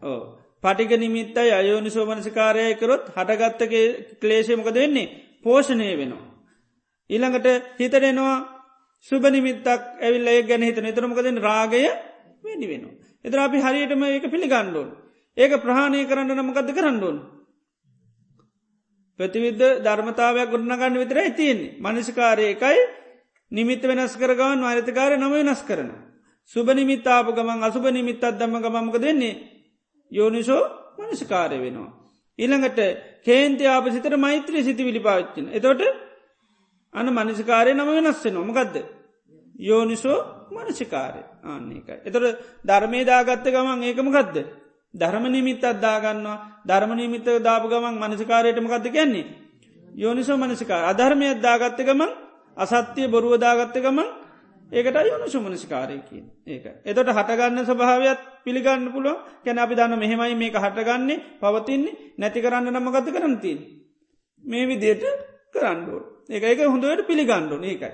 Speaker 1: ඕ පටික නිමිත්තයි අයෝනි සෝමනසිකාරය කරොත් හටගත්ත ක්ලේශයමකද වෙන්නේ පෝෂණය වෙනවා. ඊළඟට හිතටෙනවා සුබනිමිත්තක් ඇවිල්ල ඒ ගැන හිතන එතරමකදෙන් රාගය වැඩි වෙනවා. එතර අපි හරියටම ඒක පිළිගණ්ඩුවන්. ඒක ප්‍රහණය කරන්න නමකද කරන්නඩුවන්. ප්‍රතිවිද්ධ ධර්මතාවයක් ගොඩනගන්න විතර ඇතියන්නේ මනසිකාරය එකයි නිමිත්ත වෙනස් කරගවන් අරිතකාරය නම වෙනස් කරන. සුබ නිමිත්තාප ගමන් අසුබ නිමිත්තත් දම්ම ගමක දෙන්නේ යෝනිසෝ මනසිකාරය වෙනවා. ඊළඟට කේන්ති ආපසිතර මෛත්‍රී සිති විලි පාච්චන. එතොට අන මනසිකාරය නම වෙනස්සේ නොමකක්ද. යෝනිසෝ මනසිකාරය ආන්නේකයි. එතොට ධර්මය දාගත්ත ගමන් ඒකමකක්ද. ධර්ම නිමිත් අද්දාගන්නවා ධර්ම නිමිත්ත දාප ගමන් මනසිකාරයටම ගත්ත කියන්නේ. යෝනිසෝ මනසිකාර අධර්මය අද්දාගත්ත ගමන් අසත්‍යය බොරුවදාගත්ත ගමන් ඒකට යොනු සුමනසිකාරයකින් ඒක. එතොට හටගන්න ස්වභාවයක් පිළිගන්න පුළුව කැන අපි දන්න මෙහෙමයි මේක හටගන්නේ පවතින්නේ නැති කරන්න නමගත කරනතින්. මේ විදියට කරන්නඩුව. ඒක එක හොඳට පිළිගණ්ඩු ඒකයි.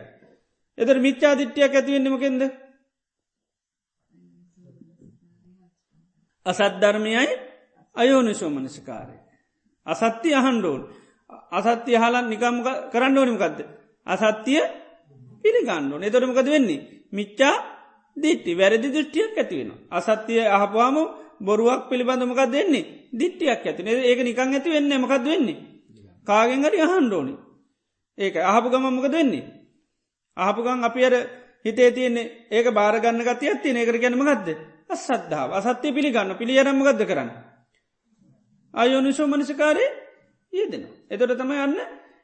Speaker 1: එතර මිච්චා දිට්ටියක් ඇතිවෙන්නමකෙන්ද. අසත්ධර්මයයි අයෝනි සෝමනසිකාරය. අසත්‍ය අහන්ඩෝන් අසත්‍ය හලන් නිකම් කරන්න ඕනිමකක්ද. අසත්‍යය පිළිගන්නඩු එතොරමකද වෙන්නේ මිච්චා දිට්ටි වැරදි දෘෂ්ටියක් ඇතිවෙන. අසත්‍යය අහපුවාම බොරුවක් පිළිබඳමකක් දෙන්නේ දිට්ටියක් ඇතින ඒක නිකං ඇති වෙන්න මකක්ද වෙන්නේ. කාගෙන් හරි අහන්ඩෝනි. ඒක අහපු ගමම්මකද වෙන්නේ. අහපුගන් අපි අර හිතේ තියන්නේ ඒක බාරගන්න ගති ඇත්ති ඒකට ගැනම ගත්ද අසද්ධාව අසත්‍යය පිළිගන්න පිළියරම්ම ගද කරන්න. අයෝනිසෝ මනසිකාරය ඒදෙන. එතොට තම යන්න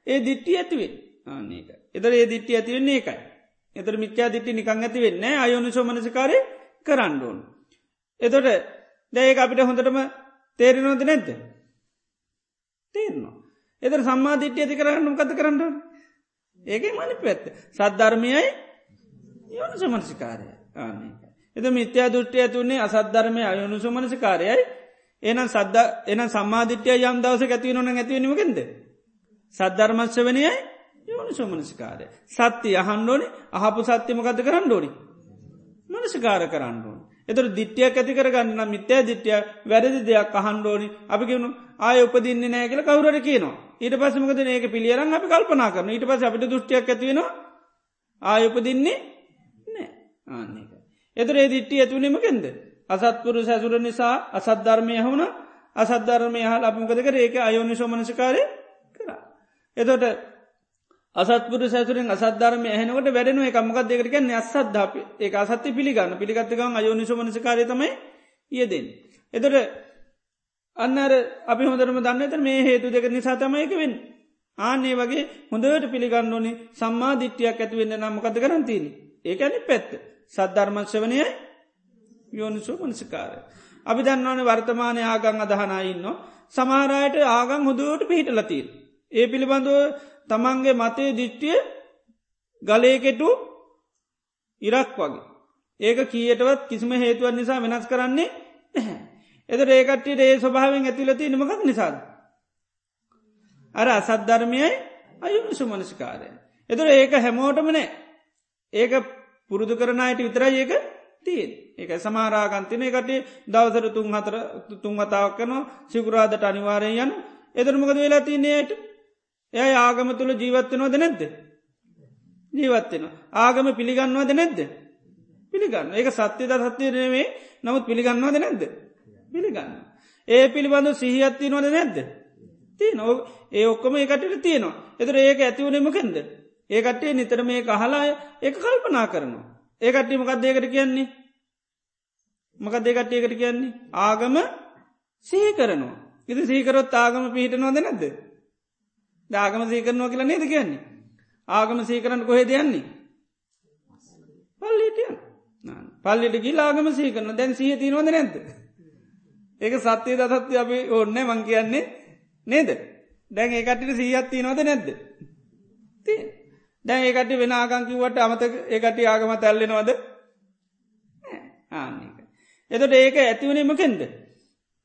Speaker 1: ඒ දිට්ටි ඇතිවේ ආන්නේක. එතර ඒ දිට්ටි ඇතිවෙන්නේ ඒකයි. එතර මිච්චා දිට්ටි නිකං ඇති වෙන්න අයෝනිසෝ මනසිකාරය කරන්නඩෝන්. එතොට දැඒක අපිට හොඳටම තේරෙනෝද නැද්ද. තේරනවා. එතර සම්මාධිට්්‍ය ඇති කරන්න කත කරන්නඩ. ඒක මනි පැත්ත. සද්ධර්මයයි යොනු සමනසිකාරය ආන්නේ. එද මිත්‍යා දෘෂ්ටි ඇතුන්නේ අසද්ධර්මය අයොනු සමනසිකාරයයි එනම් සද්ද එන සම්මාධිට්‍යය යම් දවස ඇතිව නොන ඇතිවෙනීමකෙන්ද. සද්ධර්මශ්‍ය වනයයි යෝනි සෝමනසිකාරය. සත්‍ය අහන්ඩෝනි අහපු සත්‍යමකත කරන්න ඩෝනි. මනසිකාර කරන්න ඕන. එතර දිට්ටියක් ඇති කරගන්න මිත්‍යය දිට්ටිය වැරදි දෙයක් අහන්ඩෝනි අපි කිවුණු ආය උපදින්න නෑ කියල කවුරට කියනවා ඊට පසමකද ඒක පිළියරන් අපි කල්පනා කරන ඊට පස අපිට දෘෂ්ටියක් ඇතිවෙන ආය උපදින්නේ නෑ ආන්නක. එතුරේ දිට්ටි ඇතුනීමකෙන්ද. අසත්පුරු සැසුර නිසා අසද්ධර්මය හුණ අසද්ධර්මය හල් අපමකදක ඒක අයෝනි සෝමනසිකාරය කර. එතොට අසත්පුර සැතුරෙන් අසද්ධර්ම හනකට වැඩනුව. එකමකක් දෙකට කියන්නේ අසද්ධාප ඒ අසත්‍ය පිළිගන්න. පිළිගත්තකම් අයෝනි සෝමනසිකාරය තමයි යෙදෙන්. එතොට අන්නර අපි හොඳරම දන්නත මේ හේතු දෙක නිසා තමයිකවෙන් ආන්නේ වගේ හොඳට පිළිගන්න ඕනි සම්මා දිට්ටියක් ඇතිවෙන්න නම්මකද කරන්තිීන ඒකැනි පැත්ත සද්ධර්මංශවනයයි යෝනිසු මනසිකාරය. අපි දන්නවන වර්තමානය ආගං අදහනයින්න සමාරයට ආගං හොදුවට පිහිටලතිීන්. ඒ පිළිබඳව තමන්ගේ මතේ දිට්ටිය ගලේකෙටු ඉරක් වගේ. ඒක කියටවත් කිසිම හේතුවන් නිසා වෙනස් කරන්නේ එද ඒකට්ටියට ඒ ස්වභාවෙන් ඇතිලති නිමකක් නිසාද. අර අසද්ධර්මයයි අයුනිසු මනසිකාරය. එතුර ඒක හැමෝටමනේ ඒක පුරුදු කරනයට විතරයි ඒක තියෙන් ඒක සමාරාගන්තින එකට දවසර තුන් හතර තුන් වතාවක් කනවා සිකුරාදට අනිවාරය යන එදරමකද වෙලා තියන්නේයට එය ආගම තුළ ජීවත්වනවද නැද්ද? ජීවත්වෙන ආගම පිළිගන්නවද නැද්ද? පිළිගන්න ඒක සත්‍යද සත්‍යයනේ නමුත් පිළිගන්නවද නැද්ද? පිළිගන්න ඒ පිළිබඳ සිහියත්ති නොද නැද්ද? තිය නො ඒ ඔක්කොම ඒකටට තියෙනවා. එතර ඒක ඇතිවනෙමකෙන්ද ඒකටේ නිතර මේ කහලා එක කල්පනා කරනවා. ඒකට්ටි මොකක්දේකට කියන්නේ? මකක් දෙකට්ටියකට කියන්නේ? ආගම සහි කරනවා. ඉති සීකරොත් ආගම පිහිට නොද නැද්ද ආගම සීකරනවා කියලා නේද කියන්නේ? ආගම සීකරන්න කොහෙ දෙයන්නේ පල්ලිටියන් පල්ලිට ගිල් ආගම සීකරන දැන් සිහ තිනවද නැද්ද? ඒක සත්‍යය දසත්ය අපි ඕන්න මං කියන්නේ නේද දැන් ඒකටට සීහත් තිනවද නැද්ද තිය දැන් ඒකට වෙන ආගංකිවට අමත ඒකට ආගම තැල්ලෙනවද ආන්නක. එතට ඒක ඇතිවනීමකෙන්ද.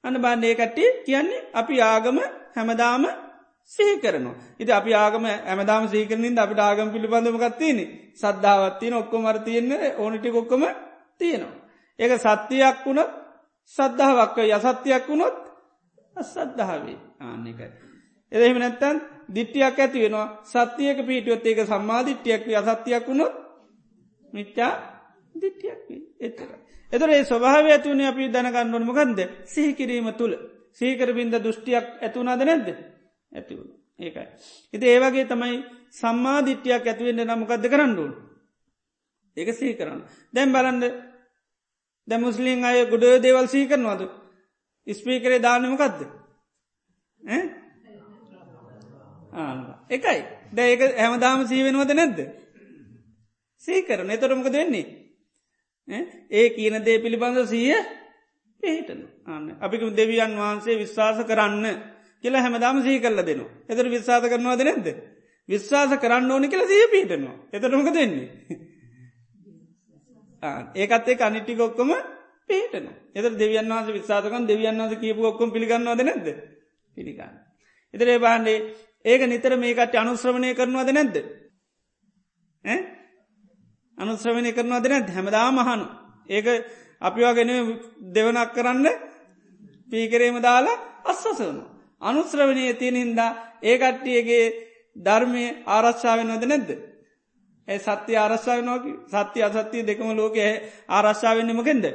Speaker 1: අන්න බන්න ඒකට කියන්නේ අපි ආගම හැමදාම සහි කරනවා. ඉති අපි ආගම ඇමදාම සීකරනින්ද අපිට ආගම පිළිබඳමකත්තියනෙ සද්ධාවත්තියන ඔක්කො මරතියන්න ඕනටි කොක්කොම තියෙනවා. ඒක සත්‍යයක් වුණොත් සද්ධාවක්ක යසත්‍යයක් වුණොත් අසද්ධාවේ ආන්නකයි. එදෙහිම නැත්තන් දිට්ටියක් ඇති වෙනවා සත්‍යයක පිහිටුවත් ඒක සම්මාධිට්ටියක් අසත්‍යයක් වුණොත් මිච්චා දිට්ටියක් එතර. එතර ඒ ස්වභාව ඇතුවන අපි දැනගන්නවනම ගන්ද සිහිකිරීම තුළ සීකරබින්ද දෘෂ්ටියක් ඇතුුණද නැද්ද ඇතිවුණ ඒකයි. ඉති ඒවගේ තමයි සම්මාධිට්ටියක් ඇතිවෙන්න නමකක්ද කරන්නුවන්. ඒක සී කරන්න. දැම් බලන්ද දැ මුස්ලිම් අය ගුඩ දේවල් සී කරනවාද. ස්පීකරේ දානමකක්ද. එකයි දැක හැමදාම සීවෙනවද නැද්ද. සීකරන එතොරමක දෙන්නේ. ඒ කියන දේ පිළිබඳ සීය පිහිටන අන්න අපික දෙවියන් වහන්සේ විශ්වාස කරන්න කියලා හැමදාම සී කරල දෙනවා. එතර විශ්වාස කරනවාද නැද්ද. විශ්වාස කරන්න ඕනි කියලා සිය පිහිටනවා. එතරමක දෙන්නේ. ඒකත් ඒ අනිටිකොක්කොම පිහිටන එත දෙවියන් වහස විශාසකන් දෙවියන් වහස කියපු ඔක්කොම පිළිගන්නවද නැද පිළිගන්න. එතරේ බාන්ඩේ ඒක නිතර මේකට අනුශ්‍රවණය කරනවාද නැද්ද. අනුශ්‍රවණය කරනවාද නැත් හැමදා මහනු. ඒක අපිවාගෙන දෙවනක් කරන්න පීකරේම දාලා අස්සසවනු. අනුශ්‍රවණය තියෙන හින්දා ඒකට්ටියගේ ධර්මය ආරශ්ාවෙන් වද නැද්ද. ඒ සත්‍ය ආරශ්ාවනෝකි සත්‍ය අසත්‍යය දෙකම ලෝක ආරශ්ාවෙන්න්නමකෙන්ද.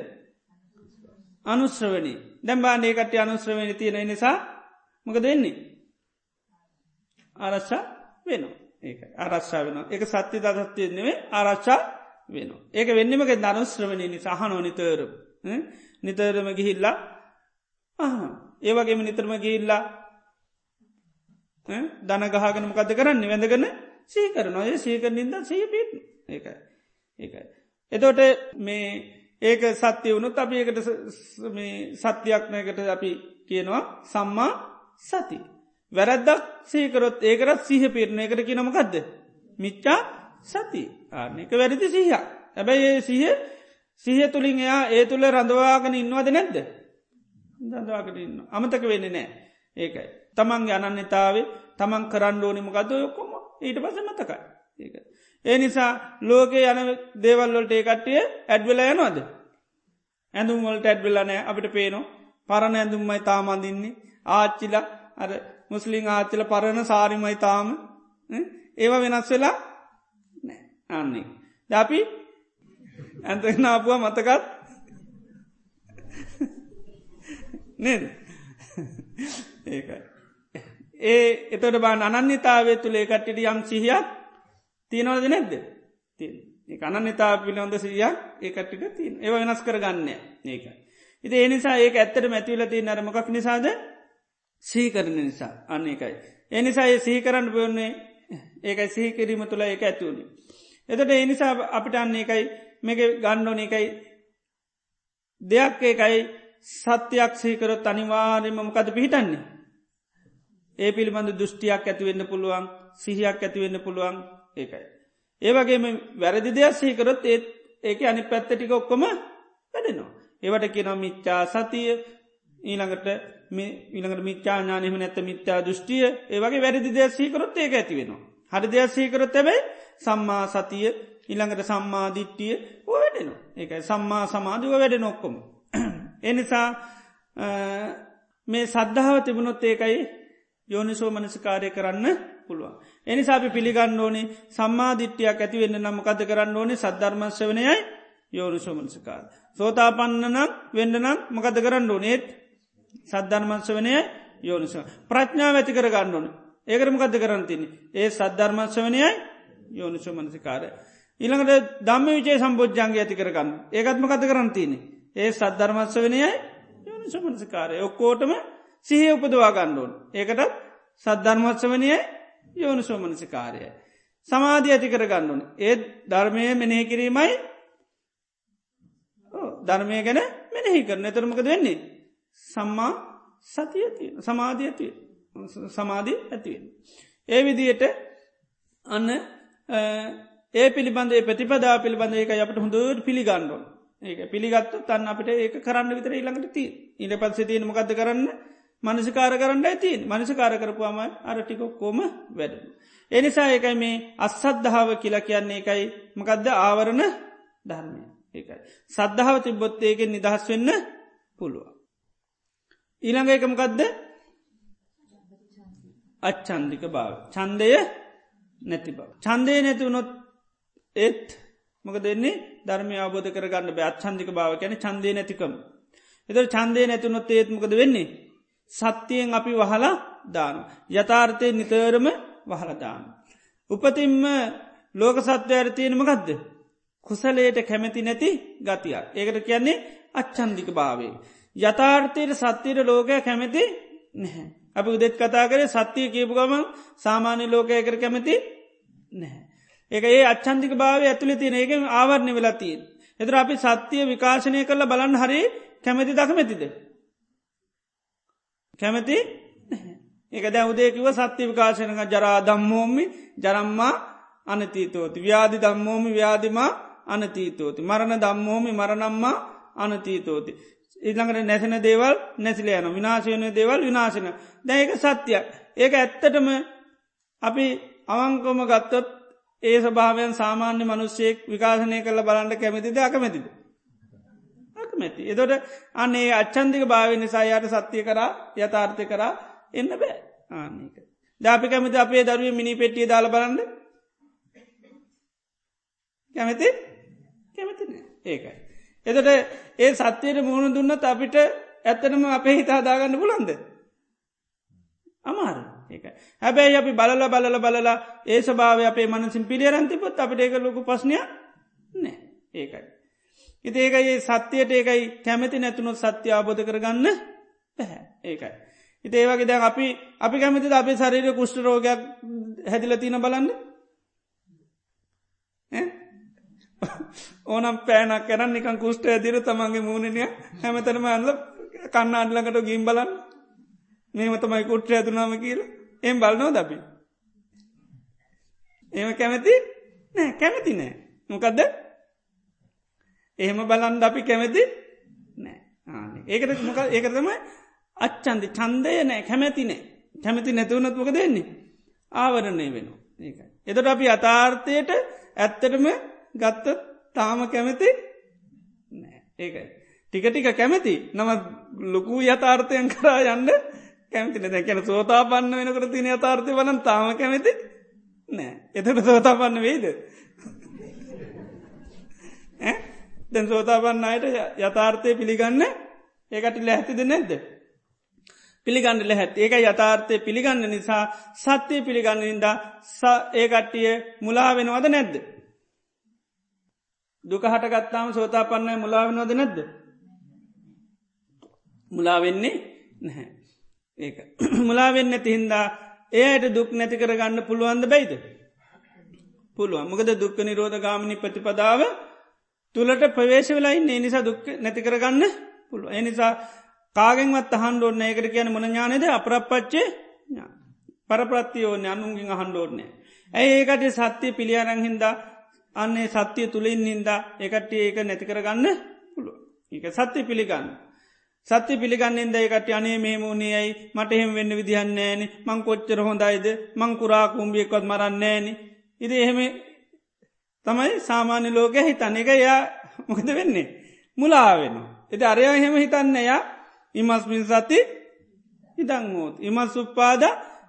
Speaker 1: අනුශ්‍රවනී දැම්බා ඒකට අනුශ්‍රවණි තියෙන නිසා මක දෙන්නේ. ආරශ්ා වෙන ඒ ආරශ්ා වෙන එක සත්‍ය දසත්වය නෙවේ ආරශ්ා වෙන ඒක වෙන්නමක ධනුශ්‍රවණය නිසා. අහනෝ නිතර නිතරම ගිහිල්ලා ඒවගේම නිතරම ගිහිල්ලා දනගහගෙන මොකද කරන්න? වැඳගන්න සීකරනොය සීකර නින්ද සී පිට ඒකයි ඒකයි. එතෝට මේ ඒක සත්‍යය වුණුත් අපි ඒකට සත්‍යයක්නයකට අපි කියනවා සම්මා සති. වැරැද්දක් සීකරොත් ඒකරත් සීහ පිරණ එකට කියනමකක්ද. මිච්චා සති ආනක වැරදි සීහ. ඇබැයි ඒ සීහ සීහ තුළින් එයා ඒ තුළ රඳවාගෙන ඉන්නවද නැද්ද. දදවාකට ඉන්න අමතක වෙන්න නෑ ඒකයි. තමන්ගේ අනන්‍යතාවේ තමන් කරන්න ඕනිමකද යොක්කොම ඊට පස මතකයි. ඒක. ඒ නිසා ලෝකේ යන දේවල්වලට ඒ කට්ටිය ඇඩ්වෙල යනවාද. ඇඳුම්වලට ඇඩ්වෙල්ලනෑ අපිට පේනවා. පරණ ඇඳුම්මයි තාමන්දින්නේ ආච්චිල අර මුස්ලිං ආච්චල පරණ සාරිමයි තාම ඒවා වෙනස් වෙලා අන්නේ. දපි ඇත නාපුුව මතකත්? නේද? ඒකයි. ඒ එතට බා අනන්‍යතාවේ තුළ ඒකට්ට යම් සිහියක් තියෙනවද නැද්ද අනන්‍යතා පිළිබඳ සියක් ඒකට්ටිට තින් ඒව වෙනස් කරගන්න ඒක. ඉති ඒනිසා ඒක ඇත්තට මැතිවල තිය නරමකක් නිසාද සීකරන නිසා අන්න එකයි. එනිසා ඒ සීකරන්න බොන්නේ ඒකයි සහිකිරීම තුළ ඒක ඇතුවනි. එතට එනිසා අපිට අන්න එකයි මේක ගණ්ඩෝන එකයි දෙයක් ඒකයි සත්‍යයක් සීකරොත් අනිවාර්යම මොකද පිහිටන්නේ. ඒ පිළිබඳ දෘෂ්ටියක් ඇතිවෙන්න පුළුවන් සිහියක් ඇතිවෙන්න පුළුවන් ඒකයි. ඒවගේම වැරදි දෙයක් සහිකරොත් ඒත් ඒක අනි පැත්තටික ඔක්කොම වැඩෙනවා. ඒවට කියනම් මිච්චා සතිය ඊළඟට ඊළඟට මිච්චාඥානයම නැත මිත්‍යා දෘෂ්ටිය ඒවගේ වැරදි දෙයක් සහිකරොත් ඒක ඇති වෙනවා. හරි දෙයක් සහිකරොත් ඇබයි සම්මා සතිය ඉළඟට සම්මාධිට්ටිය වැඩෙනවා. ඒකයි සම්මා සමාධිව වැඩ නොක්කොම. එනිසා මේ සද්ධාව තිබුණොත් ඒකයි යෝනිසෝ මනසිකාරය කරන්න පුළුවන්. එනිසාපි පිළිගන්න ඕනේ සම්මාධිට්්‍යයක් ඇතිවෙන්න නම්මකද කරන්න ඕනේ සද්ධර්මශ්‍යවනයයි යෝනිසෝමනසිකාර. සෝතාපන්න නම් වෙන්න නම් මකද කරන්න ඕනේත් සද්ධර්මංශවනය යෝනිස. ප්‍රඥාව ඇති කර ගන්න ඕන ඒකරමකද කරන්තින්නේ ඒ සද්ධර්මංශවනයයි යෝනිසු මනසිකාරය. ඉළඟට දම්ම විචේ සම්බෝජ්ජන්ගේ ඇති කරගන්න ඒකත්මකද කරන්තින්නේ ඒ සද්ධර්මංශවනයයි යෝනිසු මනසිකාරය ඔක්කෝටම සිහ උපදවා ගණ්ඩෝන් ඒකටත් සද්ධර්මත්සවනයයි යෝනිසෝමනසිකාරයයි. සමාධී ඇති කර ගණ්ඩුන් ඒත් ධර්මය මෙනෙහි කිරීමයි ධර්මය ගැන මෙනෙහි කරන එතරමකද වෙන්නේ. සම්මා සතිය සමාධී ඇති සමාධී ඇතිවෙන්. ඒ විදියට අන්න ඒ පිළිබඳ ප්‍රතිපදා පිළිබඳ ඒක අපට හොඳුවට පිළිගණ්ඩුවන් ඒක පිළිගත්තු තන්න අපට ඒක කරන්න විතර ඉළඟට ති ඉට පත්සේ තියෙන මොකද කරන්න මනසිකාර කරන්න ඇතින් මනසිකාර කරපුවාම අරටිකොක්කෝම වැඩ. එනිසා ඒකයි මේ අස්සද්ධාව කියලා කියන්නේ එකයි මකදද ආවරණ ධර්මය ඒකයි. සද්ධාව තිබොත්තේකෙන් නිදහස් වෙන්න පුළුව. ඊළඟ එකමකදද අච්චන්දික භාව. චන්දය නැති බව. චන්දය නැතිවුණොත් ඒත් මක දෙන්නේ ධර්මය අවබෝධ කරගන්න බෑ අච්චන්දික භාව ගැන චන්දය නැතිකම. එතර චන්දය නැතුනොත් ඒත්මකද වෙන්නේ සත්‍යයෙන් අපි වහලා දාන. යථාර්ථය නිතරම වහලදාන. උපතින්ම ලෝක සත්වයට තියෙනම ගදද. කුසලේට කැමැති නැති ගතියක්. ඒකට කියන්නේ අච්චන්දික භාවේ. යථාර්ථයට සත්‍යයට ලෝකය කැමැති නැහැ. අපි උදෙත් කතා කරේ සත්‍යය කියපු ගම සාමාන්‍ය ලෝකයකර කැමැති නැහැ. ඒක ඒ අච්චන්දික භාවය ඇතුළි තියෙන ඒක ආවරණය වෙලා තියෙන්. එතර අපි සත්‍යය විකාශනය කරල බලන් හරි කැමැති දකමැතිද. කැමති? ඒක දැ උදේකිව සත්‍ය විකාශනක ජරා දම්මෝමි ජරම්මා අනතීතෝති. ව්‍යාධි දම්මෝමි ව්‍යාධිමා අනතීතෝති. මරණ දම්මෝමි මරණම්මා අනතීතෝති. ඉළඟට නැසෙන දේවල් නැසිලයන විනාශයනය දේවල් විනාශන දැක සත්‍යයක් ඒක ඇත්තටම අපි අවංකොම ගත්තොත් ඒ ස්භාවයන් සාමාන්‍ය මනුස්සයෙක් විකාශනය කළ බලන්ට කැමතිද අකමැතිද. අකමැති. එතොට අන්නේ අච්චන්දික භාව නිසා යට සත්‍යය කරා යථාර්ථය කරා එන්න බෑ ආනක. ධාපි කැමති අපේ දරුව මිනි පෙට්ටිය දාල බලන්න කැමති කැමතින ඒකයි. එතට ඒ සත්‍යයට මුහුණ දුන්නත් අපිට ඇත්තනම අපේ හිතාදාගන්න පුලන්ද. අමාර ඒක හැබැයි අපි බලල බලල බලලා ඒ ස්භාව අපේ මනසින් පිළියරන්තිපොත් අපට ඒක ලොකු පස්්නය නෑ ඒකයි. ඉති ඒකයි සත්‍යයට ඒකයි කැමැති නැතුනොත් සත්‍ය අබෝධ කරගන්න පැහැ ඒකයි. ඉති ඒවගේ දැ අපි අපි කැමති අපේ ශරීර කුෂ්ට රෝගයක් හැදිල තින බලන්න? ඕනම් පෑනක් කරන්න නිකන් කුෂ්ට ඇදිර තමන්ගේ මූුණනය හැමතනම අල්ල කන්න අඩලකට ගිම් බලන්න. මේම තමයි කුට්්‍ර ඇතුනාම කියල. එම් බලනෝ දබි ඒම කැමති? නෑ කැමති නෑ. මොකක්ද එහෙම බලන්ඩ අපි කැමති නෑ. ඒකට මොක ඒකතම අච්චන්දි චන්දය නෑ. කැමැති නෑ. කැමැති නැතුවනත්මක දෙන්නේ ආවරණය වෙන ඒකයි. එතට අපි අතාර්ථයට ඇත්තටම ගත්ත තාම කැමති නෑ. ඒකයි. ටික ටික කැමති. නම ලොකු යථාර්ථයන් කරා යන්න කැමතින දැකැන සෝතාපන්න වෙනකට තින අතාර්ථය වලන් තාම කැමති නෑ. එතට සෝතාපන්න වෙයිද? දැන් සෝතාපන්න අයට යථාර්ථය පිළිගන්න ඒකට ලැහැතිද නැද්ද. පිළිගන්න ලැහැත් ඒක යථාර්ථය පිළිගන්න නිසා සත්‍යය පිළිගන්න නිද ඒකට්ටිය මුලා වෙනවද නැද්ද. දුක හටගත්තාම සෝතාපන්නය මුලාවෙනවද නැද්ද. මුලාවෙන්නේ නැහැ. ඒක මුලාවෙන්න තිහින්දා ඒයට දුක් නැති කරගන්න පුළුවන්ද බැයිද. පුළුවන් මොකද දුක්ක නිරෝධ ගාමනි ප්‍රතිපදාව තුළට ප්‍රවේශ වෙලයින්න නිසා දුක් නැති කරගන්න පුළුව එනිසා කාගෙන්වත් අහන්ඩෝන්න ඒකට කියන මොන ඥානද අපරපච්චේ පරප්‍රත්තියෝන අනුන්ගින් අහන්ඩෝර්නය. ඇයි ඒකට සත්‍යය පිළියරංහින්ද අන්නේ සත්‍යය තුළින් හින්ද ඒකට ඒක නැති කරගන්න පුළුව ඒක සත්‍ය පිළිගන්න. සත්‍ය පිළිගන්නෙන්ද එකට අනේ මේමූුණේ ඇයි? මට එහෙම වෙන්න විදිහන්නේෑන මං කොච්චර හොඳයිද? මං කුරා කුම්ඹියකොත් මරන්නේෑන ඉති එහෙම තමයි සාමාන්‍ය ලෝක හිතන්න එක එයා මොකද වෙන්නේ මුලාවෙන. එති අරය එහෙම හිතන්න එයා ඉමස්මින් සති ඉදං ෝත් ඉමස් උප්පාද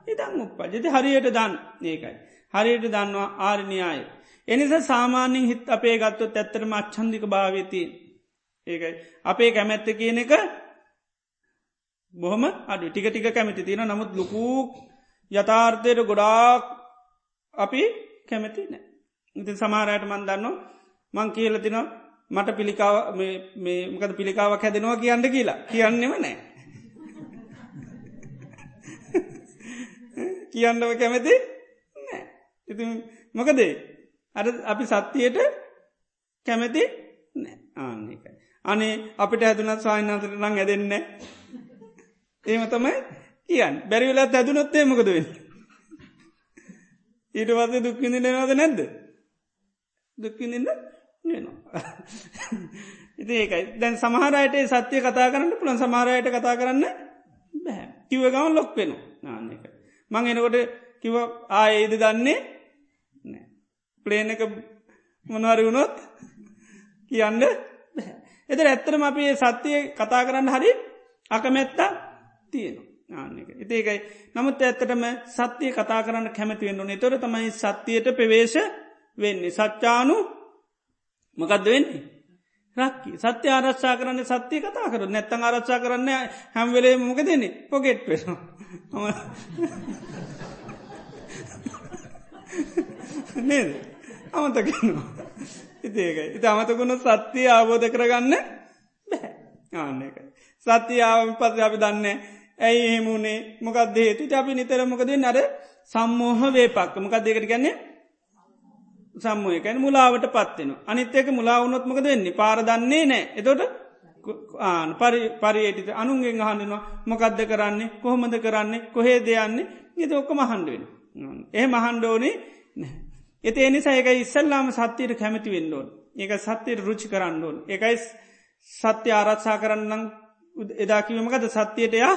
Speaker 1: ඉදං උප්පා ජති හරියට දන් ඒකයි. හරියට දන්නවා ආරණයාය. එනිස සාමාන්‍යින් හිත් අපේ ගත්තොත් ඇත්තරම අච්චන්දික භාවතිී. ඒකයි අපේ කැමැත්ත කියන එක බොහොම අඩු ටික ටික කැමති තියෙන නමුත් ලොකූ යථාර්ථයට ගොඩාක් අපි කැමැති නෑ. ඉතින් සමාරයට මන් දන්න මං කියල තින මට පිළිකාව මකද පිළිකාවක් හැදෙනවා කියන්න කියලා කියන්නෙම නෑ. කියන්නව කැමති නෑ. ඉති මොකදේ අර අපි සත්‍යයට කැමැති නෑ ආන්නේකයි. අනේ අපිට ඇතුනත් ස්වායිනාතර නං ඇදෙන්න ඒම තමයි කියන් බැරිවෙලත් ඇතුනොත්තේ මොකද වෙන්න. ඊට පස්සේ දුක්කිඳිනවාද නැද්ද. දුක්කිඳන්න නනවා. ඉති ඒකයි දැන් සමහරයට සත්‍යය කතා කරන්න පුළන් සමහරයට කතා කරන්න බැහැ කිව ගම ලොක් වෙන නාන්න එක. මං එනකොට කිව ආයේද දන්නේ ප්ලේන එක මොනවරි වුණොත් කියන්න එතර ඇත්තරම අපි සත්‍යය කතා කරන්න හරි අකමැත්තා තියෙනවා. ආන්නක. ඒකයි නමුත් ඇත්තටම සත්‍යය කතා කරන්න කැමතිවෙන්න නතොර තමයි සත්‍යයට පෙවේශ වෙන්නේ. සච්චානු මොකක්ද වෙන්නේ. රක්කි. සත්‍ය ආරක්ෂා කරන්න සත්‍යය කතා කර නැත්තන් ආරක්ෂා කරන්න හැම්වෙලේ මොක දෙන්නේ පොගෙට් වෙන නේද? අමතකනවා ඉතිඒකයි ඉති අමතකුණු සත්‍යය අවබෝධ කරගන්න බැහැ ආන්න එක සත්‍යයාව පස අපි දන්න ඇයි එහෙමුණේ මොකක්ද හේතු අපි නිතර මොකද නර සම්මෝහ වේපක්ක මොකක් දෙකට ගැන්නේ සම්මෝයකැන මුලාවට පත්වෙන අනිත්‍යක මුලාවුනොත් මොකද වෙන්නේ? පාරදන්නේ නෑ එතොට ආන පරි පරියටට අනුන්ගෙන් අහන්ඩනවා මොකක්ද කරන්නේ? කොහොමද කරන්නේ? කොහේ දෙයන්නේ ඉති ඔක්ක මහන්ඩුවෙන එහ මහන්ඩෝනේ නෑ එති එනිසා එක ඉස්සල්ලාම සත්‍යයට කැමති වෙන්ඩෝන් ඒක සත්‍යයට රුචි කරන්න ඕන්. එකයි සත්‍ය ආරත්සා කරන්නම් එදාකිවීමකද සත්‍යයට යා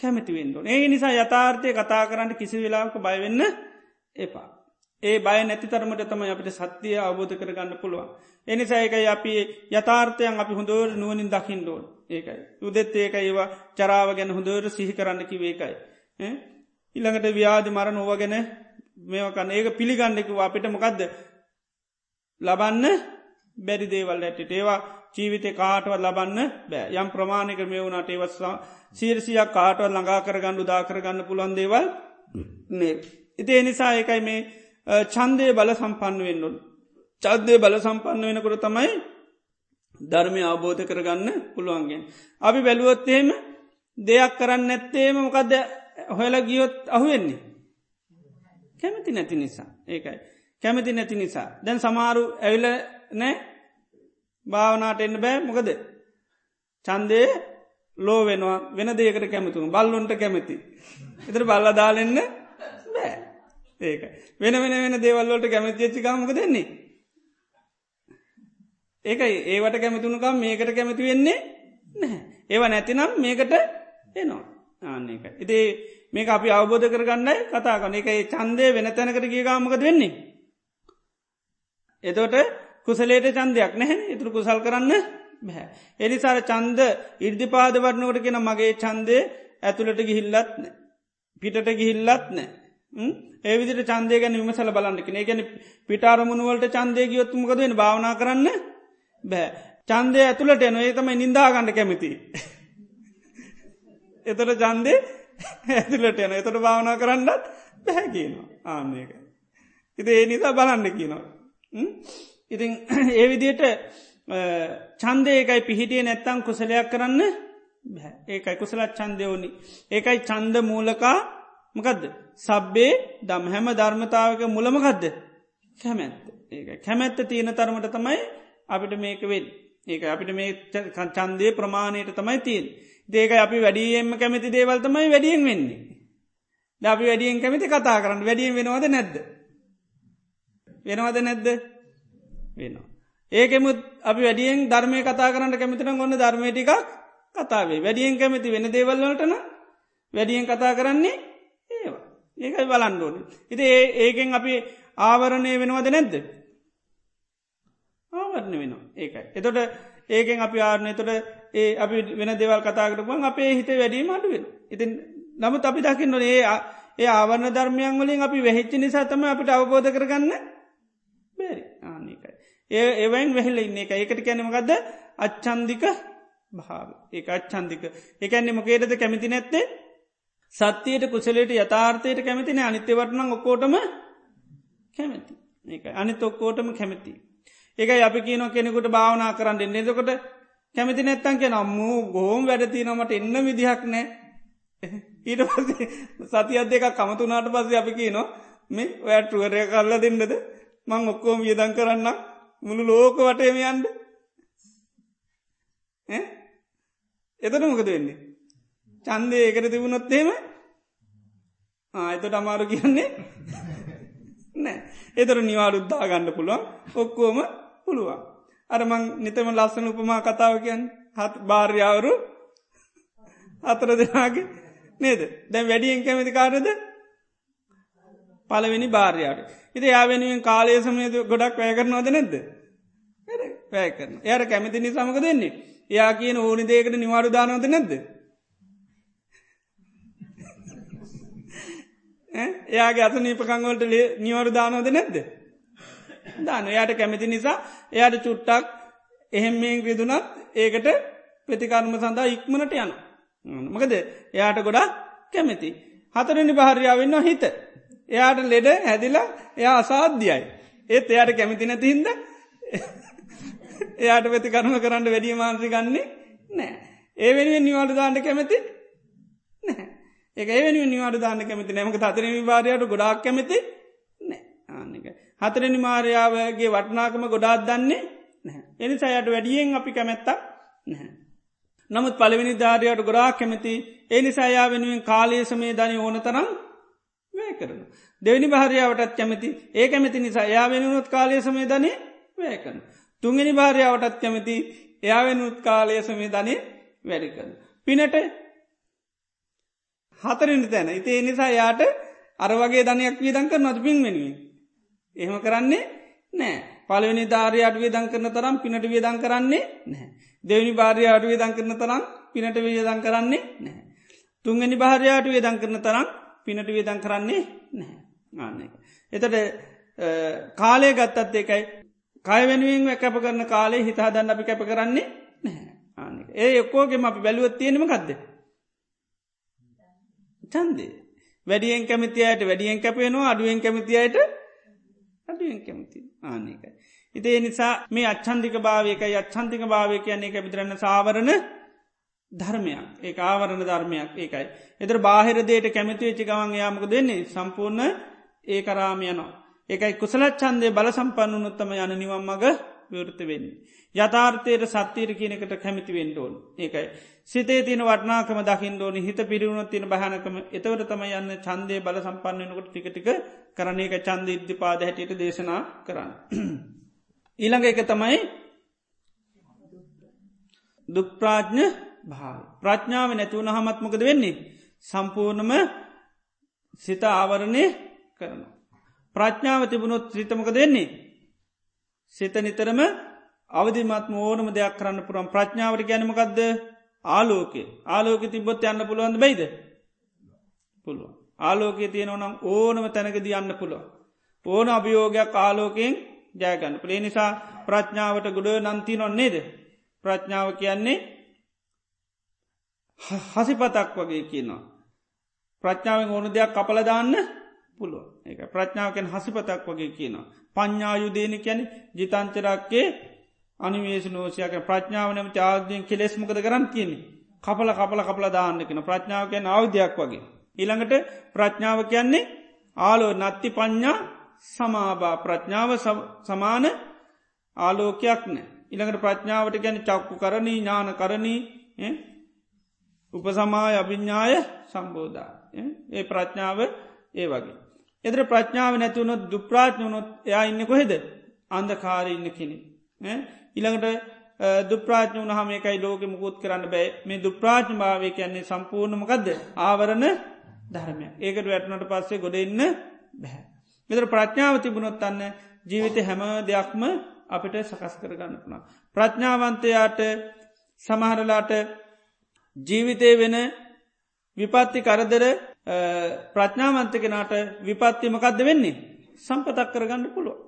Speaker 1: කැමති වෙන්ඩෝන් ඒ නිසා යථාර්ථය කතා කරන්න කිසි වෙලාක බයවෙන්න එපා. ඒ බය නැති තරමට තම අපට සත්‍යය අවබෝධ කරගන්න පුළුවන්. එනිසා ඒකයි අපි යථාර්ථයන් අපි හොඳෝර නුවනින් දකිින්ඩෝන් ඒකයි. උදෙත් ඒක ඒවා චරාව ගැන හොඳෝර සිහි කරන්නකි වේකයි. ඉළඟට ව්‍යාධ මරණ ඕව ගැන මේකන්න ඒක පිළිගන්නෙකව අපිට මොකක්ද ලබන්න බැරි දේවල් ඇටට ඒවා ජීවිතය කාටවත් ලබන්න බෑ. යම් ප්‍රමාණික මේ වුණට ඒවස්සා සීරසියක් කාටවත් ළඟා කරගන්න උදා කරගන්න පුළන් දේවල් ඉති එනිසා ඒකයි මේ චන්දය බල සම්පන්න වෙන්නුන් චද්දය බල සම්පන්න වෙනකොට තමයි ධර්මය අවබෝධ කරගන්න පුළුවන්ගෙන්. අපි බැලුවොත්තේම දෙයක් කරන්න නැත්තේම මොකක්ද හොයල ගියොත් අහුවෙන්නේ. කැමති නැති නිසා ඒකයි. කැමති නැති නිසා. දැන් සමාරු ඇවිල නෑ භාවනාට එන්න බෑ මොකද. චන්දය ලෝ වෙනවා වෙන දේකට කැමතුම බල්ලොන්ට කැමති. එතර බල්ල දාලෙන්න බෑ ඒක වෙන වෙන වෙන දේවල්ලොට කැමතිච්චි කාමක දෙන්නේ. ඒකයි ඒවට කැමතුුණුකම් මේකට කැමති වෙන්නේ නැහැ. ඒව නැතිනම් මේකට එනවා ආන්න එක. ඉතිේ මේක අපි අවබෝධ කරගන්නයි කතා කන එකයි චන්දය වෙන තැනකට ගේගාමකද වෙන්නේ. එතෝට කුසලේට චන්දයක් නැහැ ඉතුරු කුසල් කරන්න බැහැ. එනිසාර චන්ද ඉර්දිපාද වරණකට කියෙන මගේ චන්දය ඇතුළට ගිහිල්ලත් නෑ. පිටට ගිහිල්ලත් නෑ. ඒවිදිට චන්දය ගැන විමසල බලන්නකින ගැන පිටාරමුණුවලට චන්දය ගියොත්තුමකද වෙන භාවනා කරන්න බෑ. චන්දය ඇතුළට එන ඒ තමයි නින්දාගණඩ කැමති. එතොට චන්දය ඇතුළට එන එතොට භාවනා කරන්නත් පැහැකිනවා ආන්නේක. ඉති ඒ නිසා බලන්න කියනවා. ඉතින් ඒ විදියට චන්දයකයි පිහිටිය නැත්තං කුසලයක් කරන්න ඒකයි කුසලත් චන්දය ඕනි. ඒකයි චන්ද මූලකා මකදද. සබ්බේ දම් හැම ධර්මතාවක මුලමකදද කැමැත්ත ඒක කැමැත්ත තියෙන තරමට තමයි අපිට මේක වෙල් ඒක අපිට මේ චන්දය ප්‍රමාණයට තමයි තියෙන් දේක අපි වැඩියෙන්ම කැමති දේවල්තමයි වැඩියෙන් වෙන්නේ. ද අපි වැඩියෙන් කැමති කතා කරන්න වැඩියෙන් වෙනවද නැද්ද. වෙනවද නැද්ද වෙනවා. ඒකෙමුත් අපි වැඩියෙන් ධර්මය කතා කරන්න කැමතින ගොන්න ධර්මයටිකක් කතාවේ වැඩියෙන් කැමති වෙන දේවල්වලටන වැඩියෙන් කතා කරන්නේ ඒවා ඒකයි බලන්ඩෝන. ඉති ඒ ඒකෙන් අපි ආවරණය වෙනවද නැද්ද. ආවරණ වෙනවා ඒකයි. එතොට ඒකෙන් අපි ආරණය තොට ඒ අපි වෙන දෙවල් කතාකරපුන් අපේ හිත වැඩීම අඩුවෙන්. ඉතින් නමුත් අපි දකින්න ඒ ඒ ආවරණ ධර්මයන් වලින් අපි වෙහිච්චි නිසා තම අපිට අවබෝධ කරගන්න බැරි ආනිකයි. ඒ ඒවයින් වෙහෙල්ල ඉන්න එක ඒකට කැනීමකක්ද අච්චන්දික භාව ඒ අච්චන්දික එකන්නේ මොකේටද කැමිති නැත්තේ සත්‍යයට කුසලට යථාර්ථයට කැමතින අනිත්‍යවටන ඔක්කෝටම කැමැති. ඒ අනිත් ඔක්කෝටම කැමැති. ඒකයි අපි කියනො කෙනෙකුට භාවනා කරන්න එන්නේෙදකොට කැමති නැත්තන් කිය නම්මූ ගෝම් වැඩතිනොමට එන්න විදිහක් නෑ. ඊට පස්සේ සතියත් දෙක කමතුනාට පස්සේ අපි කියනවා මේ ඔයටුවරය කල්ල දෙන්නද? මං ඔක්කෝම වියදන් කරන්න මුළු ලෝක වටේම යන්ඩ එතන මොකද වෙන්නේ? චන්දය ඒකට තිබුණොත්තේම ආයතට අමාරු කියන්නේ නෑ. එතර නිවාරුද්දා ගන්න පුළුවන්. ඔක්කෝම පුළුවන්. අරමං නිතම ලස්සන උපමා කතාව කියන් හත් භාර්යාවරු අතර දෙනාගේ නේද? දැන් වැඩියෙන් කැමති කාරද පලවෙනි භාර්යාවට ඉති යාවෙනුවෙන් කාලය සමයද ගොඩක් වැය කරනවද නැද්ද? වැෑ කරන එයට කැමතිනි සමක දෙන්නේ එයා කියන ඕනි දේකට නිවාරු දානවද නැද්ද? එයාගේ අත නීපකංවලට නිවරු දානවද නැද්ද? දාන. එයාට කැමති නිසා එයාට චුට්ටක් එහෙම්මෙන් රිදුනත් ඒකට ප්‍රතිකර්ම සඳහා ඉක්මනට යන මකද එයාට ගොඩා කැමති. හතරනි භාර්යාවන්න හිත. එයාට ලෙඩ හැදිලා එයා අසාධ්‍යයි. ඒත් එයාට කැමති නැතිහින්ද එයාට වෙති කරුණ කරන්න වැඩිය මාන්ත්‍රි ගන්නේ නෑ ඒ වෙනුවෙන් නිවාට දාන්නට කැමති නෑ ඒක ඒ නිවාට දාන්න කැමති නෑමක හතරනි භාරයට ගොඩක් කැමති නෑ. ආන්නක හතරනි මාරයාවගේ වටනාකම ගොඩාත් දන්නේ නැහැ. එනිසා යට වැඩියෙන් අපි කැමැත්තක් නැහැ. නමුත් පළවෙනි ධාරයට ගොඩා කැමති. ඒ නිසායා වෙනුවෙන් කාලය සමේ ධනය ඕන තරම් වැය කරන. දෙවනි භාරයාවටත් කැමති. ඒ කැමති නිසා යා වෙනුත් කාලය සමේ ධනය වැය කරන. තුන්ගනි භාරයාවටත් කැමති. එයා වෙනුත් කාලය සමේ ධනය වැඩි කරන. පිනට හතරනි තැන ඉති ඒ නිසා යාට අර වගේ ධනයක් වියදං කර නොද පින් වෙනුවෙන්. එහෙම කරන්නේ නෑ පලවෙනි ධාරයට වියදං කරන තරම් පිනට වියදං කරන්නේ නැහැ. දෙවනි භාරයාට වියදං කරන තරම් පිනට වියදං කරන්නේ නැහැ. තුන්ගනි භාරයාට වියදං කරන තරම් පිනට වියදං කරන්නේ නැහැ. ආන්න එක. එතට කාලය ගත්තත් ඒකයි කය වෙනුවෙන් කැප කරන කාලේ හිතාදන්න අපි කැප කරන්නේ නැහැ. ආනක ඒ එක්කෝගෙම අපි බැලුවත් තියෙනම ගත්ද. චන්දේ. වැඩියෙන් කැමතියට වැඩියෙන් කැපේනවා අඩුවෙන් කැමතියට අඩුවෙන් කැමති ආනකයි. ඉතිේ නිසා මේ අච්චන්දික භාවයකයි අච්චන්තික භාවය කියන්නේ එක විතරන්න සාවරණ ධර්මයක් ඒ ආවරණ ධර්මයක් ඒකයි. එතර බාහිර දේට කැමති වෙච්චි ගවන් යාමක දෙන්නේ සම්පූර්ණ ඒ කරාමියනවා. ඒකයි කුසලච්චන්දය බල සම්පන්න උනොත්තම යන නිවම් මග විවෘත වෙන්නේ. යථාර්ථයට සත්‍යීර කියනකට කැමිති වෙන්ඩෝන් ඒකයි. සිතේ තින වටනාකම දකිින් ෝන හිත පිරිවුණු තින භානකම එතවට තම යන්න චන්දය බල සම්පන්නනකොට ටිකටික කරන එක චන්ද ඉද්ධපාද හැටියට දේශනා කරන්න. ඊළඟ එක තමයි දුක්ප්‍රාඥ භාව ප්‍රඥාව නැතිවුණ හමත්මකද වෙන්නේ සම්පූර්ණම සිත ආවරණය කරන. ප්‍රඥාව තිබුණොත් ත්‍රිතමක දෙන්නේ. සිත නිතරම අවධිමත්ම ඕනම දෙයක් කරන්න පුරම් ප්‍රඥාවට ගැනමකක්ද ආලෝකේ ආලෝක තිබොත් යන්න පුළුවන්ද බයිද? පුළුව ආලෝකයේ තියෙනවනම් ඕනම තැනකද යන්න පුළුව ඕන අභියෝගයක් ආලෝකයෙන් ජයගන්න පලේ නිසා ප්‍රඥාවට ගොඩ නන්ති නොන්නේද ප්‍රඥාව කියන්නේ හසිපතක් වගේ කියනවා. ප්‍රඥාවෙන් ඕන දෙයක් කපල දාන්න පුළුව එක ප්‍රඥාවකෙන් හසිපතක් වගේ කියනවා. පඥ්ඥායුදේන කැන ජිතන්චරක්කේ අනිවේශ නෝෂයක ප්‍රඥාවනම චාර්දයෙන් කෙලෙස්මකද කරන්න කියනෙ. කපල කපල කපල දාන්නකෙන ප්‍රඥාවකයන් අවධයක් වගේ. ඊළඟට ප්‍රඥාව කියන්නේ ආලෝ නත්ති පඥ්ඥා සමාබා ප්‍රඥාව සමාන ආලෝකයක් නෑ. ඉළඟට ප්‍රඥාවට ගැන චක්කු කරණී ඥාන කරණී උපසමාය අභිඤ්ඥාය සම්බෝධා. ඒ ප්‍රඥාව ඒ වගේ. එදර ප්‍රඥාව නැතිවුණොත් දුප්‍රාඥනොත් එයා ඉන්න කොහෙද අන්දකාරය ඉන්න කෙනෙ. ඉළඟට දුප්‍රාඥ වනහම එකයි ලෝක මුකුත් කරන්න බෑ මේ දුප්‍රාඥ භාවය කියන්නේ සම්පූර්ණමකක්ද ආවරණ ධර්මය ඒකට වැටනට පස්සේ ගොඩ ඉන්න බැහැ. මෙතර ප්‍රඥාව තිබුණොත් අන්න ජීවිත හැම දෙයක්ම අපිට සකස් කරගන්න පුුණා. ප්‍රඥාවන්තයාට සමහරලාට ජීවිතය වෙන විපත්ති කරදර ප්‍රඥාවන්ත කෙනට විපත්තිමකක්ද වෙන්නේ සම්පතක් කරගන්න පුළුව.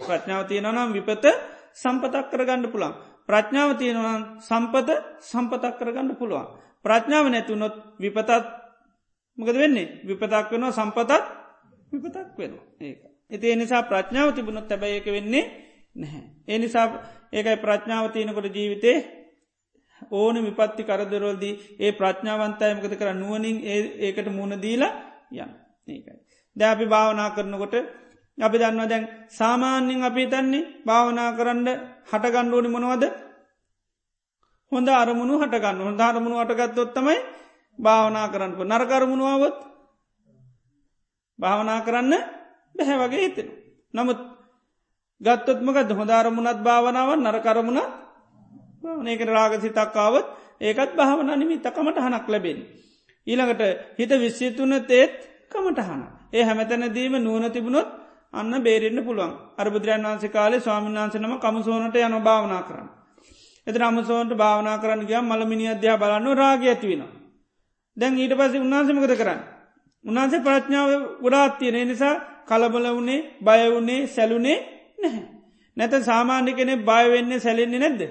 Speaker 1: ප්‍රඥාව තියෙනනම් විපත සම්පතක් කරගන්න පුළන්. ප්‍රඥාව තියෙනවන් සම්පත සම්පතක් කරගන්න පුළුවන්. ප්‍රඥාව නැතුනොත් විපතත් මකද වෙන්නේ විපතක් වෙනවා සම්පතත් විපතක් වෙනවා ඒ. එති එනිසා ප්‍රඥාව තිබුණොත් තැබයි එක වෙන්නේ නැහැ. ඒ නිසා ඒකයි ප්‍රඥාව තියනකොට ජීවිතේ ඕන විපත්ති කරදරෝල්දී ඒ ප්‍රඥාවන්තයමකත කර නුවනින් ඒකට මුණ දීලා යන්න ඒකයි. ද අපි භාවනා කරනකොට අපි දන්නවා දැන් සාමාන්‍යින් අපි තන්නේ භාවනා කරන්න හටගණ්ඩුවනි මොනවද හොඳ අරමුණු හටගන්න හොඳ අරමුණු අටගත්තොත්තමයි භාවනා කරන්නප නරකරමුණුවවොත් භාවනා කරන්න බැහැ වගේ හිතෙන. නමුත් ගත්තොත්මකද හොදාරමුණත් භාවනාව නරකරමුණ ඒකට රාගසිතක්කාවත් ඒකත් භාවන නිමි තකමට හනක් ලැබෙන්. ඊළඟට හිත විශ්්‍යතුන තේත් කමටහන. ඒ හැමතැනදීම නුවන තිබුණොත් අන්න බේරෙන්න්න පුළුවන් අරබුදුරන් වන්සේ කාලේ ස්වාමීන් වන්සනම කමසෝනට යන භාවනා කරන්න. එත අමසෝන්ට භාවනා කරන්න ගිය මළමිනි අධ්‍යා බලන්න රාග ඇතිවෙන. දැන් ඊට පස උන්නාසමකත කරන්න. උන්හන්සේ ප්‍රඥාව ගොඩාත් තියෙන නිසා කලබල වුණේ බයවුණේ සැලුනේ නැහැ. නැත සාමාන්‍ය කෙනෙ බයවෙන්නේ සැලෙන්නේ නැද්ද.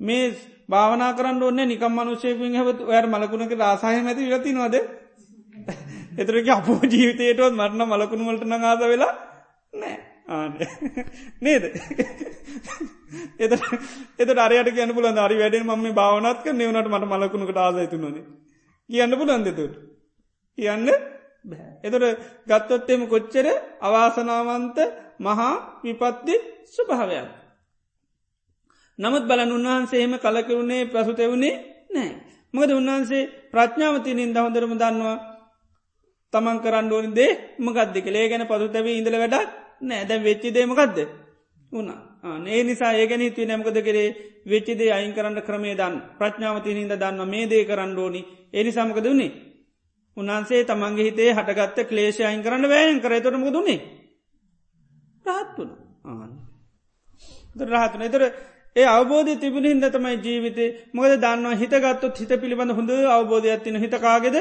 Speaker 1: මේ භාවනා කරන්න ඔන්න නිකම් මනුෂයකින් හවත් ඔයට මලකුණක රාසාය ඇති විලති නොද එතරක අපෝ ජීවිතයටවත් මරණ මලකුණු වලට නඟාද වෙලා නෑ. ආන නේද? එත එත අරයට කියන්න පුලන් අරි වැඩෙන් මම භාවනත්ක නවනට මට මලකුණකට ආසයිතුනොද කියන්න පුලන්ද තුට කියන්න එතට ගත්තොත්තෙම කොච්චර අවාසනාවන්ත මහා විපත්ති ස්වභාවයක්? නමුත් බලන් උන්වහන්සේම කලකවුණේ ප්‍රසුතෙවුණේ නෑ. මකද උන්වහන්සේ ප්‍රඥාවතිනින් දහොඳරම දන්නවා තමන් කරන්න ඕනි දේ මකක්ද කළේ ගැන පසුතැව ඉඳල වැඩක් නෑ. දැ වෙච්චිදේමකක්ද උනා ඒ නිසා ඒගැන හිතුව නැමකද කරේ වෙච්චිදේ අයින් කරන්න ක්‍රමේ දන් ප්‍රඥාවති හිද දන්න මේ දේ කරන්න ඕනි. එනි සමකද වුණේ? උන්හන්සේ තමන්ගේ හිතේ හටගත්ත ක්ලේෂ අයින් කරන්න වෑයන් කරතොටමක දුන්නේ රහත්තුන ආන රහතුන එතර ඒ අවබෝධය තිබුණ හිද තමයි ජීවිතේ මොකද දන්නවා? හිතගත්තොත් හිත පිළිබඳ හොඳ අවබෝධයක් තින හිතකාගෙද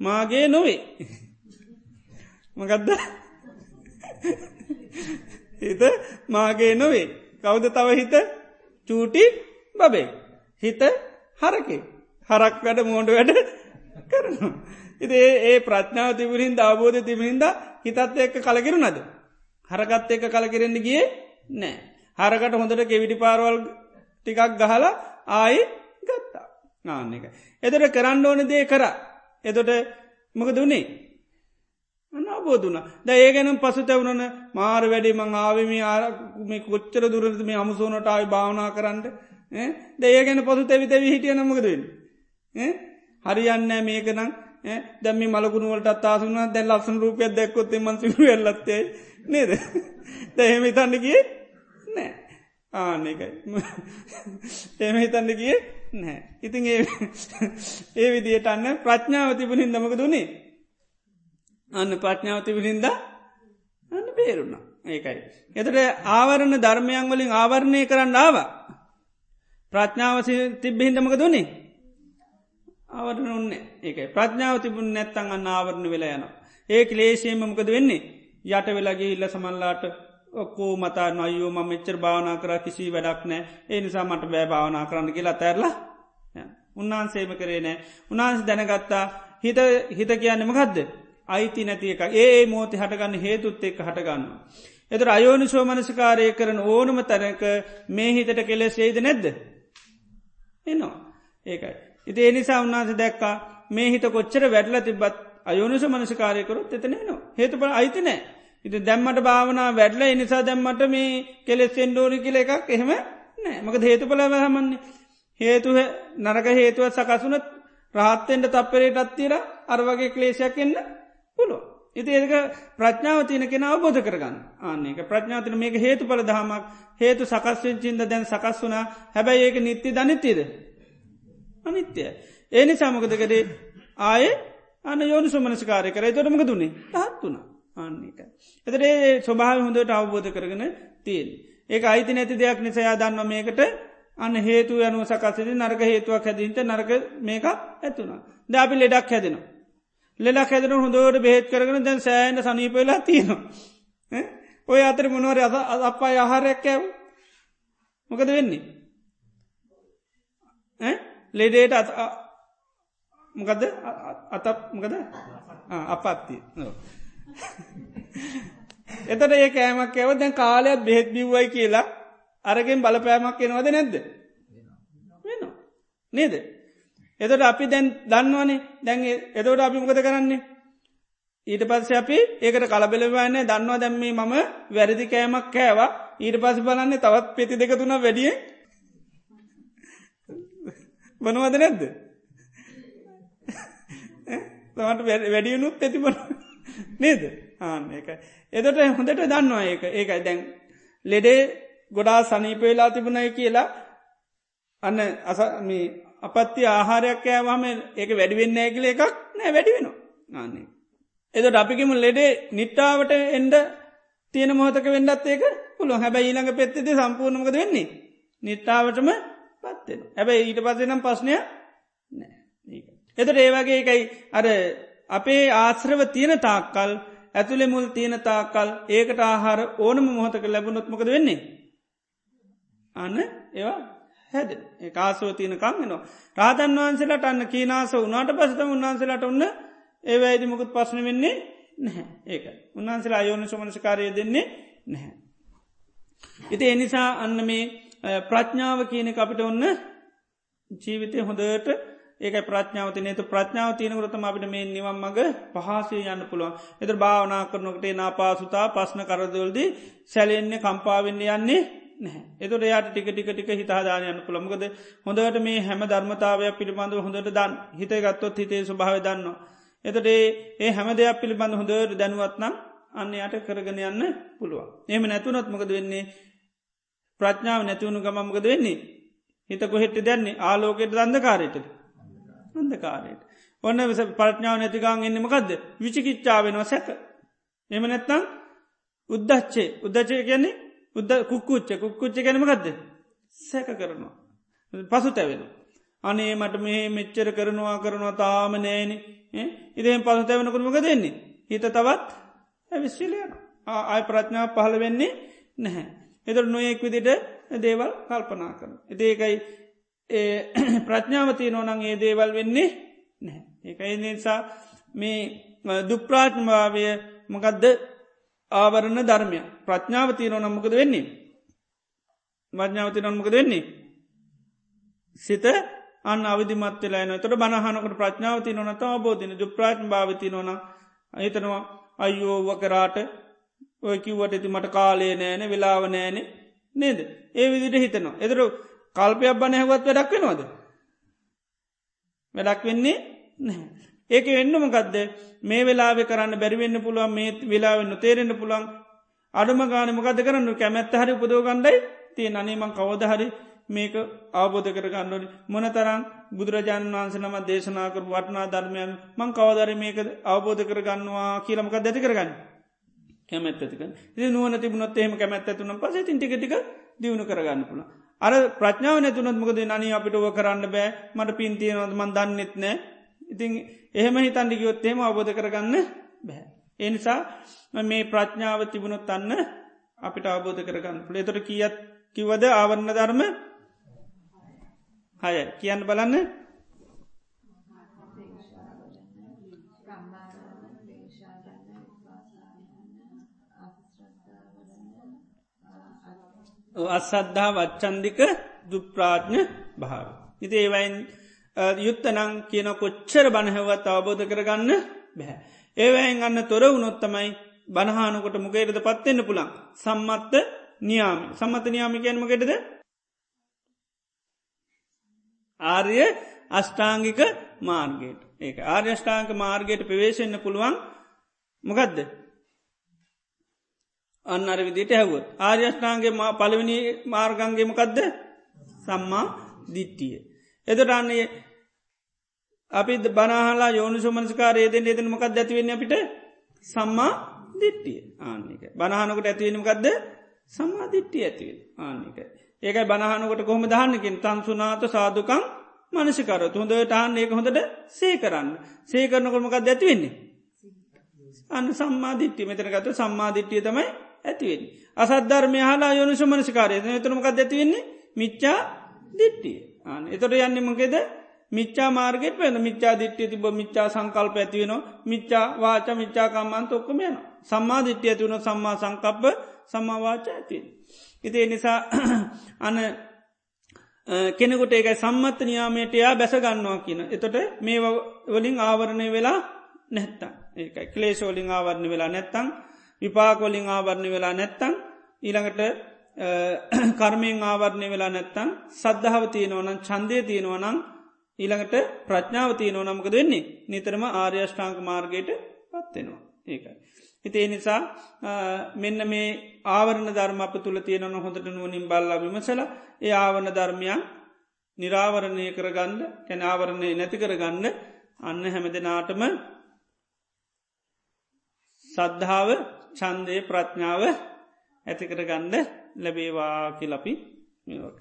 Speaker 1: මාගේ නොවේ මගදද හිත මාගේ නොවේ කවුද තව හිත චූටි බබේ හිත හරකේ හරක් වැඩ මෝඩ වැඩ කරනවා. ඉති ඒ ප්‍රඥාව තිබුණින් අවබෝධ තිබුණින්ද හිතත් එක්ක කලකිරුණද. හරකත් එක්ක කලකිරෙන්න්න ගිය නෑ. හරකට හොඳට කෙවිඩි පාරවල් ටිකක් ගහලා ආයි ගත්තා නාන්න එක. එතට කරන්න ඕන දේ කර. එතොට මක දුන්නේ. අනාබෝධන ද ඒ ගැනම් පසු තැවුණන මාර වැඩි මං ආවම මේ කොච්චර දුරද මේ අමුසෝනට ආයි භාවනා කරන්න? දේ ගැන පසු තැවි තැවි හිටිය නමකදන්න. හරියන්න මේකනම් දැම මලකුණුවලට අත්තාසුන දැන් ලක්සන රූපයක් දැක්කොත් මන්සිරු එල්ලත්තේ නේද? දැහෙම හිතන්න කිය නෑ ආන එකයි. එම හිතන්න කිය නෑ. ඉතින් ඒ ඒ විදියට අන්න ප්‍රඥාව තිබුණින් දමක දුණේ අන්න ප්‍රඥාව තිබුණින්ද අන්න බේරුණ. ඒකයි. එතට ආවරණ ධර්මයන් වලින් ආවරණය කරන්න ආවා. ප්‍රඥාවසි තිබ්බහින්දමක දුන්නේ ආවරණ උන්නේ ඒකයි. ප්‍රඥාව තිබුණ නැත්තන් අන්න ආවරණ වෙලා යන ඒ ලේශයමමකද වෙන්නේ? යට වෙලාගේ ඉල්ල සමල්ලාට ඔක්කෝ මතා නොයෝ ම මෙච්චර භාවනා කර කිසි වැඩක් නෑ ඒ නිසා මට බෑ භාවනා කරන්න කියලා තැරලා උන්නාන්සේම කරේ නෑ උනාන්ස දැනගත්තා හිත හිත කියන්න මකදද අයිති නැති එක ඒ මෝති හටගන්න හේතුත් එක් හටගන්න. එතර අයෝනි සෝමනසිකාරය කරන ඕනම තරක මේ හිතට කෙලෙස් ඒද නැද්ද. එනවා ඒකයි. ඉති එනිසා උන්නාස දැක්කා මේ හිත කොච්චර වැඩල තිබත් අයෝනිස මනසිකාරයකරුත් එතන නවා හේතුපල අයිති නෑ. ඉති දැම්මට භාවනා වැඩල එනිසා දැම්මට මේ කෙලෙස් එන්ඩෝරි කියල එකක් එහෙම නෑ. මක හේතුපලව හමන්නේ. හේතුව නරක හේතුව සකසුනත් රහත්තෙන්ට තප්පරේට අත්තිර අරවගේ ක්ලේශයක් එන්න පුළුව. ඉති ඒක ප්‍රඥාව තියන කෙන අවබෝධ කරගන්න. ආන්නේක ප්‍රඥාතින මේක හේතු පල දහමක් හේතු සකස්වෙන් චින්ද දැන් සකස් වුනා හැබැයි ඒක නිත්‍ය දනිත්‍යද අනිත්‍යය ඒනි සමකදකරේ ආය අන යෝනු සුමනස්කාරය කර තොටමක දුන්නේ ටහත් වුණා. ආන්නේක. එතරේ ස්වභාව හොඳට අවබෝධ කරගෙන තියෙන්. ඒක අයිති නැති දෙයක් නිසයා දන්න මේකට අන්න හේතු යනුව සකසති නර්ග හේතුවක් හැදින්ට නර්ග මේක ඇතුුණා. ද අපි ලෙඩක් හැදෙනවා. ලෙඩක් හැදෙන හොඳෝට බෙහෙත් කරගෙන දැන් සෑන්ට සනීපවෙලා තියෙනවා. ඔය අතර මොනවර අද අපා ආහාරයක් ඇව් මොකද වෙන්නේ. ලෙඩේට මොකද අතක් මොකද අපත්ති එතට ඒ කෑමක් ඇව දැන් කාලයක් බෙහෙත් බිව්වයි කියලා අරගෙන් බලපෑමක් එනවද නැද්ද? වෙන නේද? එතට අපි දැන් දන්නවනේ. දැන් එතවට අපි මොකද කරන්නේ? ඊට පස්ස අපි ඒකට කලබෙලවන්නේ දන්නවා දැම්මේ මම වැරදි කෑමක් කෑවා. ඊට පස බලන්නේ තවත් පෙති දෙක තුන වැඩිය බනවද නැද්ද? තමට වැඩියනුත් ඇතිබන නේද? ආන්න එක එදට හොඳට දන්නවා ඒක. ඒකයි දැන් ලෙඩේ ගොඩා සනීපවෙලා තිබුණයි කියලා අන්න අසම අපත්ති ආහාරයක් ෑවාම ඒක වැඩිවෙන්න ඇකිල එකක් නෑ වැඩි වෙන ආන්නේ. එදට අපිකිම ලෙඩේ නිට්ටාවට එන්ඩ තියෙන මොහතක වෙන්නත් ඒක පුළුව හැබැයි ඊළඟ පෙත්තෙද සම්පූර්ණමකද වෙන්නේ? නිට්ටාවටම පත්වෙන හැබැයි ඊට පස්සනම් පස්්නය නෑ. එතට ඒවගේ එකයි අර අපේ ආශ්‍රව තියෙන තාක්කල් ඇතුළෙ මුල් තියෙන තාකල් ඒකට ආහාර ඕනම මොහොතක ලැබුණොත්මකද වෙන්නේ. අන්න ඒවා හැද කාසෝ තියන කම්ගෙනවා. රාතන් වහන්සේලට අන්න කීනාස වනාට පසත උන්වහන්සේලට ඔන්න ඒවැයිදි මුකුත් පස්සන වෙන්නේ නැහැ ඒක උන්වහන්සේලා අයෝන සමනස්කාරය දෙන්නේ නැහැ. ඉති එනිසා අන්න මේ ප්‍රඥාව කියන අපිට ඔන්න ජීවිතය හොඳට ඒක ප්‍රඥාවති නතු ප්‍රඥාව තියනකරතම අපිට මේ නිවම් මඟ පහසේ යන්න පුළුවන් එත භාවනා කරනකට නාපාසුතා පස්න කරදවල්දී සැලෙන්නේ කම්පාවෙන්න යන්නේ නැහැ එතට යාට ටික ටික ටික හිතාදානයන්න පුළමකද හොඳට මේ හැම ධර්මතාවයක් පිළිබඳව හොඳට දන් හිත ගත්තොත් හිතේ ස්වභාව දන්න. එතට ඒ හැම දෙයක් පිළිබඳ හොඳට දැනුවත්නම් අන්න යට කරගෙන යන්න පුළුවන්. එම නැතුනොත්මකද වෙන්නේ ප්‍රඥාව නැතිවුණු ගමමකද වෙන්නේ. හිත කොහෙට දැන්නේ ආලෝකයට දන්දකාරයටද. අන්දකාරයට. ඔන්න විස පරඥාව නැතිකාන් එන්නමකක්ද විචිකිච්චාවෙනවා සැක. එම නැත්තං උද්දච්චේ උද්දචය කියන්නේ උද්ද කුක්කුච්ච කුක්කුච්ච ගැනමකක්ද සැක කරනවා. පසු තැවෙන. අනේ මට මේ මෙච්චර කරනවා කරනවා තාම නෑන ඉදෙන් පසු තැවෙනකුමක දෙන්නේ. හිත තවත් ඇවිශ්ශිලයන ආය ප්‍රඥාව පහළ වෙන්නේ නැහැ. එතර නොයෙක් විදිට දේවල් කල්පනා කරන. එදේකයි ප්‍රඥාවතිය නොනං ඒ දේවල් වෙන්නේ නැහැ. ඒකයි නිසා මේ දුප්‍රාත්මභාවය මකදද ආවරණ ධර්මය ප්‍රඥාවතිය නො නම්මකද වෙන්නේ. මඥාවති නොම්මකද වෙන්නේ. සිත අන්න අවිධමත්වෙලා තොට බනහනකට ප්‍රඥාවති නොනත අවබෝධන දුප්‍රාත්ම භාවති නොන අහිතනවා අයෝව කරාට ඔය කිව්වට ඇති මට කාලේ නෑන වෙලාව නෑනෙ නේද ඒ විදිට හිතනවා එදරු කල්පයක් බන හැවත් වැඩක් වෙනවාද. වැඩක් වෙන්නේ ඒක එන්නමකක්ද මේ වෙලාව කරන්න බැරිවෙන්න පුළුවන් මේ වෙලාවෙන්න තේරෙන්න්න පුළන් අඩුම ගානමකද කරන්න? කැමැත්ත හරි පුදෝගණ්ඩයි තිය අනේමං කවදහරි මේක අවබෝධ කරගන්නඩනි මොන තරම් බුදුරජාණන් වන්ස නම දේශනාකර වටනා ධර්මයන් මං කවදර මේක අවබෝධ කරගන්නවා කියලමක දැති කරගන්න? කැමැත්තතික නුවන තිබුණොත් එහෙම කැමැත්ත තුනම් පස තිටික දියුණු කරගන්න පුළ අර ප්‍රඥාව නැතුනත් මොකද නනි අපිට ඔව කරන්න බෑ. මට පින්තියනවද මන් දන්නෙත් නෑ. ඉතින් එහෙම හිතන්ඩිගියොත්තේම අවබෝධ කරගන්න බැහැ. එනිසා මේ ප්‍රඥාව තිබුණොත් අන්න අපිට අවබෝධ කරගන්න පළේතොට කියත් කිවද ආවරණ ධර්ම හය. කියන්න බලන්න. අස්සද්ධා වච්චන්දික දුප්‍රාඥ භාව. ඉති ඒවයින් යුත්තනං කියන කොච්චර බණහැවත් අවබෝධ කරගන්න බැහැ. ඒවැයින් අන්න තොර වුණොත්තමයි බණහානකොට මුකේටද පත්වෙන්න පුළන් සම්මත්ත නියාම. සම්මත නියාමිකයන්මකෙටද ආර්ය අෂ්ඨාංගික මාර්ගයට. ඒ ආර්යෂ්ඨාංක මාර්ගයට ප්‍රවේශෙන්න්න පුළුවන්. මොකදද? අන්න අර විදිට හැවුවත් ආර්යෂ්ඨාන්ගේ පළවෙනි මාර්ගන්ගේමකක්ද සම්මා දිට්ටිය. එදට අන්නේ අපි බනහලා යෝනු සුමනස්කාරයේදෙන් එදන මොකක් ඇතිවෙන්න අපිට? සම්මා දිට්ටිය ආනික බනහනකට ඇතිවෙනමකක්ද සම්මා දිට්ටිය ඇතිවෙන ආනික ඒකයි බනහනකට කොහොම දහන්නකින් තන්සුනාත සාධකං මනසිකර හොඳට අන්න ඒක හොඳට සේ කරන්න. සේ කරනකොමකක් ඇතිවෙන්නේ අන්න සම්මාධිට්ටි මෙතනගත සම්මාධිට්ටිය තමයි ඇතිවෙන්. අසද්ධර්මය හලා යොනු සමනසිකාරය එතරමකක් ඇතිවෙන්නේ? මිච්චා දිට්ටිය. අන එතොට යන්න මොකෙද? මිච්චා මාර්ගෙට වෙන මිච්චා දිට්ටිය තිබ මිච්චා සංකල්ප ඇතිවෙන මිච්චා වාච මිච්චාකම්මන්ත ඔක්කම යන සම්මා දිට්ටිය ඇතිවුණ සම්මා සංකප්ප සම්මාවාච ඇතිවෙන. ඉතිේ නිසා අන කෙනෙකුට ඒකයි සම්මත්ත නියාමයට එයා බැසගන්නවා කියන. එතොට මේ වලින් ආවරණය වෙලා නැත්තම්. ඒකයි. කලේශෝලින් ආවරණ වෙලා නැත්තං විපාකොලින් ආවරණය වෙලා නැත්තං ඊළඟට කර්මයෙන් ආවරණය වෙලා නැත්තං සද්ධාව තියෙනවනම් චන්දය තියෙනවනම් ඊළඟට ප්‍රඥාව තියනෝ නමක දෙන්නේ නිතරම ආර්යෂ්ඨාංක මාර්ගයට පත්වෙනවා ඒකයි. හිතේ නිසා මෙන්න මේ ආවරණ ධර්ම අප තුළ තියෙනවන හොඳට නුවනින් බල්ලා විමසල ඒ ආවරණ ධර්මයන් නිරාවරණය කරගන්න කැන ආවරණය නැති කරගන්න අන්න හැමදනාටම සද්ධාව චන්දය ප්‍රඥාව ඇතිකර ගන්න ලැබේවා කිලපි මේක.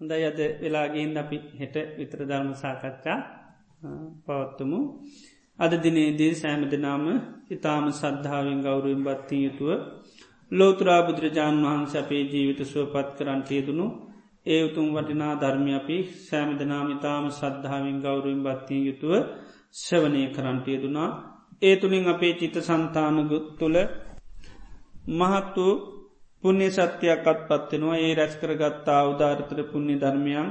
Speaker 1: හොඳයි අද වෙලාගේන් අපි හෙට විතර ධර්ම සාකච්ඡා පවත්තුමු. අද දිනේදී සෑම දෙනාම ඉතාම සද්ධාවෙන් ගෞරුවෙන් බත්තිී යුතුව ලෝතුරා බුදුරජාණන් වහන්ස අපේ ජීවිත සුවපත් කරන්ටයදුණු ඒ උතුම් වටිනා ධර්මය අපි සෑමදනාම ඉතාම සද්ධාවෙන් ගෞරුවෙන් බත්තිී යුතුව ශ්‍රවනය කරන්ටය දුනා ඒ තුළින් අපේ චිත සන්තානගුත් තුළ මහත් වූ පුුණ්‍ය සත්‍යයක්කත් පත්වෙනවා ඒ රැස් කරගත්තා අවධාරතර පුුණ්‍ය ධර්මයන්.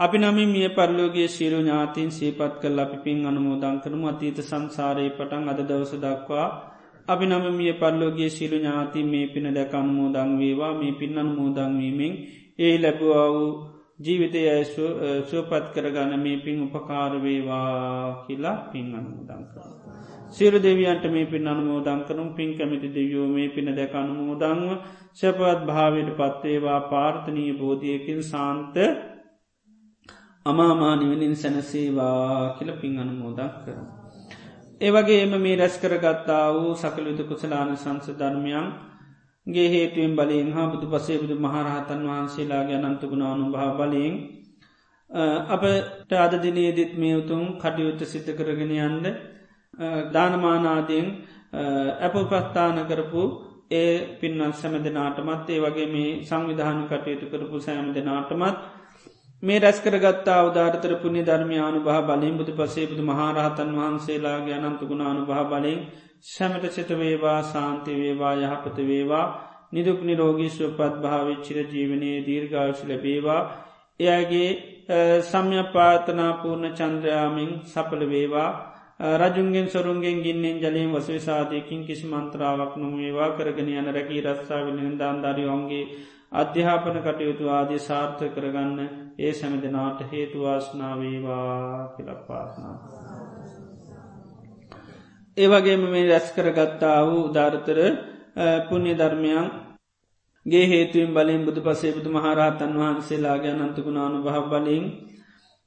Speaker 1: අපි නමි මිය පරලෝගේ ශීරු ඥාතින් සීපත් කල් අපි පින් අනුමෝදං කරනු අතීත සංසාරයේ පටන් අද දවස දක්වා අපි නම මිය පල්ලෝගේ ශිරු ඥාති මේ පින දැක අනුමෝදං වේවා. මේ පින් අනුමෝදංවීමෙන් ඒ ලැබවා වූ ජීවිතය සුවපත් කරගන්න මේ පින් උපකාරවේවා කියලා පින් අනුමෝදං කර. සිරු දෙවියන්ට මේ පින් අනුමෝදං කරුම් පින් කැමිති දෙවියෝ මේ පින දැක අනුමෝදංව සැපවත් භාවයට පත්වේවා පාර්ථනී බෝධියකින් සාන්ත අමාමානිවනින් සැනසේවා කියල පින් අනුමෝදක් කර. ඒවගේ එම මේ රැස් කරගත්තා වූ සකලුතු කුසලාන සංස ධර්මයන් ගේ හේතුවෙන් බලින් හා බුදු පසේ බුදු මහරහතන් වහන්සේලාගේ අනන්තුගුණානු භා බලින් අපට අද දිනේදිත් මේ උතුම් කටයුත්ත සිත කරගෙන යන්ද දානමානාදයෙන් ඇප ප්‍රස්ථාන කරපු ඒ පින්නත් සැම දෙනාටමත් ඒ වගේ මේ සංවිධාන කටයුතු කරපු සෑම දෙනාටමත් මේ රැස්කරගත්තා උදාරතර පුුණි ධර්මයානු භා බලින් බුදු පසේ බුදු මහරහතන් වහන්සේලාගේ අනන්තුගුණානු භා බලින් සැමට සිත වේවා සාන්ති වේවා යහපත වේවා. නිදුක් නිරෝගී සුවපත් භාවිච්චිර ජීවනයේ දීර්ගාවශ ලැබේවා. එයගේ සම්යපාතනා පූර්ණ චන්ද්‍රයාමින් සපල වේවා. රජුන්ගෙන් සොරුන්ගෙන් ගින්නෙන් ජලයෙන් වසවිසාධයකින් කිසි මන්ත්‍රාවක් නොමේවා කරගෙන යන රැකී රස්සා වෙන දාන්ධරියෝන්ගේ අධ්‍යාපන කටයුතු ආදී සාර්ථ කරගන්න ඒ සැමදනාට හේතුවාස්නාවේවා කියලපාසනා. ඒවගේම මේ රැස් කරගත්තා වූ උදාරතර පුුණ්‍ය ධර්මයන් ගේ හේතුවෙන් බලින් බුදු පසේ බුදු මහරහතන් වහන්සේලාගේ අනන්තකුණානු භහ බලින්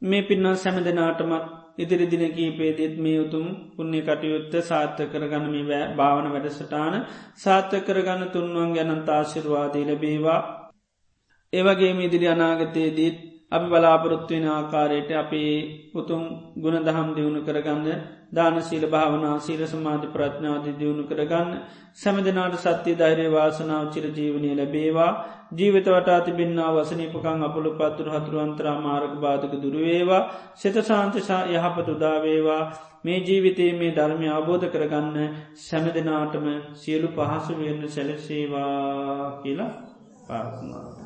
Speaker 1: මේ පින්නා සැම දෙනාටමත් ඉදිරි දින කීපේදෙත් මේ උතුම් පුුණ්‍ය කටයුත්ත සාර්ථ කරගන්න මේ භාවන වැඩසටාන සාර්ථ කරගන්න තුන්වන් ගැනන්තාශිරවාදී ලැබේවා. ඒවගේ ඉදිරි අනාගතයේදීත් අපි බලාපොරොත්තුවෙන ආකාරයට අපි උතුම් ගුණ දහම් දියුණු කරගන්න දාන සීල භාවනා සීල සමාධි ප්‍රඥාති දියුණු කරගන්න සැමදිනාට සත්‍යය ධෛරය වාසනාව චිර ජීවනය ලැබේවා. ජීවිත වටා තිබෙන්න්නා වසනීපකං අපපුළු පත්තුර හතුරුවන්තරා මාරක බාධක දුරුවේවා සෙත සාන්තශා යහපත උදාවේවා මේ ජීවිතයේ මේ ධර්මය අවබෝධ කරගන්න සැමදිනාටම සියලු පහසු වෙන්න සැලසේවා කියලා පාත්මාට.